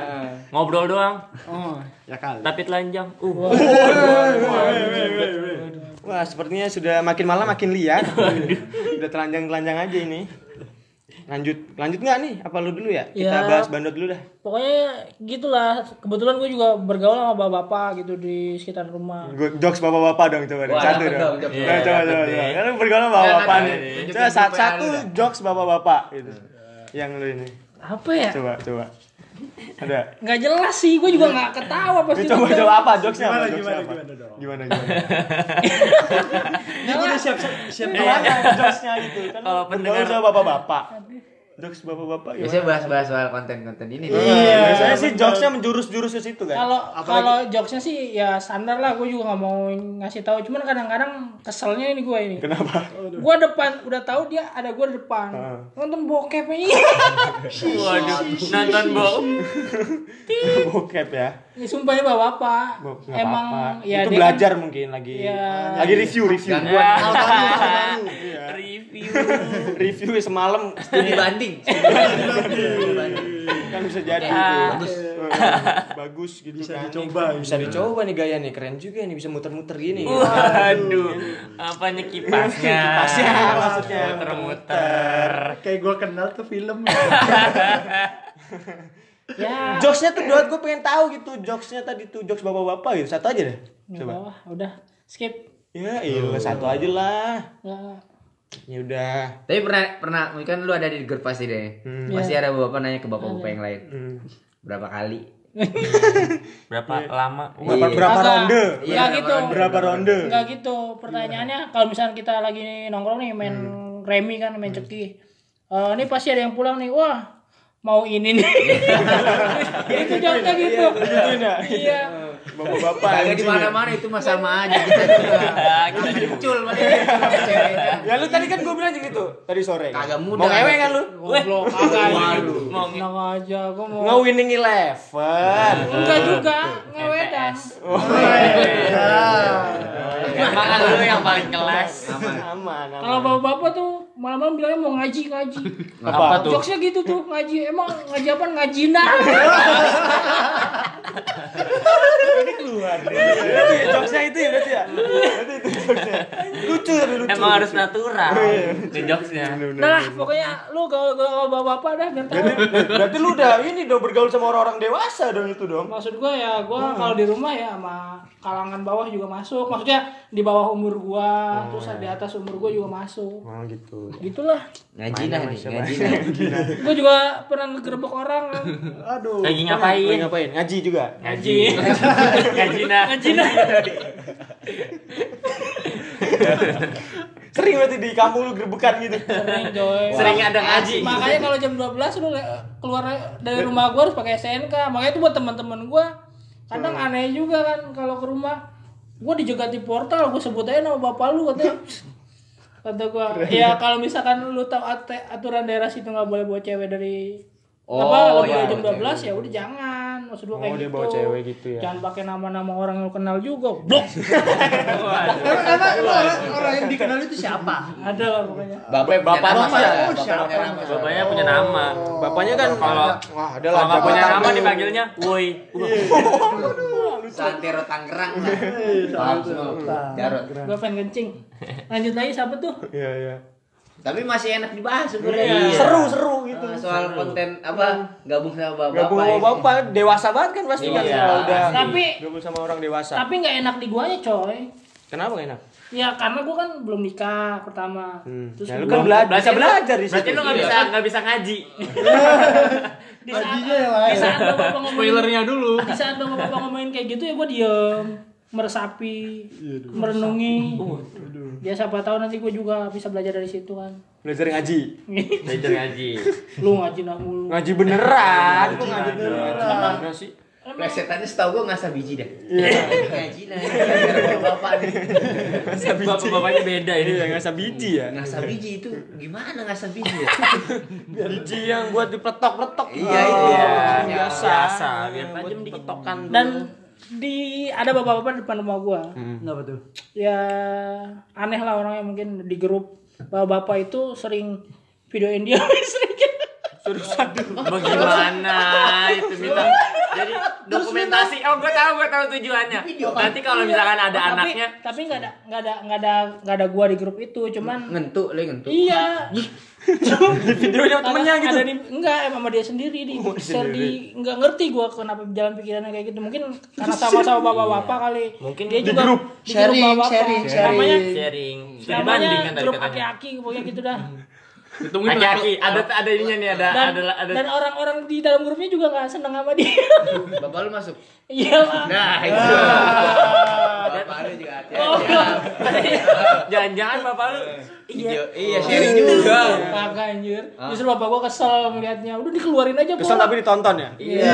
Ngobrol doang. oh Ya kali. Tapi telanjang. Uh. Wah, sepertinya sudah makin malam makin liar. Udah telanjang-telanjang aja ini. Lanjut lanjut nggak nih apa lu dulu ya kita Ya. bahas bandot dulu dah Pokoknya gitulah. Kebetulan gue juga bergaul sama bapak-bapak gitu di sekitar rumah. Gua jokes bapak-bapak dong coba. Wah, Satu dong. Nah, coba coba. nih. coba. Kan bergaul sama bapak-bapak nih. Coba satu, jokes bapak-bapak gitu. Yang lu ini. Apa ya? Coba coba. Ada. Nggak jelas sih. Gue juga nggak ketawa pasti. coba coba apa jokesnya apa? Gimana, Jokesnya gimana, apa? gimana dong? Gimana gimana? Ini gue udah siap siap Gimana jokesnya gitu kan? Kalau pendengar- bapak-bapak. Jokes bapak-bapak gimana? Biasanya bahas-bahas soal konten-konten ini. nih. Iya, biasanya sih jokesnya menjurus-jurus ke situ kan. Kalau kalau jokesnya sih ya standar lah. Gue juga nggak mau ngasih tahu. Cuman kadang-kadang keselnya ini gue ini. Kenapa? Gue depan udah tahu dia ada gue di depan. Nonton bokep ini. Waduh, nonton bom. Bokep ya. Ini sumpah ini bapak-bapak. Bo- nggak Emang apa-apa. ya itu dia belajar kan- mungkin lagi. Iya. Lagi review review. Gangguan. Iya. Review. review semalam Studi banding. kan bisa jadi Ah. bagus bagus gitu Bisa kan dicoba, bisa dicoba nih gaya nih keren juga nih bisa muter-muter gini Waduh, apanya kipasnya? Kipasnya, maksudnya. muter-muter. Kayak gue kenal tuh film. Ya. jokesnya tuh buat gue pengen tahu gitu jokesnya tadi tuh jokes bapak-bapak gitu satu aja deh coba apa-apa, udah skip. ya iya satu aja lah Nggak. ya udah Tapi pernah pernah kan lu ada di grup pasti deh. Pasti ada bapak nanya ke bapak-bapak yang lain. Berapa kali? Berapa lama? berapa, Iya. berapa ronde Iya, Nggak gitu. berapa ronde Enggak gitu. Pertanyaannya kalau misalnya kita lagi nongkrong nih main remi kan main ceki. Eh, ini pasti ada yang pulang nih. Wah, mau ini nih. itu jawabnya gitu. Ya? Iya. bapak-bapak Kagak di ya. mana-mana itu mah sama aja kita juga. Kita muncul mana ceweknya. ya lu tadi kan gue bilang gitu tadi sore Kagak mudah. mau ngewe kan lu Goblok. Waduh. Mau Tenang aja, gua mau nge winning eleven Enggak juga, ngewedan. Emang lu yang paling kelas. aman aman Kalau bapak-bapak tuh malam-malam bilangnya mau ngaji ngaji. apa tuh Jokesnya gitu tuh ngaji. Emang ngaji apa? Ngaji nah. Berarti jokesnya itu ya berarti ya berarti itu jokesnya lucu tapi lucu Emang harus natural. Ke jokesnya. Nah, lah, pokoknya lu gaul gaul bapak-bapak dah biar tahu. berarti lu udah ini dong bergaul sama orang-orang dewasa dong itu dong Maksud gua ya, gua kalau di rumah ya sama kalangan bawah juga masuk. Maksudnya di bawah umur gua, terus di atas umur gua juga masuk. oh gitu Gitulah. Ngaji dah nih, ngaji. Gua juga pernah ngegerebek orang. Aduh. Lagi Lagi ngapain? ngapain ngaji juga Ngaji. Ngaji nah. Ngaji nah. sering berarti di kampung lu gerbekan gitu Sering coy. Sering ada ngaji. Makanya kalau jam 12 lu keluar dari rumah gua harus pakai SNK. Makanya itu buat teman-teman gua kadang aneh juga kan kalau ke rumah gua dijegat di portal gua sebut aja nama bapak lu katanya kata gua ya kalau misalkan lu tahu at- aturan daerah situ nggak boleh bawa cewek dari Oh, apa lebih iya, dari jam bawa 12 ya udah jangan maksud gua Oh, kayak dia gitu bawa cewek gitu ya. jangan pakai nama-nama orang yang lu kenal juga blok Emang emang orang, orang yang dikenal itu siapa? ada lah pokoknya Bapak Bapak punya nama, siapa? Bapak Oh, siapa? punya nama. Bapaknya punya nama. bapaknya kan Kalau wah ada kalau lah nggak punya nama dipanggilnya woi. Santero Tangerang. Paham semua. Jarot. gua pengen kencing lanjut lagi siapa tuh iya iya Tapi masih enak dibahas sebenarnya. seru seru gitu Ah, Soal konten apa gabung sama bapak. Gabung sama bapak dewasa banget kan pasti kan Iya. kalau udah Tapi- gabung sama orang dewasa. tapi nggak enak di guanya coy Kenapa gak enak? Ya karena gua kan belum nikah pertama. Terus Ya, lu kan bela- Berarti bisa lu- belajar di situ. Berarti lu nggak bisa nggak bisa ngaji. di saat, di saat bapak ngomongin Spoilernya dulu. di saat bapak bapak ngomongin kayak gitu ya gua diem meresapi merenungi ya siapa tahu nanti gua juga bisa belajar dari situ kan Belajar ngaji. Belajar ngaji. lu ngaji nah mulu Ngaji beneran. Kok ngaji beneran? Sih. Plesetannya setahu gua ngasah biji dah. Ngaji lah. Bapak nih. Bapak-bapaknya beda ini. Iya, ngasah biji ya. Ngasah biji itu gimana ngasah biji ya? Biji yang buat dipletok-pletok. Iya, itu. Iya, Ya, biasa. biasa, biar tajam dikit. petokan dan di ada bapak-bapak di depan rumah gua. Kenapa tuh? ya aneh lah orangnya mungkin di grup. Bapak-bapak itu sering videoin dia sering Bagaimana itu minta? Jadi dokumen presentasi. Oh, gue tahu, gue tahu tujuannya. Nanti kalau misalkan ada tapi, anaknya, tapi nggak ada nggak ada nggak ada nggak ada gua di grup itu cuman Ngentuk, le ngentuk. iya. Videonya temennya gitu. ada di enggak emang sama dia sendiri. Di share di nggak ngerti gua kenapa jalan pikirannya kayak gitu. Mungkin karena sama-sama bapak-bapak kali. Mungkin dia di juga grup. di Sharing, grup bapak sharing, sharing. Studi banding namanya kan tadi grup aki-aki pokoknya gitu dah Aki-aki, ada ada ininya nih, ada dan, ada ada. dan orang-orang di dalam grupnya juga nggak seneng sama dia Bapak lu masuk. iya lah Nah, itu. Bapak lu juga Oh. hati-hati. Jangan-jangan bapak lu Iya, iya sharing juga. Kagak anjir. Justru bapak gua kesel melihatnya. Udah dikeluarin aja, Kesel tapi ditonton ya? Iya.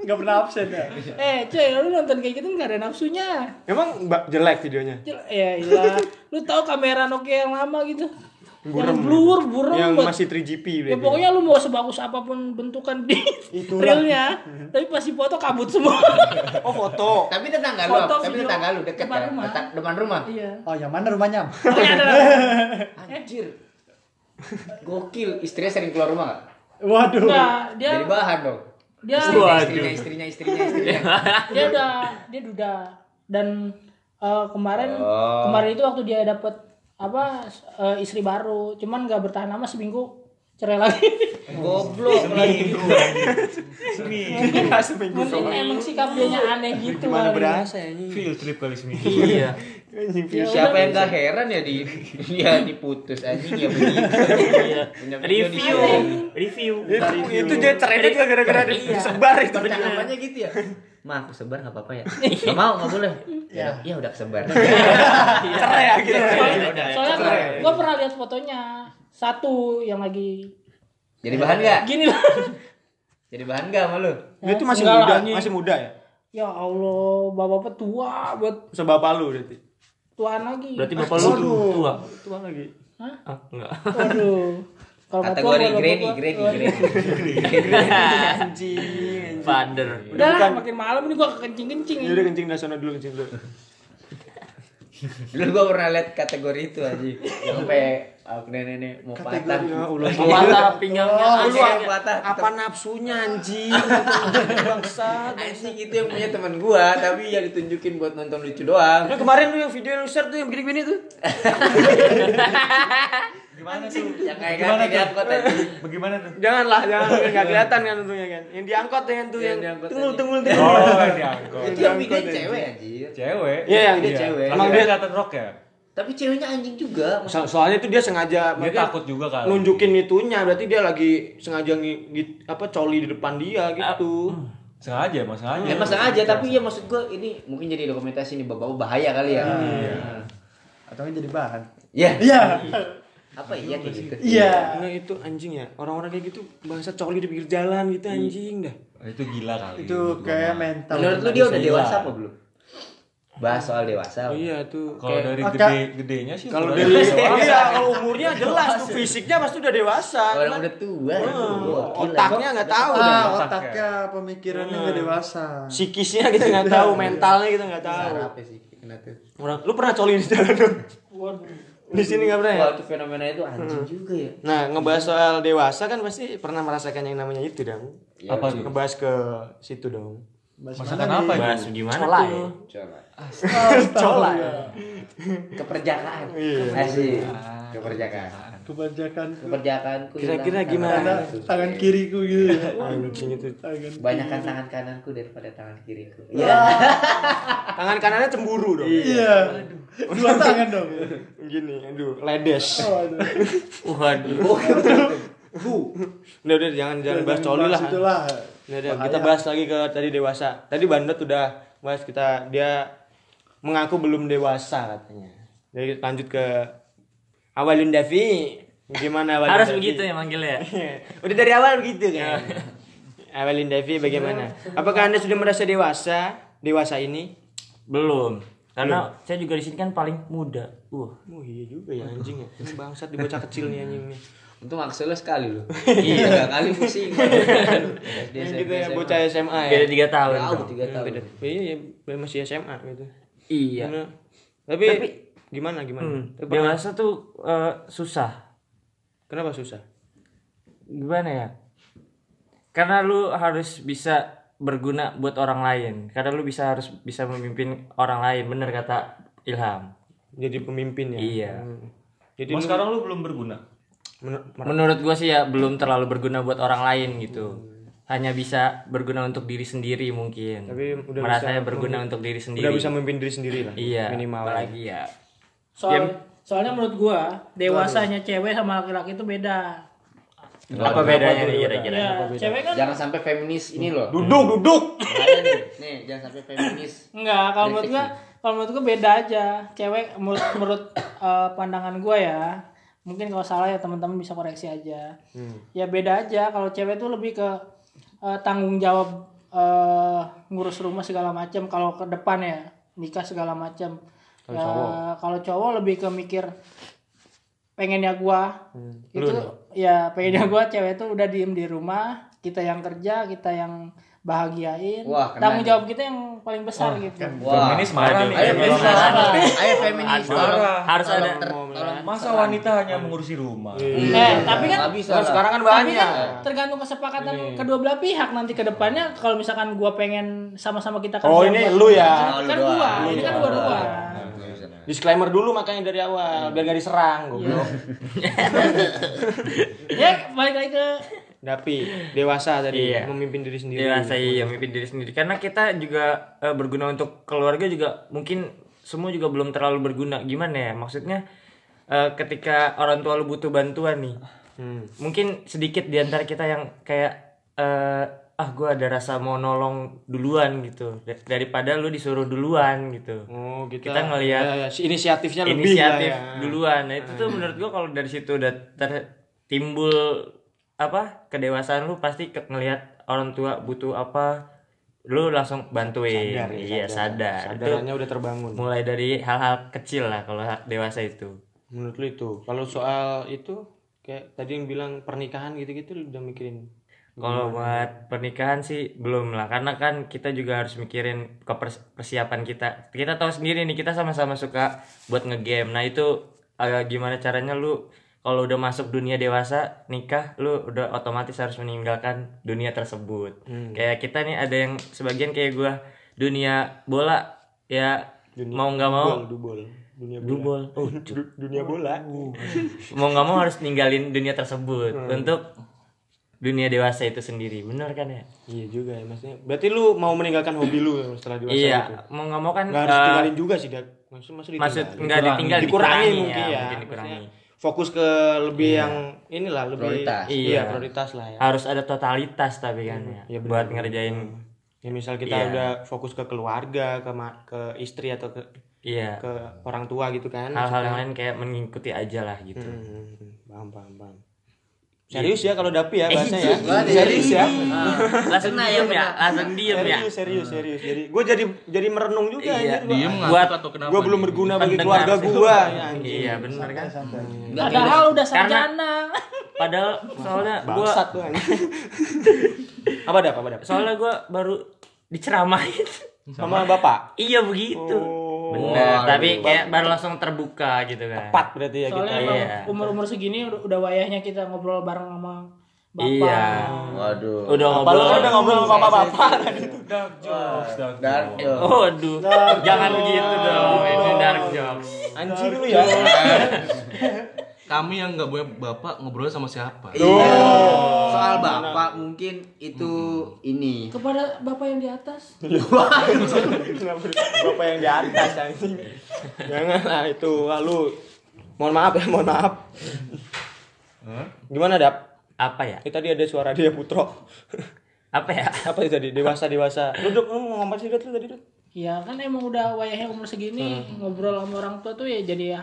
Nggak pernah absen ya. Eh, cuy, lu nonton kayak gitu nggak ada nafsunya. Emang mbak jelek videonya? Jel- Ya ilah. Lu tahu kamera Nokia yang lama gitu? Yang blur, buram Yang buat- masih 3GP Ya pokoknya lu mau sebagus apa pun bentukan di realnya, tapi pasti foto kabut semua. Oh foto. Tapi tetangga lu, Foto, tapi video. tetangga lu deket Depan ya? rumah. Dekat- Depan rumah. iya. Oh, yang mana rumahnya? Pokoknya ada Anjir. Gokil, istrinya sering keluar rumah gak? Waduh. enggak, dia Jadi bahan dong. dia Istrinya, istrinya, istrinya, istrinya, istrinya. dia udah dia duda dan eh, kemarin Oh. kemarin itu waktu dia dapet apa eh, istri baru cuman nggak bertahan lama seminggu cerai lagi Goblok lagi. mungkin mungkin emang sikap dia aneh gitu Gimana kali. berasa ya ini? Field trip kali seminggu. Iya. Ya Siapa yang gak heran ya di dia diputus anjing ya begitu. Iya. Punya Review, review. Itu, dia cerainya juga gara-gara disebar itu. Percakapannya gitu ya. Ma, aku sebar gak apa-apa ya? Gak mau, gak boleh. Ya, ya udah kesebar. Cerai ya gitu. soalnya, soalnya gue pernah lihat fotonya satu yang lagi Jadi bahan gak? gini lah Jadi bahan gak sama lu? Dia tuh masih muda, masih muda ya? ya allah bapak-bapak tua buat Sebapak lu berarti. tuaan lagi Berarti bapak lu tua. Tua lagi. Hah? Ah, enggak. waduh kalau Kategori granny, granny, granny. Anjing. Udah lah makin malam ini gua kencing-kencing Ya udah kencing dah sana dulu kencing dulu. Dulu gua pernah lihat kategori itu aja. Yang sampai aku nenek mau patah. Ya Allah. Patah pinggangnya. Lu aneh. yang patah. Apa nafsunya anjing? Bangsat. Anjing itu yang punya teman gua, tapi ya ditunjukin buat nonton lucu doang. Lu kemarin lu yang video yang lu share tuh yang begini-begini tuh. Gimana tuh? Yang kayak Gimana tuh? angkot aja. Bagaimana tuh? Janganlah, jangan enggak kelihatan kan untungnya kan. Yang diangkot yang tuh Yang diangkot tungul tadi. tungul tungul. Oh, diangkut. Itu yang videoin cewek anjir. Cewek. Iya, yang dia cewek. Emang Emang dia dia- kelihatan rock ya? Tapi ceweknya anjing juga. So- soalnya itu dia sengaja Dia takut juga kali. nunjukin itunya berarti dia lagi sengaja ngi, ngi- apa coli di depan dia gitu. Sengaja, emang sengaja. Emang sengaja, tapi ya maksud gua ini mungkin jadi dokumentasi nih bapak bahaya kali ya. Atau jadi bahan. Ya. Iya. Apa iya kayak gitu? Iya. Nah itu anjing ya orang-orang kayak gitu bangsa coli di pinggir jalan gitu anjing dah. Oh, itu gila kali. Itu kayak mental. Menurut lu dia udah dewasa apa belum? Bahas soal dewasa. Oh iya tuh Kalau dari gede gedenya sih kalau dari dewasa. iya kalau umurnya jelas tuh fisiknya pasti udah dewasa. Orang Cuman, udah tua. Gokil, otaknya nggak tahu. Ah, otak otaknya pemikirannya nggak dewasa. Psikisnya kita nggak tahu, mentalnya kita nggak tahu. Ya tuh. Orang, lu pernah coli di jalan dong? Di sini nggak pernah ya? Itu fenomena itu anjing juga ya. Nah, ngebahas soal dewasa kan pasti pernah merasakan yang namanya itu dong. Apa tuh? Ngebahas ke situ dong. Masakan apa ya? Bahas gimana Colai. tuh? Coba. Colai. Keperjakaan. Iya. Asik. Keperjakaan. Kebanyakan Keperjakaanku Kira-kira gimana? tangan kiriku gitu ya. Anjing itu. Tangan Banyakkan tangan kananku daripada tangan kiriku. Iya. Ya. Tangan kanannya cemburu dong. Iya. Dua tangan dong. Gini, aduh, ledes. Waduh. Waduh. Udah, udah jangan jangan bahas coli lah. Itulah. Udah, udah, kita bahas lagi ke tadi dewasa. Tadi Bandot udah bahas kita dia mengaku belum dewasa katanya. Jadi lanjut ke Awalin Davi. Gimana Awalin Harus Davi? begitu ya manggilnya. Udah dari awal begitu kan. Awalin Davi bagaimana? Apakah Anda sudah merasa dewasa? Dewasa ini? Belum. Karena saya juga di sini kan paling muda. Uh. Oh iya juga ya anjing ya. Ini bangsat di bocah kecil nih anjing nih. Untung aksel lu sekali lu. Iya, kali pusing. SD, Yang SMP, gitu ya SMA. bocah SMA ya. Beda tiga tahun. Jauh tiga tahun. Beda. Iya, iya, masih SMA gitu. Iya. Tapi, Tapi- gimana gimana? Hmm. Dewasa tuh eh, susah. Kenapa susah? Gimana ya? Karena lu harus bisa berguna buat orang lain karena lu bisa harus bisa memimpin orang lain bener kata Ilham Jadi pemimpin ya. iya Jadi Mas lu- sekarang lu belum berguna. menur- menurut gua sih ya belum terlalu berguna buat orang lain gitu hanya bisa berguna untuk diri sendiri mungkin Tapi udah merasanya bisa berguna untuk diri sendiri udah bisa memimpin diri sendiri lah. iya Minimal. apalagi ya Soal, soalnya menurut gua dewasanya cewek sama laki-laki itu beda. apa bedanya nih kira-kira Ya, cewek kan Jangan sampai feminis ini loh. Duduk, duduk. Nih, nih jangan sampai feminis. enggak kalau menurut gua kalau menurut gua beda aja. Cewek menurut menurut eh, pandangan gua ya. Mungkin kalau salah ya teman-teman bisa koreksi aja. Ya beda aja kalau cewek tuh lebih ke eh, tanggung jawab eh, ngurus rumah segala macam kalau ke depan ya nikah segala macam. Ya, kalau cowok lebih ke mikir pengennya gua. Itu ya pengennya gua cewek tuh udah diem di rumah kita yang kerja kita yang bahagiain. Wah, tanggung jawab kita yang paling besar gitu. Wah. Feminis marah nih. Ayo Feminis. Ayo feminis. Harus ada Masa wanita hanya mengurusi rumah? eh tapi kan bisa Kan sekarang kan tapi banyak. kan tergantung kesepakatan kedua belah pihak nanti ke depannya. Kalau misalkan gua pengen sama-sama kita kerja Oh, ini lu ya? kan, kan gua. ini kan gua dua Disclaimer dulu makanya dari awal biar gak diserang goblok. ya balik lagi ke Dapi, dewasa tadi Iya. memimpin diri sendiri. dewasa iya memimpin diri sendiri karena kita juga eh, berguna untuk keluarga juga mungkin semua juga belum terlalu berguna gimana ya maksudnya eh, ketika orang tua lu butuh bantuan nih Hmm. mungkin sedikit di antara kita yang kayak eh, ah gue ada rasa mau nolong duluan gitu. Da- daripada lu disuruh duluan gitu. Oh, kita, Kita ngelihat ya, ya, si inisiatifnya lebih inisiatif lah ya. duluan. Nah itu tuh menurut gua kalau dari situ udah tertimbul apa kedewasaan lu pasti ke- ngelihat orang tua butuh apa lu langsung bantuin. Sadar ya, iya sadar, Itu Sadarannya udah terbangun. mulai dari hal-hal kecil lah kalau dewasa itu. Menurut lu itu. Kalau soal itu kayak tadi yang bilang pernikahan gitu-gitu lu udah mikirin. Kalau buat pernikahan sih belum lah karena kan kita juga harus mikirin kepers- persiapan kita. Kita tahu sendiri nih kita sama-sama suka buat ngegame. Nah itu eh, gimana caranya lu kalau udah masuk dunia dewasa nikah lu udah otomatis harus meninggalkan dunia tersebut. Kayak kita nih ada yang sebagian kayak gua dunia bola ya mau nggak mau. Dubol, dunia bola. dubol. Oh Du- dunia bola. mau nggak mau harus ninggalin dunia tersebut. Untuk dunia dewasa itu sendiri bener kan ya Iya juga ya maksudnya. Berarti lu mau meninggalkan hobi lu setelah dewasa iya itu. mau nggak mau kan Nggak harus eh, tinggalin juga sih, Dak. Maksud maksud maksud nggak ditinggal dikurangi, dikurangi, mungkin ya. mungkin dikurangi Maksudnya Fokus ke lebih yang inilah lebih Prioritas. Iya, Iya. prioritas lah ya. harus ada totalitas tapi kan ya Iya, bener, buat bener. ngerjain Ya misal kita Iya. udah fokus ke keluarga, ke ma- ke istri atau ke iya ke orang tua gitu kan. hal-hal yang lain kayak mengikuti aja lah gitu Hmm, paham paham paham. Serius ya kalau Dapi ya bahasanya ya. Serius ya. langsung diem ya langsung diem ya Serius, serius, serius. Jadi gue jadi jadi merenung juga Iya, gua. Diem Buat- atau kenapa? Gue belum nih? berguna bagi keluarga gue. Ya, anjing. iya bener kan padahal udah Karena- sarjana padahal soalnya gua Bangsat tuh anjing. apa dah, apa dah? soalnya gua baru diceramain Sama bapak. iya begitu Oh, bener tapi kayak baru langsung terbuka gitu kan Tepat berarti ya soalnya kita. Iya. umur-umur segini udah, wayahnya kita ngobrol bareng sama bapak iya Waduh. udah ngobrol udah ngobrol sama bapak-bapak? Dark joke. Oh, aduh. Jangan begitu dong. Ini dark jokes. Anjing lu ya. Kami yang nggak boleh bapak ngobrol sama siapa? Iya. Soal bapak mungkin itu ini. kepada bapak yang di atas bapak yang di atas anjing? Jangan lah itu. Lalu mohon maaf ya, mohon maaf. Gimana, Dap? Apa ya? Eh, tadi ada suara dia Putro. Apa ya? Apa itu tadi? Dewasa dewasa. Duduk lu mau ngomong sih lu tadi Dut? ya kan emang udah wayahnya umur segini ngobrol sama orang tua tuh ya jadi ya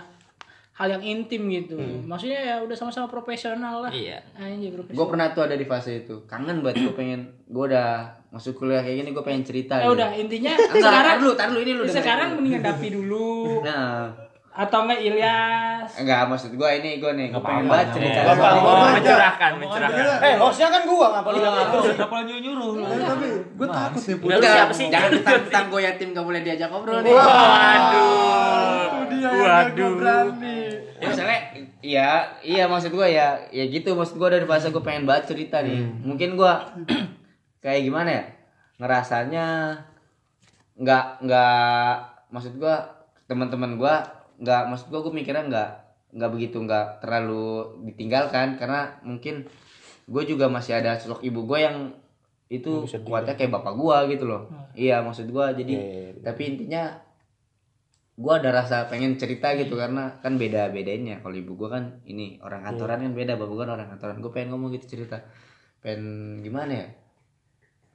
hal yang intim gitu maksudnya ya udah sama-sama profesional lah Iya. anjir Gue profesional pernah tuh ada di fase itu. Kangen banget gue pengen. Gue udah masuk kuliah kayak gini gue pengen cerita. ya gitu. udah intinya Enggak, sekarang tar dulu ini lu sekarang mendingan Dapi dulu Nah, atau enggak Ilyas enggak maksud gue ini gue nih. Gue pengen banget cerita. Gak apa-apa. dia. Mencurahkan, mencurahkan. Eh, hostnya kan gua ngapa lu yang itu? Kenapa lu nyuruh? tapi gue takut nih Enggak, lu Enggak, siapa sih? jangan tentang gue yatim gak boleh diajak ngobrol nih. Waduh. Waduh. Ya, misalnya iya iya maksud gue ya ya gitu maksud gue dari fase gue pengen banget cerita nih mungkin gue kayak gimana ya ngerasanya nggak nggak maksud gua teman-teman gua nggak maksud gua gua mikirnya nggak nggak begitu nggak terlalu ditinggalkan. Karena mungkin gue juga masih ada sosok ibu gue yang itu kuatnya kayak bapak gua gitu loh. Iya maksud gua. Jadi tapi intinya gua ada rasa pengen cerita gitu. Karena kan beda bedanya kalau ibu gua kan ini orang kantoran kan beda. Bapak gua kan orang kantoran gue pengen ngomong gitu cerita. Pengen gimana ya?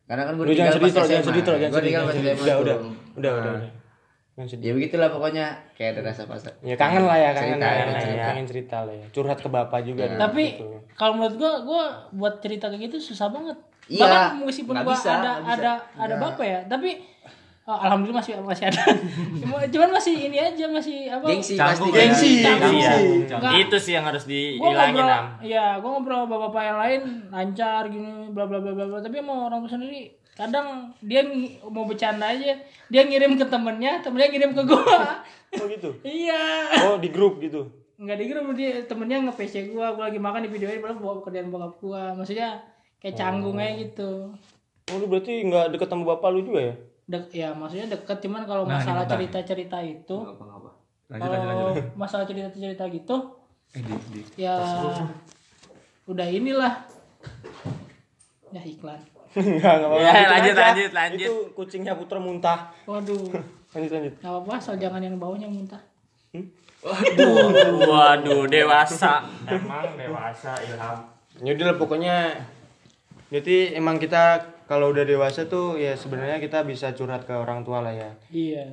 Karena kan gue Lu jangan sedih Tol, jangan SMA. sedih Tol, jangan Gua sedih, Udah, udah. Udah, udah, Sedih. ya begitulah pokoknya kayak ada rasa pas Ya kangen lah ya, kangen Cerita, lah ya, kangen cerita. kangen cerita lah ya. Curhat ke bapak juga. dulu, Tapi gitu. kalau menurut gua gua buat cerita kayak gitu susah banget. Iya, Bahkan meskipun gua bisa, ada bisa. ada ada bapak ya, tapi oh, alhamdulillah masih masih ada. Cuma- Cuman masih ini aja masih apa? gengsi Canggung pasti ya. Gengsi, Canggung. Iya. Nggak. Itu sih yang harus dihilangin am. iya, gua ngobrol sama bapak-bapak yang lain lancar gini, bla bla bla bla bla. Tapi sama orang tua sendiri kadang dia mau bercanda aja, dia ngirim ke temennya, temennya ngirim ke gua. Oh gitu. iya. Oh di grup gitu. nggak di grup dia temennya nge PC gua gua lagi makan di videoin padahal bawa kerjaan bokap gua maksudnya kayak canggung aja gitu Oh lu berarti nggak deket sama bapak lu juga ya? Dek, ya maksudnya deket cuman kalau Nah, ini masalah cerita cerita itu Lanjut lanjut lanjut. kalau masalah cerita cerita gitu Eh, di, di. ya udah inilah ya iklan Enggak, enggak apa-apa. Ya, lanjut, aja. lanjut, lanjut. Itu kucingnya putra muntah. waduh Lanjut lanjut. nggak apa-apa asal jangan yang baunya muntah Waduh, dewasa. Emang dewasa Ilham. Jadi lah pokoknya jadi emang kita kalau udah dewasa tuh ya sebenarnya kita bisa curhat ke orang tua lah ya. iya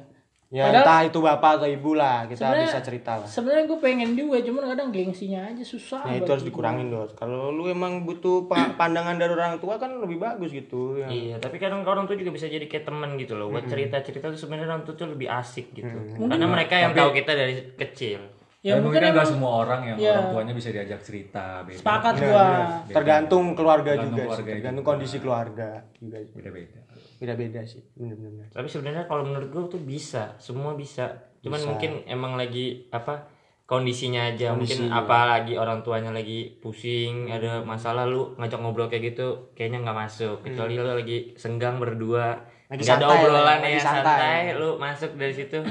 Ya Padahal- entah itu bapak atau ibu lah, kita bisa cerita lah. sebenarnya gue pengen juga cuman kadang gengsinya aja susah Ya itu harus dikurangin dong. Kalau lu emang butuh pa- pandangan dari orang tua kan lebih bagus gitu. Ya. Iya, tapi kadang orang tuh juga bisa jadi kayak teman gitu loh. Buat cerita-cerita tuh sebenarnya orang tuh tuh lebih asik gitu. Karena mereka yang tahu kita dari kecil. ya Ya, mungkin mungkin kan nggak semua orang yang Iya. orang tuanya bisa diajak cerita. Beda. sepakat Benar, gua benar. Tergantung keluarga Tergantung juga keluarga sih. Tergantung juga. kondisi keluarga juga. Beda-beda. Beda-beda sih. Bener-bener. Tapi sebenarnya kalau menurut gue tuh bisa, semua bisa. Cuman mungkin emang lagi apa kondisinya aja. Mungkin apalagi orang tuanya lagi pusing, ada masalah lu ngajak ngobrol kayak gitu, kayaknya nggak masuk. Kecuali lu lagi senggang berdua, Lagi nggak ada santai lah, obrolan lagi ya santai. santai, lu masuk dari situ.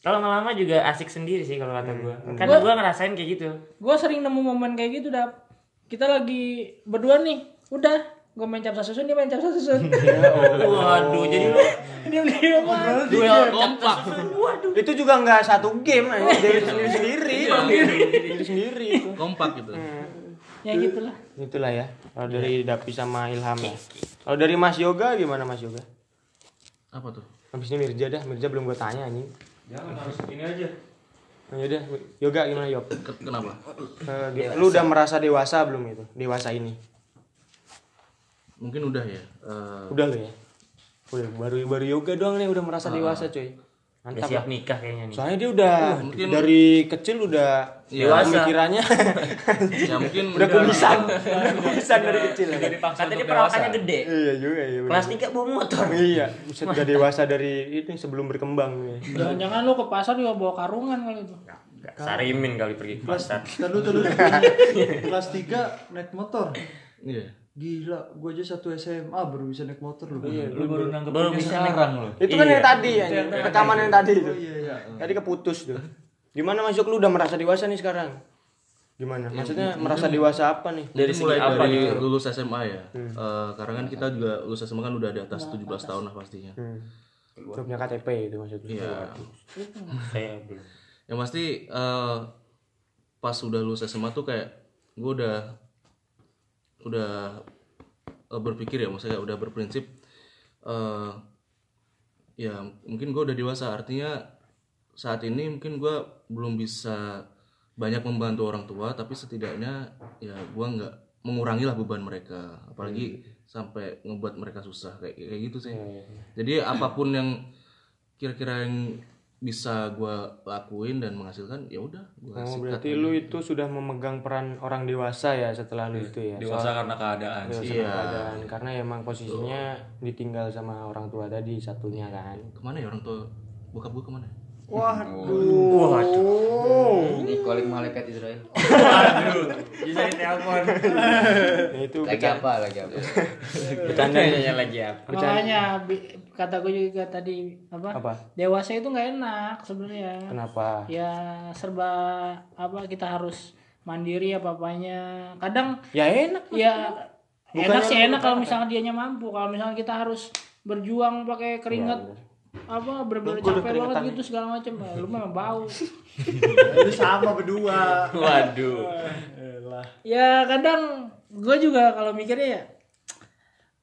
Kalau lama-lama juga asik sendiri sih kalau kata gue. Karena gue ngerasain kayak gitu. gue sering nemu momen kayak gitu dap kita lagi berdua nih udah gue main capsa susun dia main capsa susun Waduh, jadi lu diam diam duel kompak. Itu juga nggak satu game, aja. dari sendiri sendiri. Sendiri sendiri itu. kompak gitu ya gitulah Itulah ya. Kalau dari Dapi sama Ilham ya. Kalau dari Mas Yoga gimana Mas Yoga? apa tuh Habis ini Mirja dah, Mirja belum gue tanya anjing. Jangan harus ini aja. Nah, yaudah, Yoga gimana Yop? Ke- kenapa Eh, lu udah merasa dewasa belum itu? Dewasa ini? Mungkin udah ya Eh, Udah lu ya? Udah, baru baru Yoga doang nih udah merasa dewasa coy. Udah Mantap siap lah. nikah kayaknya nih. Soalnya dia udah dari kecil udah Dewasa. pemikirannya ya mungkin udah kumisan. udah kumisan dari kecil. Kata dia perawakannya gede. Iya juga ya. Kelas 3 bawa motor. Iya, buset udah dewasa dari itu sebelum berkembang ya. jangan jangan lu ke pasar juga bawa karungan kali itu Nggak, Sarimin kali pergi ke kelas pasar. tadu tadu kelas 3 naik motor iya gila gua aja satu SMA baru bisa naik motor loh Lu baru nangkep Baru bisa sekarang lo. Itu kan yang tadi ya, rekaman yang tadi itu. oh iya iya Tadi keputus tuh. Gimana Mas Yok lu udah merasa dewasa nih sekarang? Gimana? Maksudnya merasa dewasa apa nih? Dari segi apa dari gitu? lulus SMA ya Eh, karena kan kita juga lulus SMA kan udah di atas 17 tahun lah pastinya Udah punya KTP itu maksudnya. iya Saya belum. yang pasti eh, pas udah lulus SMA tuh kayak gue udah udah eh, berpikir ya maksudnya udah berprinsip eh ya mungkin gue udah dewasa. Artinya saat ini mungkin gue belum bisa banyak membantu orang tua tapi setidaknya ya gue nggak mengurangi lah beban mereka. Apalagi sampai ngebuat mereka susah kayak kayak gitu sih. Jadi apa pun yang kira-kira yang bisa gue lakuin dan menghasilkan ya udah gue Oh, berarti lu itu sudah memegang peran orang dewasa ya setelah lu itu ya. Dewasa karena keadaan Dewasa sih. Iya. keadaan. Karena emang posisinya ditinggal sama orang tua tadi satunya kan. ke mana ya orang tua bokap gue ke mana Waduh. Ini calling malaikat Israel. Bisa ditelepon. itu Lagi apa? Lagi apa? Bercandanya lagi apa? Makanya bi- kata gue juga tadi apa? Apa? Dewasa itu nggak enak sebenarnya. kenapa Ya serba apa kita harus mandiri apa apanya. Kadang ya enak ya enak sih enak kalau misalnya dianya mampu. Kalau misalnya kita harus berjuang pakai keringat apa bener-bener capek banget gitu segala macam ya, lu memang bau Itu sama berdua. Waduh. ya kadang gue juga kalau mikirnya ya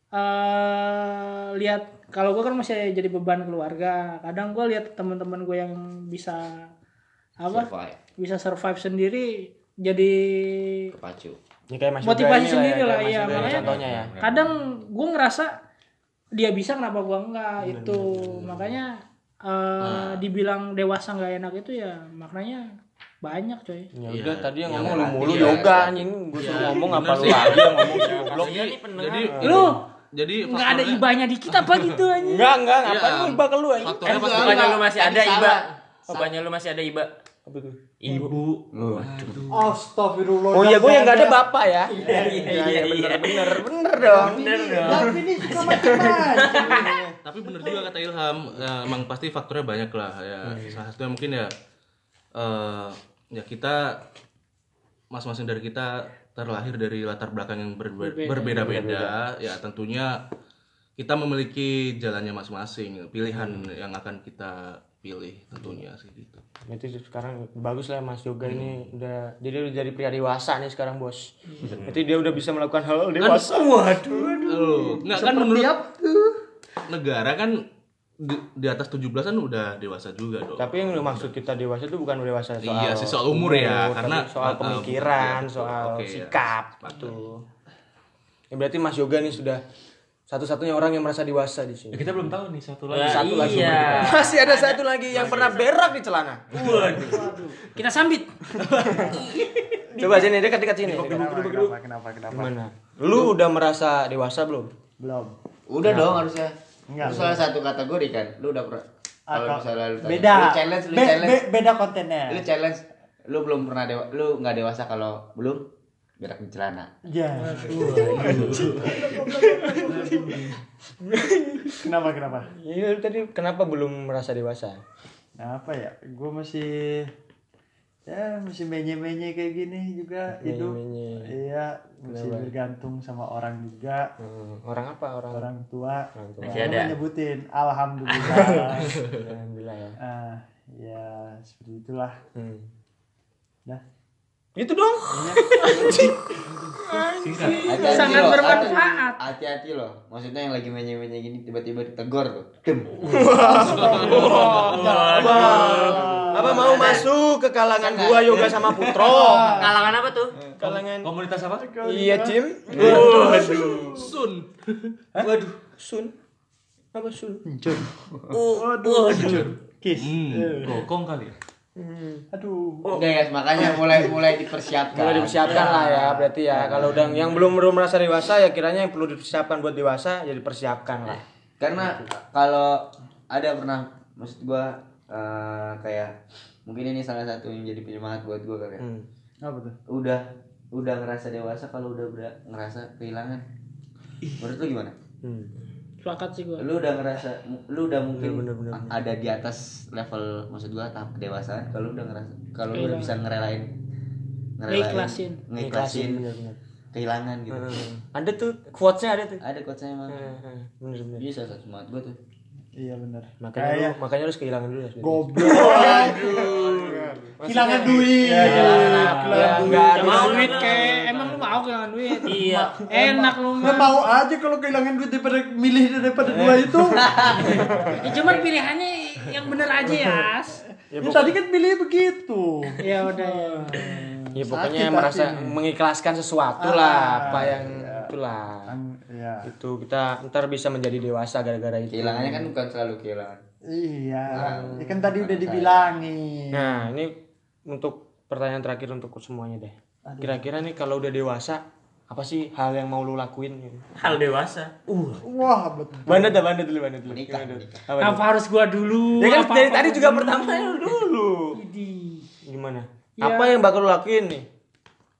eh lihat kalau gue kan masih jadi beban keluarga. Kadang gue lihat teman-teman gue yang bisa apa? Survive. bisa survive sendiri jadi Kepacu. ini kayak Mas motivasi sendiri ya, lah kayak Mas iya makanya contohnya ya. kadang gue ngerasa dia bisa kenapa gue enggak itu makanya eh, dibilang dewasa nggak enak itu ya maknanya banyak coy. Ya udah tadi yang yang ngomong lu mulu ya. yoga anjing. Gue suruh ngomong apa lu lagi yang ngomong. Goblok. Jadi lu jadi nggak ada ibanya dikit apa gitu anjing? Enggak enggak ngapain Iya. lu iba ke lu pasti Bukannya lu masih ada iba. Bukannya lu masih ada iba. apa tuh Ibu. Astagfirullah. oh iya gue yang nggak ada Gak bapak ya? Iya iya bener bener bener dong. bener dong. Tapi ini suka macam-macam. tapi bener juga kata Ilham ya, emang pasti faktornya banyak lah ya. Salah satunya mungkin ya eh ya kita masing-masing dari kita terlahir dari latar belakang yang berbe- berbeda-beda. ya tentunya kita memiliki jalannya masing-masing pilihan yang akan kita pilih tentunya sih gitu. Itu sekarang bagus lah Mas Yoga ini udah jadi udah jadi pria dewasa nih sekarang bos. Berarti dia udah bisa melakukan hal dewasa. waduh Loh, nggak kan menurut negara kan di, di atas 17 kan udah dewasa juga dong tapi yang lu maksud kita dewasa itu bukan dewasa soal Iya sih, soal umur ya, tapi karena, soal uh, pemikiran iya, soal oke, ya. sikap gitu ya berarti Mas Yoga nih sudah satu-satunya orang yang merasa dewasa di sini Ya, kita belum tahu nih satu Ya, lagi. satu lagi iya. masih ada satu lagi yang pernah berak di celana kita sambit coba sini dekat dekat sini Kenapa, kenapa, kenapa, kenapa? gimana lu udah merasa dewasa belum Belum. Udah dong harusnya. Enggak, Lu salah satu kategori kan. Lu udah pernah kalau misalnya lu tanya, Beda. lu challenge, lu Be- challenge. be- beda kontennya. Lu challenge lu belum pernah dewa, lu nggak dewasa kalau belum berak di celana. Ya. kenapa, kenapa? Iya lu tadi kenapa belum merasa dewasa Nah, apa ya? Gue masih ya masih menye-menye kayak gini juga hidup. Menye-menye. Iya, masih bergantung sama orang juga. Hmm, orang apa orang Orang tua. Orang tua. Masih ada. menyebutin alhamdulillah. alhamdulillah ya ah, ya seperti itulah. hmm. Dah. itu dong Hati-hati Sangat bermanfaat. hati- Hati-hati loh. Maksudnya yang lagi menye-menye gini tiba-tiba ditegur tuh. Dem. apa mau masuk ke kalangan gua yoga sama putro? Kalangan apa tuh? kalangan Komunitas apa? iya Jim. Sun. Waduh. Sun. Apa sun? Kiss. Hmm, gokong kali ya. Aduh. Enggak ya, makanya mulai mulai dipersiapkan. mulai dipersiapkan lah ya berarti ya. Kalau udah yang belum belum merasa dewasa ya kiranya yang perlu dipersiapkan buat dewasa ya dipersiapkan lah. Karena kalau ada pernah maksud gua eh, kayak mungkin ini salah satu yang jadi penyemangat buat gua kali ya. hmm. Apa tuh? Udah udah ngerasa dewasa kalau udah ber- ngerasa kehilangan. Menurut lu gimana? Hmm. sepakat sih gue Lu udah ngerasa lu udah mungkin Bener, bener, bener. ada di atas level maksud gua tahap kedewasaan kalau udah ngerasa kalau lu udah bisa ngerelain Ngeikhlasin. ngeikhlasin bener-bener kehilangan gitu. Hmm. ada tuh quotesnya ada tuh Ada quotesnya emang. Hmm, bener-bener Bisa satu semangat gua tuh. Iya benar. makanya lu, makanya lu harus kehilangan dulu ya. Goblok. Kehilangan duit. Ya, enggak Ya mau duit kayak emang lu mau kehilangan duit iya enak lu mah mau aja kalau kehilangan duit daripada milih daripada dua itu. ya cuman pilihannya yang bener aja ya As. Ya, tadi kan pilih begitu. ya udah ya ya pokoknya Sakit merasa mengikhlaskan sesuatu Ah, lah apa yang itulah Iya. itu kita ntar bisa menjadi dewasa gara-gara itu Kehilangannya kan bukan selalu kehilangan. Iya. Ya kan tadi udah dibilangin. nah ini untuk pertanyaan terakhir untuk semuanya deh kira-kira nih kalau udah dewasa apa sih hal yang mau lu lakuin gitu. Hal dewasa. Uh, Wah, betul. Bandet dah, bandet dulu, bandet dulu. Dut? menikah. Apa, harus gua dulu? Ya kan Apa- dari apa tadi juga dulu? pertama lu dulu. Gimana? Ya. Apa yang bakal lu lakuin nih?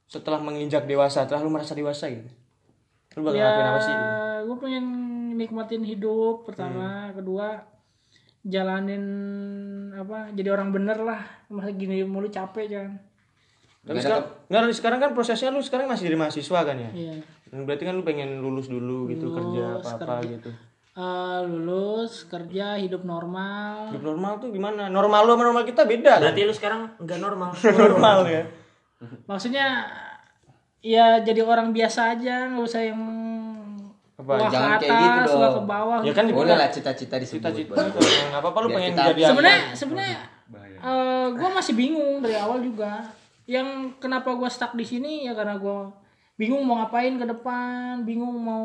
Setelah menginjak dewasa, setelah lu merasa dewasa gitu. Lu bakal ya, apa sih? gue pengen nikmatin hidup Hmm. pertama, kedua jalanin apa jadi orang bener lah masa gini mulu capek jangan Tapi sekarang, nggak, sekarang kan prosesnya lu sekarang masih jadi mahasiswa kan ya? iya Berarti kan lu pengen lulus dulu gitu, kerja Lulus, apa-apa kerja. gitu. Eh, lulus kerja hidup normal Hidup normal tuh gimana? Normal lu sama normal kita beda kan? berarti lu sekarang nggak normal. normal ya. maksudnya ya jadi orang biasa aja nggak usah yang Apa? wah Jangan ke kayak gitu atas dong. ke bawah Ya kan Boleh lah cita-cita disebut. cita-cita Bang. gitu. Apa-apa lu Biar pengen jadi apa? sebenarnya sebenarnya gue masih bingung dari awal juga yang kenapa gue stuck di sini ya karena gue bingung mau ngapain ke depan bingung mau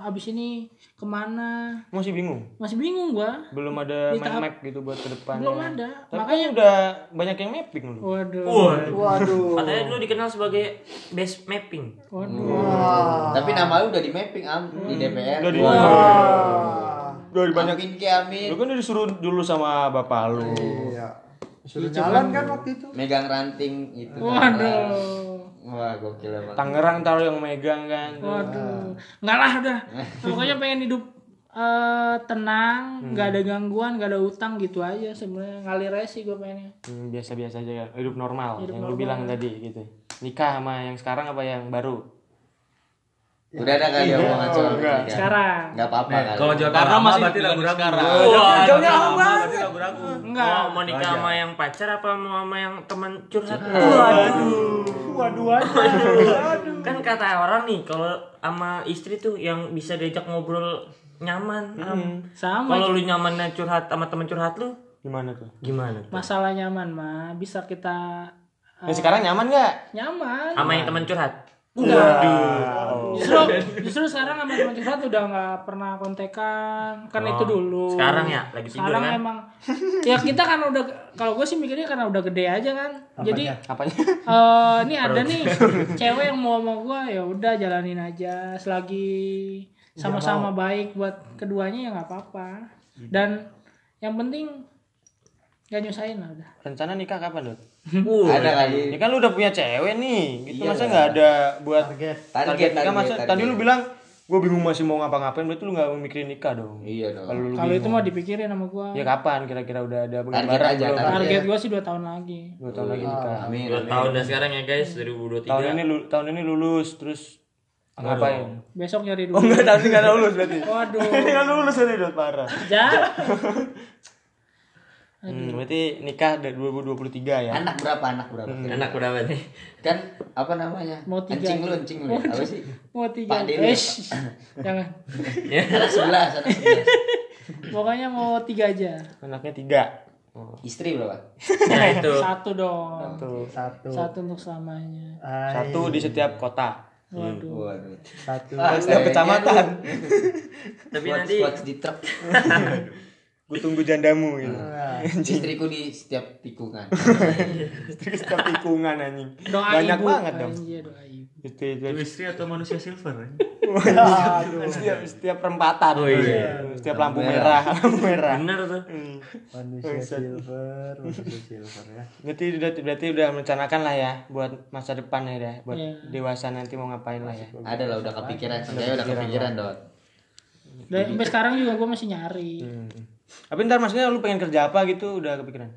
abis ini ke mana Masih bingung. masih bingung gue Belum ada Di mind tahap- map gitu buat ke depan. belum ada Tapi makanya kan udah banyak yang mapping lu. waduh Waduh. Katanya lu dikenal sebagai best mapping. waduh Tapi nama lu udah di mapping am di DPR. Udah di Wah. udah banyak. Amin ke amin. Lu kan udah disuruh dulu sama bapak lu. Iya. Suruh jalan kan waktu itu. Megang ranting itu. waduh Wah, gokil emang. Tangerang taruh yang megang kan. waduh nggak lah udah pokoknya pengen hidup eh, tenang nggak ada gangguan nggak ada utang gitu aja sebenarnya ngalir aja sih gue pengennya Hmm, biasa-biasa aja. Hidup normal Hidup yang lu normal. bilang tadi gitu. Nikah sama yang sekarang apa yang baru? Udah ada kali omongan soal enggak. nikah. sekarang Enggak apa-apa kali. Kalau jawab Karena masih berarti bukan ragu-ragu. sekarang. Wah, jauhnya lama berarti ragu-ragu. enggak Mau nikah sama yang pacar apa mau sama yang teman curhat? waduh waduh Kan kata orang nih kalau sama istri tuh yang bisa diajak ngobrol nyaman. Am. sama Kalau lu nyamannya curhat sama teman curhat lu Gimana tuh? gimana? tuh? masalah nyaman mah bisa kita Nah, sekarang nyaman nggak? nyaman Sama yang teman curhat. Justru justru sekarang sama teman curhat udah nggak pernah kontekan kan itu dulu. Sekarang ya? Lagi tidur sekarang kan? emang ya kita kan udah kalau gue sih mikirnya karena udah gede aja kan. Jadi Apanya? eh ini ada nih cewek yang mau sama gue ya udah jalanin aja. Selagi sama-sama baik buat keduanya ya nggak apa-apa. Dan yang penting gak nyusahin lah udah Rencana nikah kapan, Dut? Ada kali. Ini kan lu udah punya cewek nih. Gitu Iya masa nggak ada buat Target. target, Target, nikah masa target, tadi target. lu bilang gue bingung masih mau ngapa-ngapain berarti lu nggak mikirin nikah dong. Iya dong. Kalau lu kalau itu bingung. mah dipikirin sama gue ya kapan kira-kira udah ada Target gambaran aja, target. target gue sih dua tahun lagi Dua tahun lagi nikah. Amin. Dua tahun dan sekarang ya guys 2023. Tahun ini lu- tahun ini lulus terus ngapain? besok nyari Oh dulu enggak tahun ini nggak lulus berarti. waduh Ini nggak lulus ini Dut parah. ja Hmm, berarti nikah dari 2023 ya. Anak berapa? Anak berapa? Anak berapa nih? Kan apa namanya? Mau tiga Encing lu, encing lu. Apa sih? mau tiga Pak Dede. eh jangan Anak sebelas, anak sebelas. pokoknya mau tiga aja Anaknya tiga. Oh, Istri berapa? Nah itu. satu dong tuh. Satu. satu untuk selamanya Hai. Satu di setiap kota. waduh Waduh. Satu. Ah, Setiap kayaknya kecamatan. Tapi nanti squats di truk. Gue tunggu jandamu gitu. Istriku di setiap tikungan. Istri setiap tikungan anjing. doa Banyak ibu banget dong. Anjir, doa ibu Itu istri atau manusia silver? eh? Setiap setiap perempatan. Oh, iya. Setiap lampu merah, lampu merah. bener tuh. Hmm. Manusia silver, manusia silver ya. Berarti udah berarti udah merencanakan lah ya buat masa depan ya, ya. buat Iya. dewasa nanti mau ngapain lah ya. Ada lah udah kepikiran, saya udah kepikiran dot. Dan sampai sekarang juga gue masih nyari Hmm. Tapi ntar maksudnya lu pengen kerja apa gitu udah kepikiran?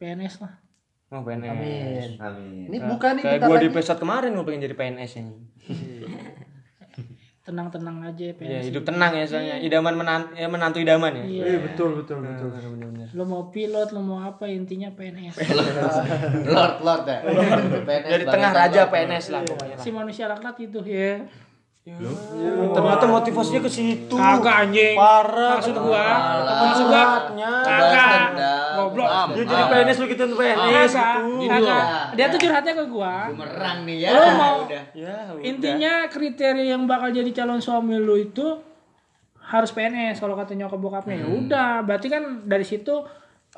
PNS lah Oh PNS. Amin. Amin. Ini bukan nih Kayak gua di episode kemarin gue pengen jadi PNS ini. tenang-tenang aja Ya PNS hidup tenang ya soalnya. Idaman menantu, ya, menantu idaman ya. Iya. Eh, betul betul betul. Bener-bener. lo mau pilot lo mau apa intinya PNS Lord, Lord ya. PNS Dari bagian tengah Lord. raja PNS lah pokoknya si manusia laknat itu ya Ternyata motivasinya ke situ. kagak anjing. Parah. maksud gua maksud gua kagak. Goblok. Dia jadi PNS lu gitu PNS kagak gitu. kagak. ya. dia tuh curhatnya ke gua. Bumerang nih ya. Lo mau. Ya, udah. intinya kriteria yang bakal jadi calon suami lu itu harus PNS kalau kata nyokap bokapnya ya udah. Berarti kan dari situ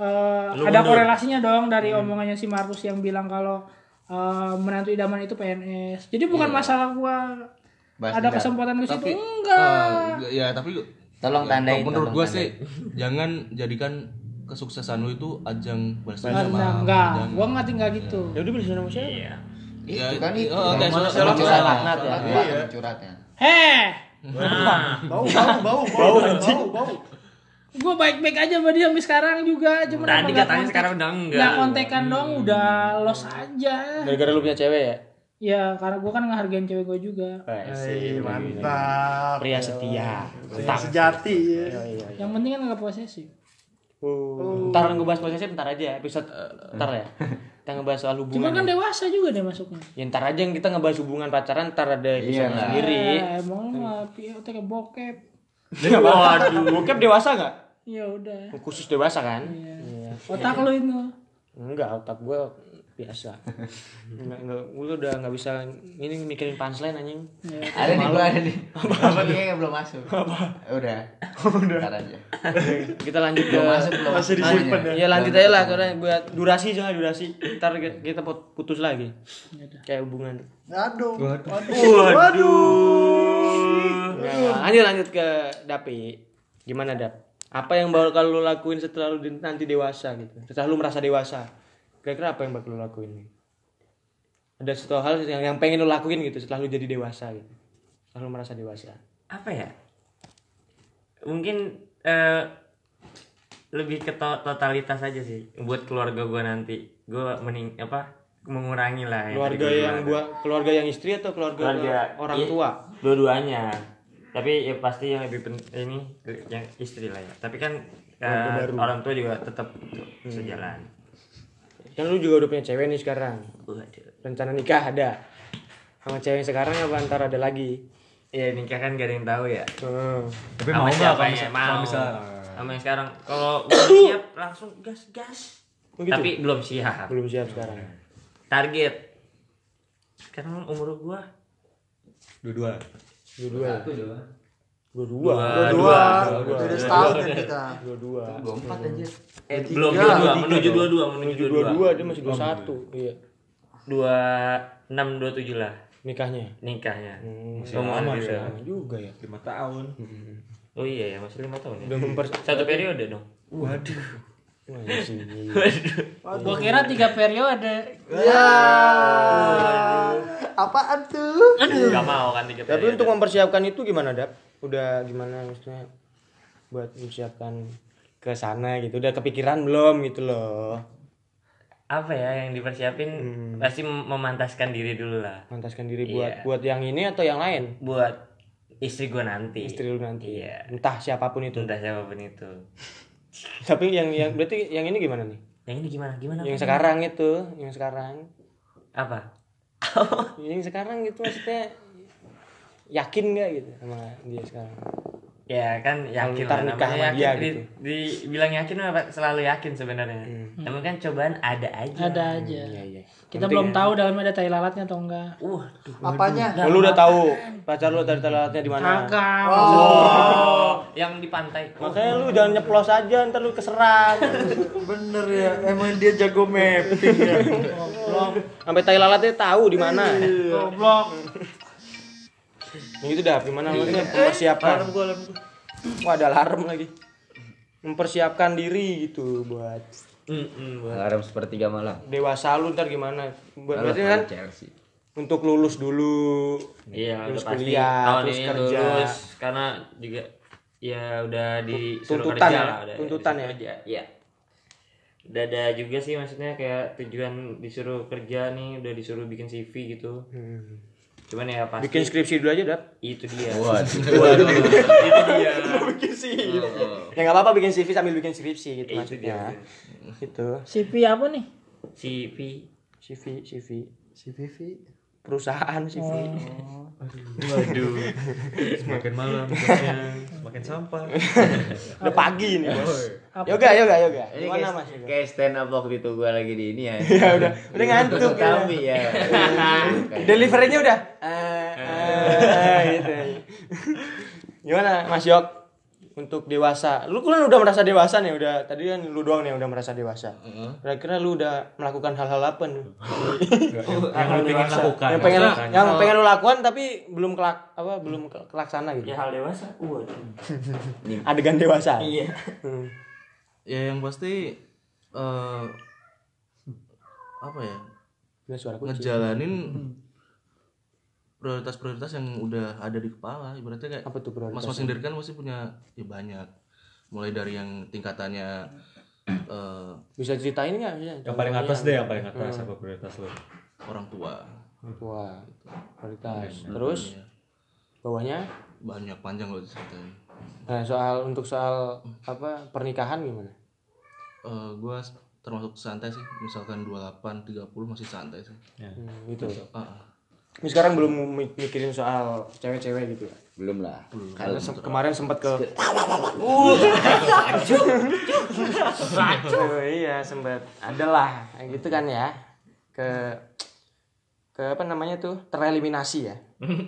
eh, ada korelasinya dong dari omongannya si Markus yang bilang kalau eh, menantu idaman itu PNS. Jadi bukan masalah gua Bahas ada dendam. kesempatan ke situ enggak. eh, ya tapi Tolong ya, tandain, menurut tolong gue sih jangan jadikan kesuksesan lu itu ajang balas Enggak, dendam enggak, enggak. Gua nggak tinggal gitu. Ya udah beli sama siapa? Iya. ya, Itu kan itu. oh, kayak surat laknat ya. Laknat curhatnya. Heh, Bau, bau, bau, bau, bau, bau. gua baik-baik aja sama dia sampai sekarang juga. Cuma Tadi nggak katanya sekarang udah enggak. nggak kontekan dong, udah los aja. Gara-gara lu punya cewek ya? Ya, karena gua kan ngehargain cewek gua juga. Eh, Mantap. Pria setia. Pria sejati ya. Yang penting kan nggak posesif. Oh. Ntar ngebahas posesif ntar aja episode eh, ntar ya. Kita ngebahas soal Cuma hubungan. kan ya. dewasa juga dia masuknya. Ya ntar aja yang kita ngebahas hubungan pacaran ntar ada episode Iya, sendiri. Eh, emang lu mah POT kayak bokep. Waduh, bokep dewasa nggak? Ya udah. Khusus dewasa kan? Iya. Otak lu itu. Enggak, otak gue biasa. Enggak, enggak, gue udah nggak bisa ini mikirin punchline anjing. Ada nih gua ada nih. Apa kayaknya belum masuk. Udah. Udah. aja. Kita lanjut ke Belum masuk belum. Masih disimpan ya. Iya lanjut aja lah karena buat durasi soalnya durasi. Ntar kita putus lagi. Kayak hubungan. Aduh. Nah, lanjut lanjut ke Dapi. Gimana Dap? Apa yang bakal lu lakuin setelah lu di- nanti dewasa gitu? Setelah lu merasa dewasa. Kira-kira apa yang bakal lu lakuin? Ada satu hal yang, yang pengen lu lakuin gitu setelah lu jadi dewasa gitu. Setelah lu merasa dewasa. apa ya mungkin eh, lebih ke to- totalitas aja sih buat keluarga gua nanti gua mening apa mengurangi lah Keluarga yang gua keluarga yang istri atau keluarga, keluarga orang iya, tua? dua-duanya tapi ya pasti yang lebih penting ini yang istri lah ya tapi kan eh, orang tua juga tetap sejalan Kan lu juga udah punya cewek nih sekarang. waduh Rencana nikah ada. Sama cewek yang sekarang apa ntar ada lagi? ya nikah kan gak ada yang tahu ya Hmm. Tapi Sama mau nggak kalau ya? misal- mau kalau misal sama yang sekarang kalau belum siap langsung gas gas Oh gitu? tapi belum siap Belum siap sekarang. target karena umur gua dua-dua. Dua-dua. ya? Dua. Dua-dua. Dua, beda setahun ya kita. Dua-dua. Dua empat aja. eh, belum dua dua menuju dua dua menuju dua dua dia masih dua satu. Iya. dua enam dua tujuh lah Nikahnya. nikahnya Masih Umur lama dia. sih. Lama juga ya. lima tahun. oh iya ya masih lima tahun ya satu periode dong Waduh. Iya. Gua kira tiga periode. Ya. Apaan tuh? nggak mau kan tiga Tapi periode untuk mempersiapkan itu gimana, Dap? Udah gimana maksudnya buat mempersiapkan ke sana gitu. Udah kepikiran belum gitu loh. apa ya yang dipersiapin pasti mem- memantaskan diri dulu lah Mantaskan diri buat Iya. buat yang ini atau yang lain? buat istri gua nanti Istri lu nanti. Iya. Entah siapa pun itu. entah siapa pun itu Tapi yang yang berarti yang ini gimana nih? yang ini gimana gimana Yang sekarang itu, yang sekarang. apa yang sekarang gitu maksudnya yakin nggak gitu sama dia sekarang? ya kan yakin lah nikah namanya sama yakin dia di, gitu. dibilang yakin apa selalu yakin sebenarnya namun kan cobaan ada aja Ada aja. Iya iya. Kita belum tahu dalamnya ada tai lalatnya atau enggak. Waduh. Apanya? Oh, lu udah tahu pacar lu dari telatnya di mana? Kagak. Oh, yang di pantai. Makanya lu jangan nyeplos aja ntar lu keserang. Bener ya, emang dia jago mapping ya. Sampai tai lalatnya tahu di mana. Goblok. Yang itu dah gimana maksudnya mempersiapkan. Wah, ada alarm lagi. Mempersiapkan diri gitu buat Mm-mm, buat- Alarm sepertiga malam. dewasa lu ntar gimana? Buat berarti kan Chelsea. untuk lulus dulu. Iya, udah pasti kuliah, tahun terus ini kerja. lulus karena juga ya udah disuruh Tuntutan kerja ya? lah, udah Tuntutan ya? kerja. Iya. Udah ada juga sih maksudnya kayak tujuan disuruh kerja nih, udah disuruh bikin CV gitu. Cuman ya pasti Bikin skripsi dulu aja, Dap. itu dia. Waduh. itu dia. bikin CV. Ya nggak apa-apa bikin CV sambil bikin skripsi gitu Itu maksudnya. dia. Gitu. CV apa nih? CV CV, CV. Si Vivi. Perusahaan CV. Waduh. Semakin malam, semakin sampah. Udah pagi nih, Bos. Yoga, yoga, yoga. Ini Gimana, Mas? Yoga? kayak stand up waktu itu gua lagi di ini ya. Ya udah, udah ngantuk ya. Tapi ya. Deliverynya udah. Eh, eh, gitu. Gimana, Mas Yok? Untuk dewasa. Lu kan udah merasa dewasa nih, udah tadi kan lu doang nih yang udah merasa dewasa. Kira-kira lu udah melakukan hal-hal apa nih? yang lu pengen lakukan yang pengen maksudnya. yang pengen lu lakukan tapi belum kelak apa belum ke- kelaksana gitu. ya hal dewasa waduh Adegan dewasa. iya Hmm. Ya yang pasti eh apa ya? Suara. Ngejalanin prioritas-prioritas yang udah ada di kepala. Ibaratnya kayak Apa tuh prioritas? masing-masing dari kan pasti punya ya banyak. Mulai dari yang tingkatannya eh Bisa ceritain nggak? Bisa. Yang paling atas deh, yang paling atas apa prioritas lu? orang tua. Wah, prioritas. Terus bawahnya? Banyak panjang loh diceritain. Nah, soal untuk soal apa pernikahan gimana? Eh gua termasuk santai sih. Misalkan 28 30 masih santai sih. Hmm, gitu. Ini sekarang belum mi- mikirin soal cewek-cewek gitu ya. belum lah. Karena se- kemarin sempat ke Oh, iya. Sempat adalah gitu kan ya. Ke ke apa namanya tuh? Tereliminasi ya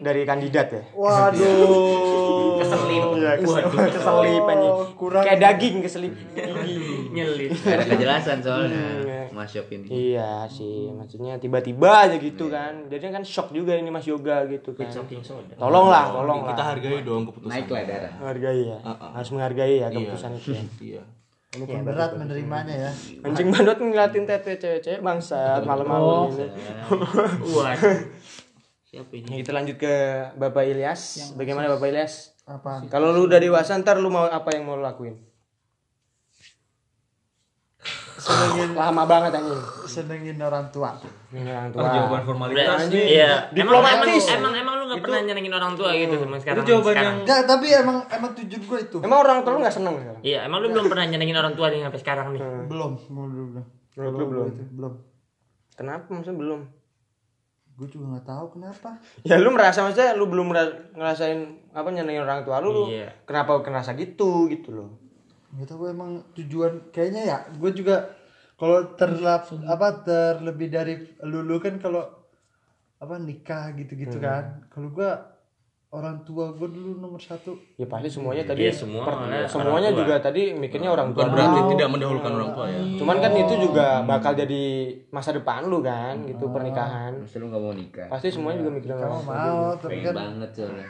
dari kandidat ya. Waduh. keselip ya keselip, keselip anjing. Kurang. kayak daging keselip. Gigi nyelit Gak ada kejelasan soalnya Hmm. mas Yop ini. Iya sih maksudnya tiba-tiba aja gitu kan. Jadi kan shock juga ini mas yoga gitu kan. shocking soda. Tolonglah tolong kita hargai dong keputusan. naik lah darah. Menghargai ya. Harus menghargai ya keputusan itu ya. Iya. Walaupun berat menerimanya ya. anjing bandot ngeliatin tete cewek-cewek bangsa malam-malam ini. Waduh. Siapa ini? Kita lanjut ke Bapak Ilyas. Bagaimana Bapak Ilyas? Apa? Kalau lu udah dewasa ntar lu mau apa yang mau lu lakuin? Senengin Lama banget anjing. senengin orang tua. Ini orang Oh, tua. jawaban formalitas Udah, iya. Diplomatis. Emang, emang, emang lu gak pernah nyenengin orang tua gitu sama sekarang. itu jawaban sekarang. Enggak, tapi emang emang tujuan gue itu. Emang orang tua lu gak seneng sekarang? Iya, emang lu belum pernah nyenengin orang tua nih sampai sekarang nih. Belum, belum, belum. belum. Belum? itu, belum. Kenapa maksudnya belum? Gue juga nggak tahu kenapa. Ya lu merasa maksudnya lu belum ngerasain apa nyenengin orang tua lu, lu Iya. kenapa ngerasa gitu gitu loh. Gak tahu emang tujuan kayaknya ya. Gue juga kalau terlap apa terlebih dari lulu kan kalau apa nikah gitu-gitu kan. Kalau gue orang tua gue dulu nomor satu. Ya pasti semuanya tadi Iya, semua per- malah semuanya tua. juga tadi mikirnya orang tua. Bukan berarti dulu. tidak mendahulukan orang tua ya. Cuman kan itu juga bakal jadi masa depan lu kan gitu pernikahan. Masa lu gak mau nikah Pasti semuanya juga mikirin Kamu orang tua. mau tapi kan banget soalnya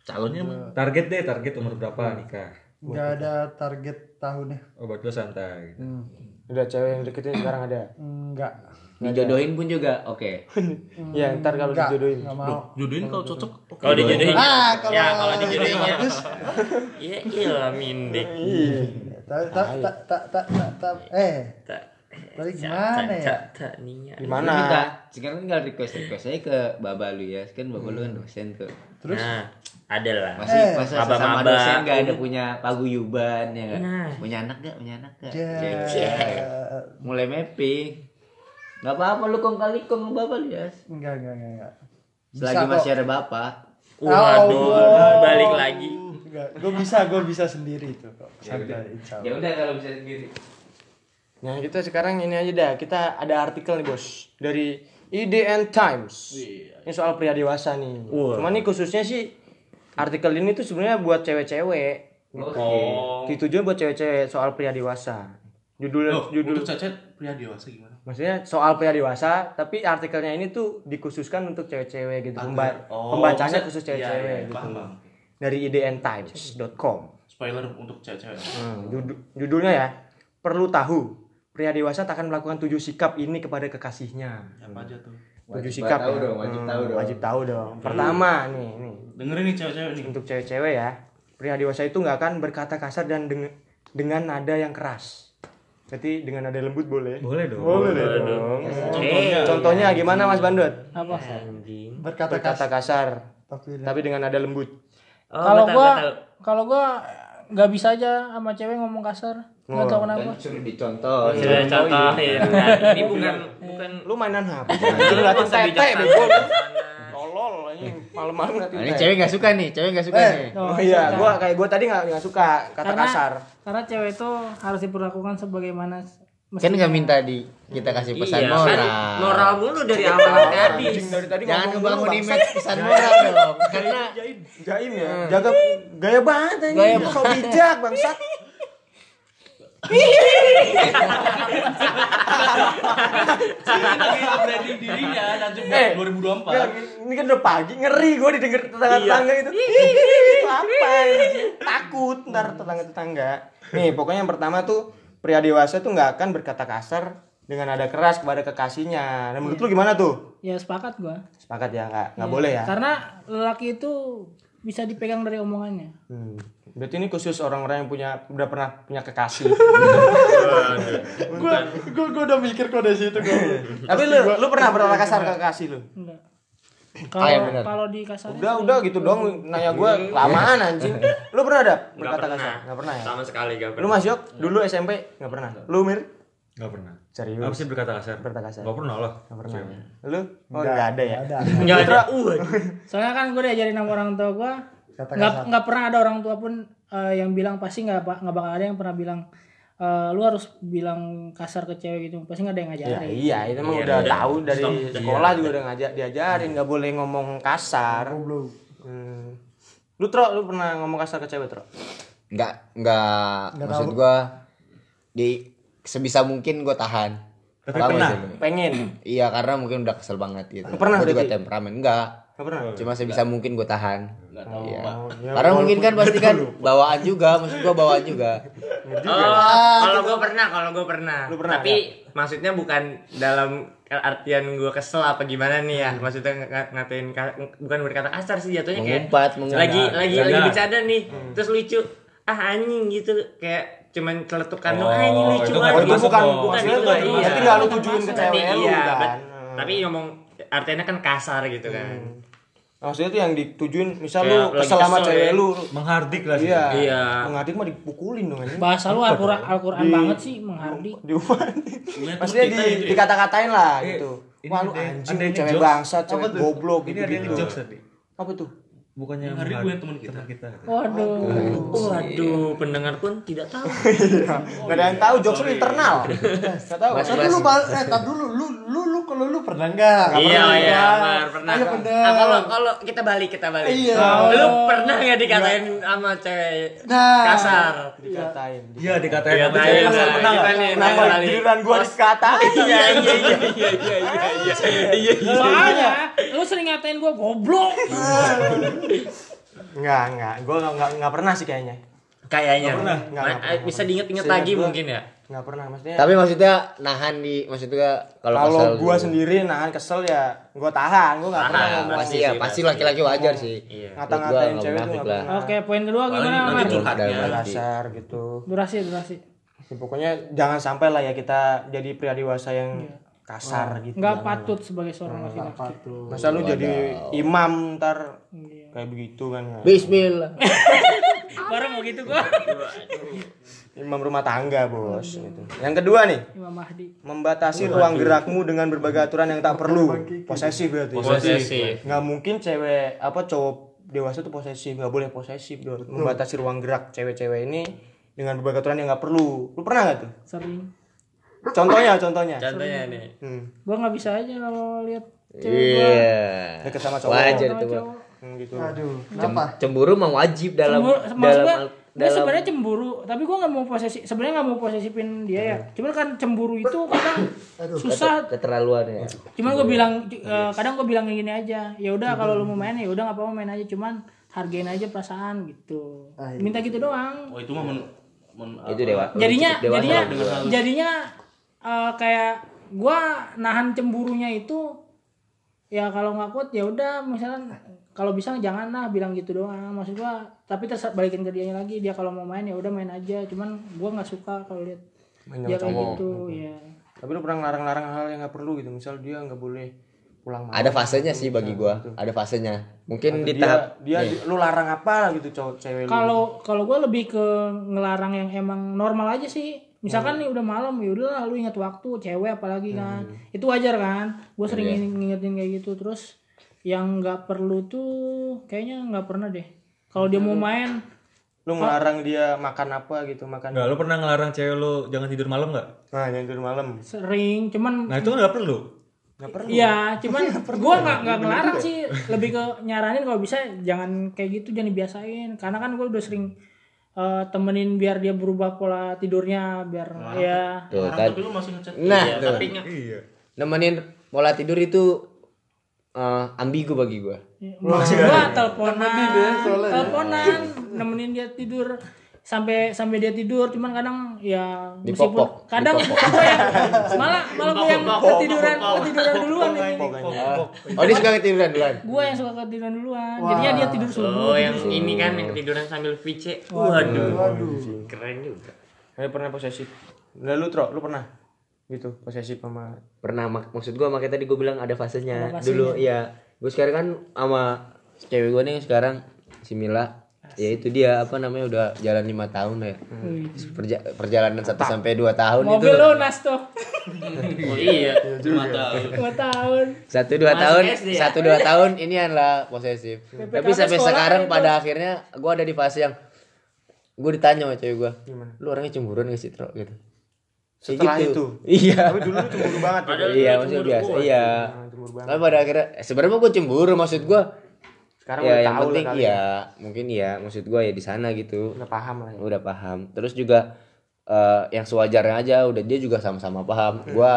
Calonnya mah target deh target umur berapa nikah nggak ada target tahunnya. oh buat lu santai gitu. Hmm. Udah cewek yang deketin sekarang ada. Enggak. dijodohin pun juga oke Ya ntar kalau Enggak, dijodohin. enggak mau. jodohin kalau cocok. oke. Kalau dijodohin. Ah, kalau ya, kalau dijodohin ya. bagus. Iya, iya mindek. Tak tak tak tak tak tak eh Tak. tadi gimana ya? Tak, tak, niat. Gimana? minta sekarang tinggal request request aja ke baba lu ya kan baba lu kan dosen tuh Terus Nah, ada lah. masih Eh, masa sama dosen gak ada punya paguyuban ya Nah. punya anak gak punya anak gak Ya. Mulai mapping nggak apa-apa lu kong kali kong lu ya enggak enggak enggak enggak. selagi kok. masih ada bapak Waduh, Allah. balik lagi. Enggak, gue bisa, gue bisa sendiri tuh kok. Santai, insya ya udah kalau bisa sendiri Nah kita sekarang ini aja dah. Kita ada artikel nih bos dari IDN Times. Ini soal pria dewasa nih. Cuman nih khususnya sih artikel ini tuh sebenarnya buat cewek-cewek. Oh. Ditujuan buat cewek-cewek soal pria dewasa. Judul Loh, judul untuk Cacat pria dewasa gimana? maksudnya soal pria dewasa, tapi artikelnya ini tuh dikhususkan untuk cewek-cewek gitu. Pemba- Oh, pembacanya khusus iya, cewek-cewek iya, gitu. paham. Dari idntimes.com. Spoiler untuk cewek-cewek. Hmm, judu- judulnya ya, perlu tahu pria dewasa tak akan melakukan tujuh sikap ini kepada kekasihnya. Apa aja tuh? Tujuh Wajib sikap tahu ya. dong, wajib Hmm, tahu dong. Wajib tahu dong. Pertama nih, nih Dengerin nih cewek-cewek nih. untuk cewek-cewek ya, pria dewasa itu nggak akan berkata kasar dan dengan dengan nada yang keras. Berarti dengan nada lembut boleh? boleh dong Boleh dong. Contohnya. Contohnya gimana Mas Bandot? apa Anjing. Berkata Berkata kasar, tapi tapi dengan nada lembut. Oh, kalau gua kalau gua nggak bisa aja sama cewek ngomong kasar nggak tahu kenapa suruh dicontoh Coba contohin. Nah, ini bukan bukan Lu mainan HP. Ngeliatin Masa tete bego. Malam-malam ngeliatin Nah, ini cewek nggak suka nih cewek nggak suka Eh. nih Oh iya, gua kayak gua tadi nggak nggak suka kata karena kasar. karena cewek itu harus diperlakukan sebagaimana Kan nggak minta di kita kasih pesan Iya, moral. kan moral mulu dari awal tadi. dari tadi Jangan ngebangun image pesan moral dong. Karena Jaim ya. Jaga gaya banget ini. Gaya so bijak bangsat. Lagi branding dirinya nanti Eh, buat 2024 Ya, ini kan udah pagi ngeri gue didengar tetangga-tetangga itu. itu apa? Takut ntar tetangga-tetangga. Nih, pokoknya yang pertama tuh pria dewasa tuh nggak akan berkata kasar dengan nada keras kepada kekasihnya. Nah, menurut lu gimana tuh? ya sepakat gua Sepakat ya, nggak nggak Iya. boleh ya. karena lelaki itu bisa dipegang dari omongannya Hmm. Berarti ini khusus orang-orang yang punya udah pernah punya kekasih. Gue gue gue udah mikir kok dari situ gue. Tapi lu lu pernah berkata kasar ke kekasih lu? enggak Ah, ya kalau kalau di kasarnya Udah, udah gitu dong nanya gue lamaan anjing. Lu pernah ada berkata pernah. kasar? Enggak pernah ya? Sama sekali gak Lu pernah. Mas Yok dulu SMP enggak pernah. Lu Mir? Gak pernah. Serius? Apa sih berkata kasar? Berkata kasar. Gak pernah lah. Enggak pernah. Lu? Oh, enggak ada ya. Ada. Enggak ada. Uh, soalnya kan gue diajarin sama orang tua gue Kata nggak nggak pernah ada orang tua pun eh, yang bilang pasti nggak nggak bakal ada yang pernah bilang eh, lu harus bilang kasar ke cewek gitu pasti nggak ada yang Ya, ngajarin iya, itu mah Iya, udah udah. tahu dari Stop. sekolah juga udah ngajak diajarin nggak boleh ngomong kasar. Hmm. Lu Tro, lu pernah ngomong kasar ke cewek, Tro? nggak nggak maksud gua di sebisa mungkin gua tahan. Tapi pernah? sih? Pengen. Iya karena mungkin udah kesel banget gitu. Pernah Gua juga temperamen enggak. Pernah. Cuma sebisa mungkin gue tahan. Oh, Iya. ya, Karena mungkin kan pasti kan bawaan juga, maksud gua bawaan juga. Oh, kalau gue pernah, kalau gue pernah. Lu pernah, Tapi maksudnya bukan dalam artian gue kesel apa gimana nih ya. Maksudnya ng- ngatain ka- bukan berkata kasar sih jatuhnya kayak Mengumpat, mengumpat. lagi lagi Bercanda. lagi bercanda nih. Terus lucu. Ah anjing gitu kayak cuman celetukan doang ah ini Oh, lucu itu. Oh, itu termasuk bukan. Bukan itu, iya. lu tujuin ke cewek lu iya, kan. bet- tapi ngomong artinya kan kasar gitu kan. Maksudnya tuh yang ditujuin, misal lu kesel sama cewek ya. lu. Menghardik lah sih. Iya. Iya. Mengadik mah dipukulin dong anjing. bahasa lu Al-Quran Al-Quran banget sih menghardik Diuman. Maksudnya di, dikata-katain lah gitu. ini Wah lu ada- anjing, ini cewek bangsa, cewek goblok Ini gitu ada ini gitu. jokes tadi. Apa tuh? bukannya hari gue teman kita. Kita. Waduh. Waduh, pendengar pun tidak tahu. nggak ada yang tahu jokes lu internal. Enggak tahu. Tapi lu eh tahu dulu lu lu lu kalau lu pernah nggak? Iya, iya, pernah. Ayo. Kalau kalau kita balik, kita balik. Iya. Lu pernah nggak dikatain sama cewek kasar? Dikatain. Iya, dikatain. Dikatain. Pernah enggak? Pernah giliran gua dikatain. Iya, iya, iya, iya, iya, iya. Iya, iya. Soalnya lu iya, iya, iya, iya Enggak, enggak. Gua enggak, enggak, enggak pernah sih kayaknya. Kayaknya. Nggak, nggak Ma- pernah. Bisa diinget-inget lagi gua- mungkin ya. Enggak pernah maksudnya. Tapi maksudnya nahan di maksudnya kalau Kalau kesel gua gitu. sendiri nahan kesel ya gua tahan, gua enggak pernah ngomong pasti ya, pasti laki-laki wajar sih. Iya. ngata-ngatain cewek tuh enggak pernah. oke poin kedua gimana nanti curhatnya. Dasar gitu. durasi durasi Ya, pokoknya jangan sampai lah ya kita jadi pria dewasa yang kasar gitu. nggak Jangan. patut sebagai seorang laki-laki. Masa lu jadi imam ntar kayak begitu kan. ya. Bismillah. baru mau gitu gua Imam rumah tangga, Bos gitu. Yang kedua nih, Imam Mahdi membatasi ruang gerakmu dengan berbagai aturan yang tak perlu. Posesif berarti. Posesif. Nggak mungkin cewek apa cowok dewasa tuh posesif, nggak boleh posesif dong. Membatasi ruang gerak cewek-cewek ini dengan berbagai aturan yang nggak perlu. Lu pernah nggak tuh? sering Contohnya, contohnya. Contohnya nih. Hmm. gua nggak bisa aja kalau lihat cewek gua Iya. Deket sama cowok. Wajar itu, cowok. Hmm, gitu. Aduh, kenapa? Cemburu mah wajib dalam cemburu dalam gua al- gua dalam sebenarnya cemburu tapi gua nggak mau posesif sebenarnya nggak mau posesifin dia ya cuman kan cemburu itu kadang susah keterlaluan ya. cuman gue bilang eh, kadang gue bilang gini aja ya udah kalau lu mau main ya udah nggak apa-apa main aja cuman hargain aja perasaan gitu Ah, iya. minta gitu doang Oh itu mah men, men- Itu apa? dewa. jadinya dewasa jadinya lah. jadinya eh, kayak gua nahan cemburunya itu ya kalau nggak kuat ya udah misalnya kalau bisa jangan lah bilang gitu doang. Maksud gua tapi terus balikin ke dianya lagi. Dia kalau mau main ya udah main aja. Cuman gua nggak suka kalau lihat Main dia kayak cowok. gitu ya Tapi lu pernah ngelarang-larang hal yang nggak perlu gitu. Misal dia nggak boleh pulang malam. Ada fasenya sih bagi gua. Ada fasenya. Mungkin di dia, tahap dia lu larang apa gitu cowok cewek kalau kalau gue lebih ke ngelarang yang emang normal aja sih. Misalkan nih udah malam ya udah lu ingat waktu cewek apalagi kan. Itu wajar kan? Gue sering ngingetin kayak gitu. Terus yang nggak perlu tuh kayaknya nggak pernah deh kalau dia mau main Lu ngelarang dia makan apa gitu, makan. Enggak, lu pernah ngelarang cewek lu jangan tidur malam nggak? Nah, yang tidur malam. sering cuman Nah, itu kan nggak perlu. Enggak perlu. Iya, cuman gua nggak nggak ngelarang sih, lebih ke nyaranin kalau bisa jangan kayak gitu, jangan dibiasain. Karena kan gua udah sering eh, temenin biar dia berubah pola tidurnya, biar ya Tuh, tadi. tapi lu masih ngechat. Nah, Iya, tapi nggak nemenin pola tidur itu eh, ambigu bagi gua. maksud gua teleponan, teleponan, nemenin dia tidur. Sampai sampai dia tidur cuman kadang ya meskipun Dipopok, kadang gua yang malah malah gua yang ketiduran ketiduran duluan ini. Oh, dia suka ketiduran duluan. gua yang suka ketiduran duluan. Jadinya dia tidur Oh, subuh yang ini kan yang ketiduran sambil VC. Waduh. Keren juga. Saya pernah posesif. Nah, lu, Tro, lu pernah gitu posesif sama Pernah mak maksud gua makanya tadi gua bilang ada fasenya. Dulu iya. Gua sekarang kan sama cewek gua nih sekarang si Mila. Ya itu dia apa namanya udah jalan lima tahun ya. Perja- perjalanan 1 sampai 2 tahun itu. mobil lunas tuh Oh iya. Cuma tahu. dua tahun satu dua Masih tahun SD ya? satu dua tahun ini adalah posesif tapi sampai sekolah sekarang itu. pada akhirnya gue ada di fase yang gue ditanya sama cewek gue lu orangnya cemburuan gak sih Tro gitu Setelah gitu. itu? iya. Tapi dulu lu cemburu banget. Ya. Padahal iya maksudnya cemburu biasa. gua. iya. Cemburu banget. tapi pada akhirnya eh, sebenarnya gue cemburu maksud gue Sekarang ya udah yang tahu penting lah kali ya. mungkin ya maksud gue ya di sana gitu. Udah paham lah ya. udah paham. Terus juga eh, yang sewajarnya aja udah dia juga sama-sama paham. Gua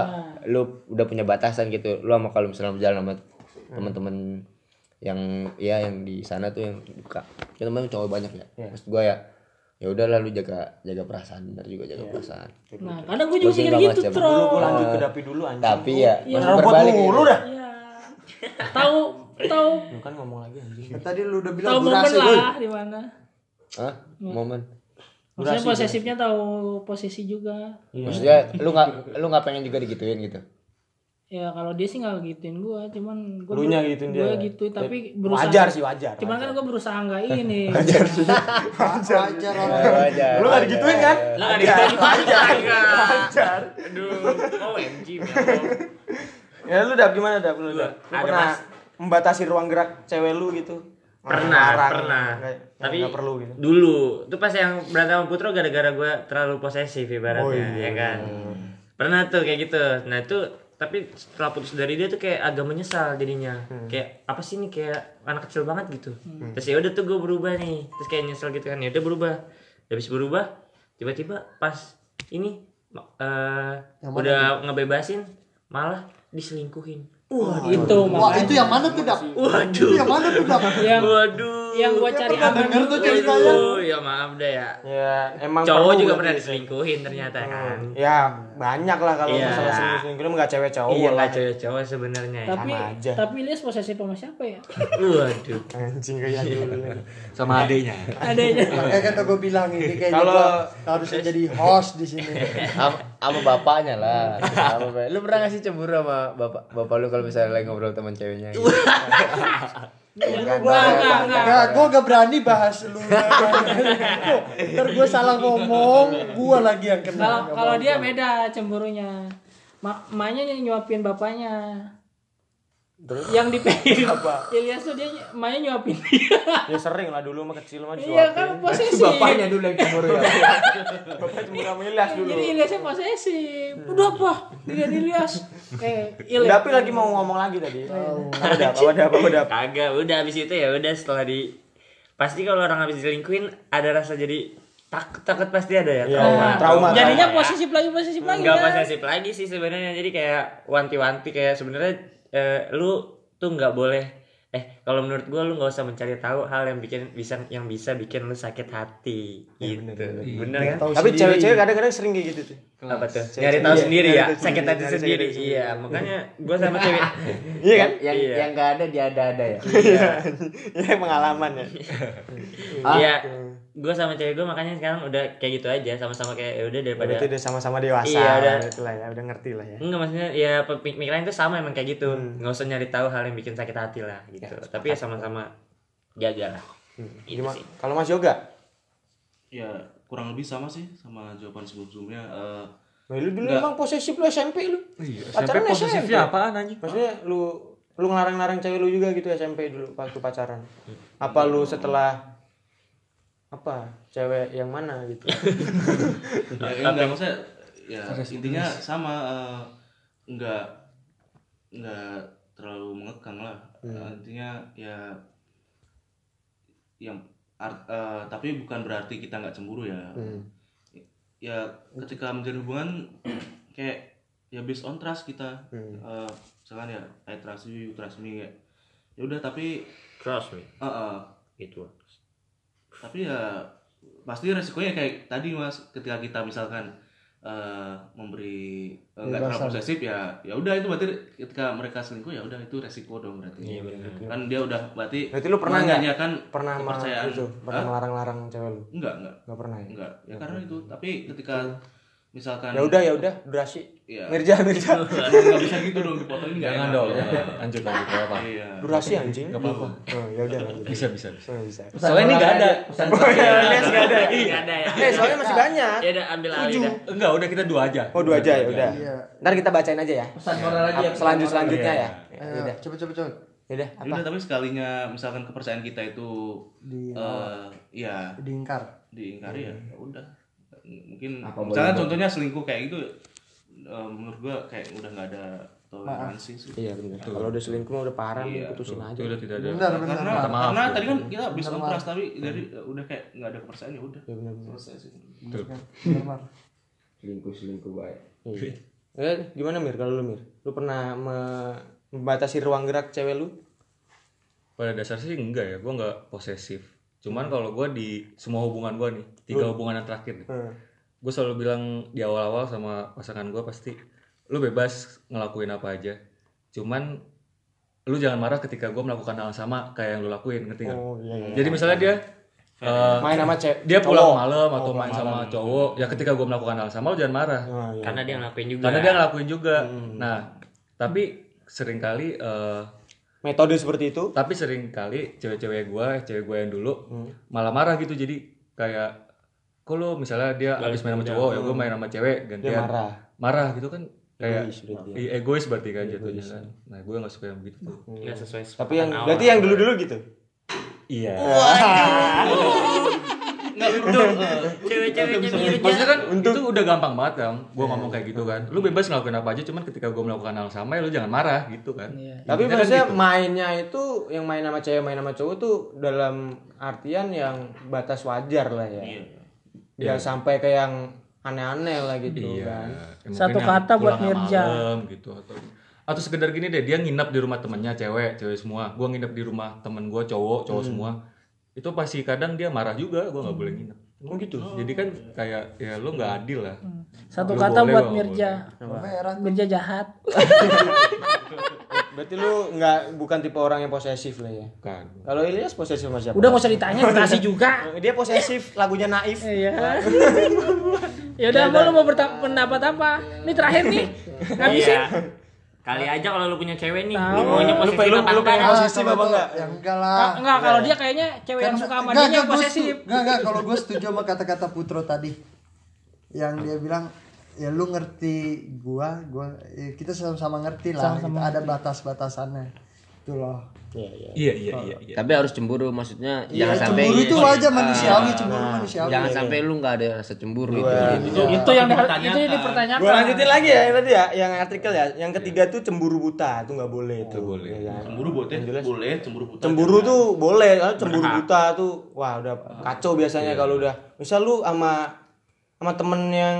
lu udah punya batasan gitu. Lu sama kalau misalnya berjalan sama teman-teman yang ya yang di sana tuh yang buka. Ya teman cowok banyak ya. Maksud gua ya ya udahlah lu jaga jaga perasaan benar juga jaga perasaan. Nah kadang gue juga mikir gitu tro. Dulu gua lanjut ke dapi dulu anjing. tapi ya masih Robot berbalik mulu gitu. dah. Iya. tahu tahu. Kan ngomong lagi anjing. Tadi lu udah bilang tahu momen lah di mana. Hah? momen. Maksudnya posesifnya tahu posisi juga. Maksudnya lu nggak lu nggak pengen juga digituin gitu ya kalau dia sih nggak gituin gua cuman gua Lunya gituin dia. gua gitu tapi berusaha Wajar sih wajar. cuman kan gua berusaha nggak ini Wajar orang. wajar Lu gak digituin kan? Lah ada yang wajar. Aduh, OMG. Ya lu dap gimana dap lu dap? Lu Ada pernah mas- membatasi ruang gerak cewek lu gitu? Pernah, Ngelarang, pernah. nggak- Tapi nggak perlu gitu. Dulu, itu pas yang berantem sama Putro gara-gara gue terlalu posesif ibaratnya, Oh, iya. ya kan. Pernah tuh kayak gitu. Nah itu tapi setelah putus dari dia tuh kayak agak menyesal jadinya. Hmm. Kayak apa sih nih kayak anak kecil banget gitu. Terus ya udah tuh gue berubah nih. Terus kayak nyesel gitu kan. Ya udah berubah. Habis berubah, tiba-tiba pas ini eh udah ngebebasin malah diselingkuhin. Wah, itu Wah, itu yang mana tuh, Dap? Waduh. Itu yang mana tuh, Dap? yang Waduh. Yang gua cari pernah aman denger tuh ceritanya. Oh, ya maaf deh ya. Ya emang Cowok perlu juga pernah diselingkuhin ternyata kan. Ya banyak lah kalau Iya. masalah selingkuh-selingkuh nggak cewek cowok iya lah. nggak cowok-cowok sebenarnya. ya. tapi Sama aja. tapi Ilyas posesif sama siapa ya Waduh. Anjing kayak dulu. Sama adeknya. adanya Makanya kan gue bilang ini kayaknya Kalau- gua harusnya jadi host di sini. sama bapaknya lah lu pernah nggak sih cemburu sama bapak bapak lu kalau misalnya lagi ngobrol teman ceweknya gitu? Enggak enggak gue gak berani bahas lu. Ntar gue salah ngomong, gue lagi yang kena. kalau dia beda cemburunya. Ma emaknya yang nyuapin bapaknya yang dipegang apa Ilyas tuh dia emaknya nyuapin dia Ya sering lah dulu mah kecil mah iya disuapin. kan posesif bapaknya dulu yang cemburu ya Bapak cemburu sama Ilyas dulu. jadi Ilyasnya posesif udah apa dia Ilyas eh Ilyas Tapi lagi mau ngomong lagi tadi. Apa dap? Apa dap? Apa dap? Kagak, udah habis itu ya udah setelah di pasti kalau orang habis diselingkuhin ada rasa jadi takut takut pasti ada ya trauma. Nah, trauma. jadinya posesif lagi posesif lagi Enggak kan? posesif lagi sih sebenarnya jadi kayak wanti-wanti kayak sebenarnya eh, lu tuh nggak boleh eh kalau menurut gua lu nggak usah mencari tahu hal yang bikin bisa yang bisa bikin lu sakit hati gitu. bener, kan? Tapi cewek-cewek kadang-kadang sering kayak gitu tuh. apa tuh? Nyari tahu Iya, sendiri ya sakit sendiri, hati sendiri. iya makanya gua sama cewek. Iya kan? yang Iya. yang nggak ada dia ada ada ya Ya pengalaman ya. Iya, gue sama cewek gue makanya sekarang udah kayak gitu aja, sama-sama kayak ya udah daripada Berarti udah sama-sama dewasa. Iya, udah. Itulah ya, udah ngerti lah ya. enggak maksudnya ya pemikiran itu sama emang kayak gitu, nggak usah nyari tahu hal yang bikin sakit hati lah gitu. Tapi ya sama-sama jaga lah. Gitu Gimana? sih. Kalau Mas Yoga? Ya kurang lebih sama sih sama jawaban sebelum-sebelumnya. Eh, Nah, lu dulu emang posesif lu SMP lu. Iya, Pacaran SMP posesifnya SMP. apaan anjing? Maksudnya lu lu ngelarang-larang cewek lu juga gitu SMP dulu waktu pacaran. Apa lu setelah apa? Cewek yang mana gitu? Ya, ya enggak maksudnya ya intinya sama eh, enggak enggak terlalu mengekang lah. Eh, intinya ya yang art- eh, tapi bukan berarti kita nggak cemburu ya. Ya ketika menjalin hubungan kayak ya based on trust kita. Eh, misalkan ya I trust you, you trust me ya ya udah tapi Trust me. eh, Itu. Tapi ya pasti resikonya kayak tadi mas ketika kita misalkan eh, memberi eh, nggak terlalu posesif ya ya udah itu berarti ketika mereka selingkuh ya udah itu resiko dong berarti. Kan dia udah berarti berarti lu pernah nggak? menanyakan pernah kepercayaan. itu pernah melarang-larang cewek lu? Enggak enggak nggak pernah ya? Enggak ya karena itu tapi ketika misalkan ya udah ya udah durasi Iya. Mirja Mirja nggak bisa gitu dong dipotong ini nggak Jangan dong. Lanjut lanjut gak apa. iya durasi anjing Gak apa-apa. oh ya udah lanjut. Bisa bisa. bisa. Bisa Soalnya ini gak ada. Pesan oh ya nggak ada Nggak ada ya. eh soalnya masih banyak Ya udah ambil alih dah. Enggak, udah kita dua aja. oh dua aja ya udah ntar kita bacain aja ya pesan moral aja. Up- selanjut selanjutnya ya Ayo, ya udah cepet cepet cepet. ya udah Ya udah tapi sekalinya misalkan kepercayaan kita itu Di- eh ya Diingkar. diingkari ya ya udah mungkin Apa boleh contohnya selingkuh kayak gitu eh, menurut gua kayak udah nggak ada toleransi sih. Iya benar kalau udah selingkuh udah parah Iya, putusin aja. Udah tidak ada. Benar benar. karena maaf, karena ya. tadi kan kita bisa trust tapi dari udah kayak nggak ada kepercayaan ya udah. Ya benar benar selesai sih. Benar, selingkuh selingkuh baik. Iya. Eh, gimana Mir? Kalau lu Mir? Lu pernah me- membatasi ruang gerak cewek lu? Pada dasar sih enggak ya, gue nggak posesif. Cuman kalau gue di semua hubungan gue nih, tiga hubungan yang terakhir nih, Hmm. gue selalu bilang di awal-awal sama pasangan gue pasti, lu bebas ngelakuin apa aja. Cuman lu jangan marah ketika gue melakukan hal yang sama kayak yang lu lakuin, ngerti nggak? Oh iya iya. Jadi misalnya dia eh, Main sama cewek. dia pulang cowok. malam atau main sama cowok, ya ketika gue melakukan hal yang sama lu jangan marah. Oh, iya. Karena dia ngelakuin juga. Karena dia ngelakuin juga. Nah, tapi sering kali eh, Metode seperti itu? tapi sering kali cewek-cewek gue cewek gue yang dulu malah marah gitu jadi kayak kok misalnya dia habis main sama cowok ya gue main sama cewek gantian Dia marah. marah gitu kan kayak Egois berarti ya. egois berarti kan jatuhnya kan nah gue gak suka yang begitu tuh Nggak sesuai. Tapi yang berarti yang dulu-dulu gitu. iya nggak untung. Cewek-ceweknya mirip maksudnya kan itu udah gampang banget kan gue ngomong kayak gitu kan. Lu bebas ngelakuin apa aja cuman ketika gue melakukan hal yang sama ya lu jangan marah gitu kan. Tapi Intinya kan maksudnya gitu. mainnya itu yang main sama cewek main sama cowok tuh dalam artian yang batas wajar lah ya. Nggak sampai ke yang aneh-aneh lah gitu Iya. kan. Ya, Satu kata buat Mirja. malam gitu atau atau sekedar gini deh dia nginep di rumah temennya cewek cewek semua. Gua nginep di rumah temen gua cowok Hmm. cowok semua itu pasti kadang dia marah juga gua nggak boleh nginep Oh gitu. jadi kan kayak ya lu nggak adil lah Satu Lu kata boleh, buat Mirja. Merah. Mirja jahat. Berarti lu nggak bukan tipe orang yang posesif lah ya. kan Kalau Ilyas posesif sama siapa? Udah gak usah ditanya, dikasih juga. Dia posesif, lagunya naif. Iya. ya udah, mau lu mau pendapat apa? Ini terakhir nih. Ngabisin. Iya. Kali aja kalau lu punya cewek nih, lu maunya posesif lu, apa lu pengen enggak? posesif apa enggak? Ya enggak lah. Enggak, kalau dia kayaknya cewek yang suka sama dia yang posesif. Enggak, enggak, kalau gue setuju sama kata-kata Putro tadi. Yang dia bilang ya lu ngerti gua, gua eh, kita sama-sama ngerti lah. Sama-sama Kita ada batas-batasannya. Itu loh. Iya, iya. iya iya iya iya tapi harus cemburu maksudnya Iya, jangan sampai cemburu itu Ah, wajar manusiawi, cemburu manusiawi. jangan sampai lu nggak ada rasa cemburu gitu Itu, itu yang di, itu yang dipertanyakan. Gue lanjutin lagi ya yang tadi ya, yang artikel ya. Yang ketiga tuh cemburu buta, itu nggak boleh itu. boleh. cemburu boleh boleh cemburu buta Cemburu tuh boleh, kan? cemburu buta tuh, wah udah kacau biasanya kalau udah. Misal lu sama sama temen yang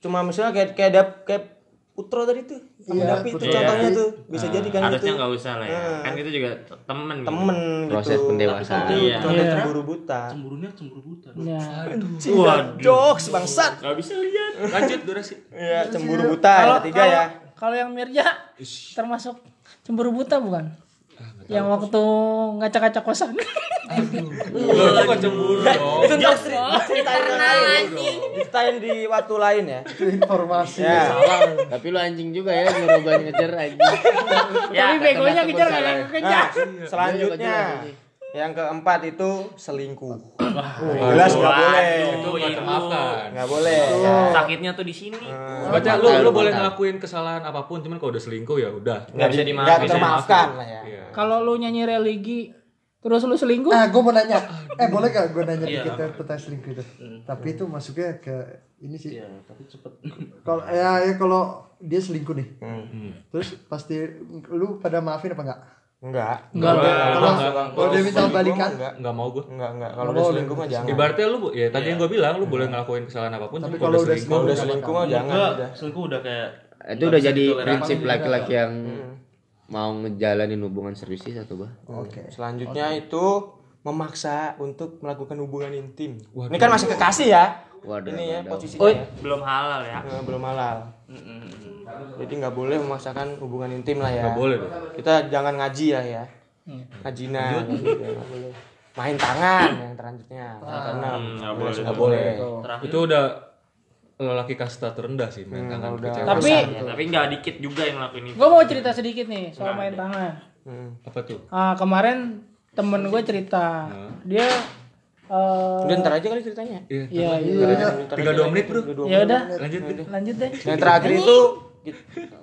cuma misalnya kayak kayak dap kayak Putro tadi tuh, sama Dapi itu contohnya tuh bisa jadi kan Harusnya gitu. nggak usah lah ya. Kan itu juga temen gitu. Temen proses gitu. pendewasaan Itu Iya. contoh Iya. cemburu buta. cemburunya cemburu buta Ya. Waduh, jokes bangsat. Gak bisa lihat. lanjut durasi Iya, cemburu buta yang ketiga ya. Kalau yang Mirja termasuk cemburu buta bukan? Yang waktu ngaca-ngaca kosan. lu tuh kok cemburu dong Itu ntar ceri- ceritain yang lain. Ceritain di waktu lain ya. Itu informasi Ya. salah. tapi lu anjing juga ya nyuruh gua ngejar anjing Tapi begonya kejar salah. kayak kejar. Nah, selanjutnya yang keempat itu selingkuh. Jelas nggak boleh. itu nggak termaafkan Nggak boleh. Sakitnya tuh di sini. Baca lu lu boleh ngelakuin kesalahan apa pun cuman kalau udah selingkuh ya udah Nggak bisa Nggak dimaafin. termaafkan lah ya. Iya. Kalau lu nyanyi religi terus lu selingkuh Ah, gue mau nanya. Eh, boleh gak gue nanya dikit ya tentang selingkuh itu? Tapi itu masuknya ke ini sih. Iya, tapi cepet. Kalau ya, ya kalau dia selingkuh nih. Terus pasti lu pada maafin apa enggak? Enggak. Enggak, enggak. Kalau dia minta Selingkuh balikan, Enggak. Nggak mau gue. Enggak, enggak. Kalau udah selingkuh mah jangan. Ibaratnya lu, ya tadi yang gue bilang, lu boleh ngelakuin kesalahan apa pun. Tapi kalau udah Kalau udah selingkuh mah jangan Enggak, udah. selingkuh udah kayak Itu udah jadi prinsip laki-laki yang mau ngejalanin hubungan serius sih satu bah. Oke. Selanjutnya itu memaksa untuk melakukan hubungan intim. Ini kan masih kekasih ya. Waduh, Ini ya posisinya. Oh, belum halal ya Eh, belum halal. Jadi nggak boleh memaksakan hubungan intim lah ya. Nggak boleh dong. Kita jangan ngaji lah ya. Ngajinan. gitu ya, nggak boleh. Main tangan yang selanjutnya. Karena nggak boleh. nggak boleh. Itu udah lelaki kasta terendah sih main tangan udah. ke cewek. tapi Ya, tapi nggak dikit juga yang ngelakuin itu gue mau cerita sedikit nih soal main tangan Hmm. apa tuh ah kemarin temen gue cerita dia eh Udah ntar aja kali ceritanya. Iya, Iya, iya. Tinggal dua menit bro. ya udah Lanjut. Lanjut deh Yang terakhir itu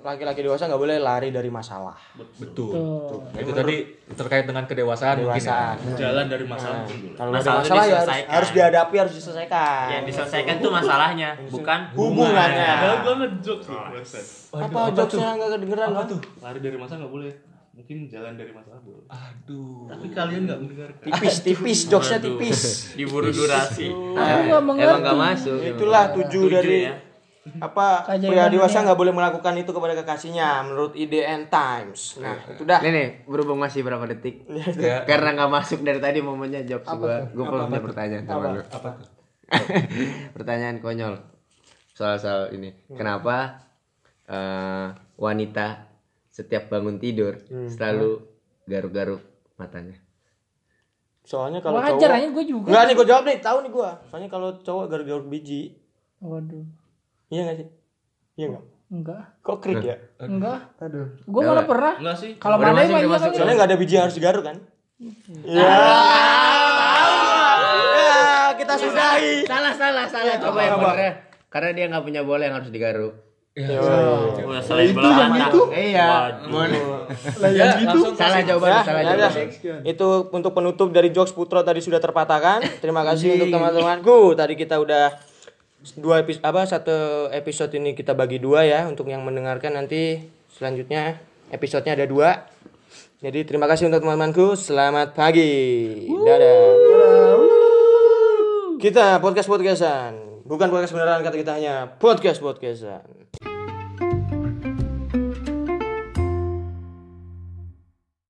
laki-laki dewasa nggak boleh lari dari masalah. Betul. tuh Itu tadi terkait dengan kedewasaan, mungkin ya. Kedewasaan. jalan dari masalah boleh. Kalau Masalah masalah ya harus, diselesaikan. harus dihadapi, harus diselesaikan. yang diselesaikan tuh masalahnya bukan Hubungannya. Padahal gue ngejok sih, bangsat. Apa jokesnya nggak kedengeran apa tuh? Lari dari masalah nggak boleh. Mungkin jalan dari masalah boleh. Aduh. Tapi kalian nggak mendengarkan. Tipis, tipis, jokesnya tipis. diburu durasi aku nggak mengerti Emang gak masuk. Itulah tujuh dari ya. Apa Keajaiban pria dewasa nggak boleh melakukan itu kepada kekasihnya menurut IDN Times. Nah itu dah. Nih nih, berhubung masih berapa detik? Karena nggak masuk dari tadi momennya gua. Gua belum punya pertanyaan lu. Apa tuh? Pertanyaan konyol. Soal-soal ini. Kenapa eh, wanita setiap bangun tidur selalu garuk-garuk matanya? Soalnya kalau wajar cowok aja gue juga Enggak nih gue jawab nih, tahu nih gue. Soalnya kalau cowok garuk-garuk biji, waduh iya nggak sih? Iya nggak? enggak Kok krik ya? enggak aduh. gue malah pernah Enggak sih. kalau mana iya masuk. kali Soalnya nggak ada biji yang harus digaruk kan? Iya. Ya, kita sudahi. Salah salah salah. Coba yang bener ya. Karena dia nggak punya bola yang harus digaruk. Udah selain bola mata Iya. Ya, langsung Salah jawaban, Ya, salah ya jawaban. Itu untuk penutup dari jokes Putro tadi sudah terpatahkan. Terima kasih untuk teman-temanku. Tadi kita udah dua episode apa satu episode ini kita bagi dua ya untuk yang mendengarkan nanti selanjutnya episodenya ada dua. Jadi terima kasih untuk teman-temanku. Selamat pagi. Dadah. Kita podcast podcastan. Bukan podcast beneran kata kita hanya podcast podcastan.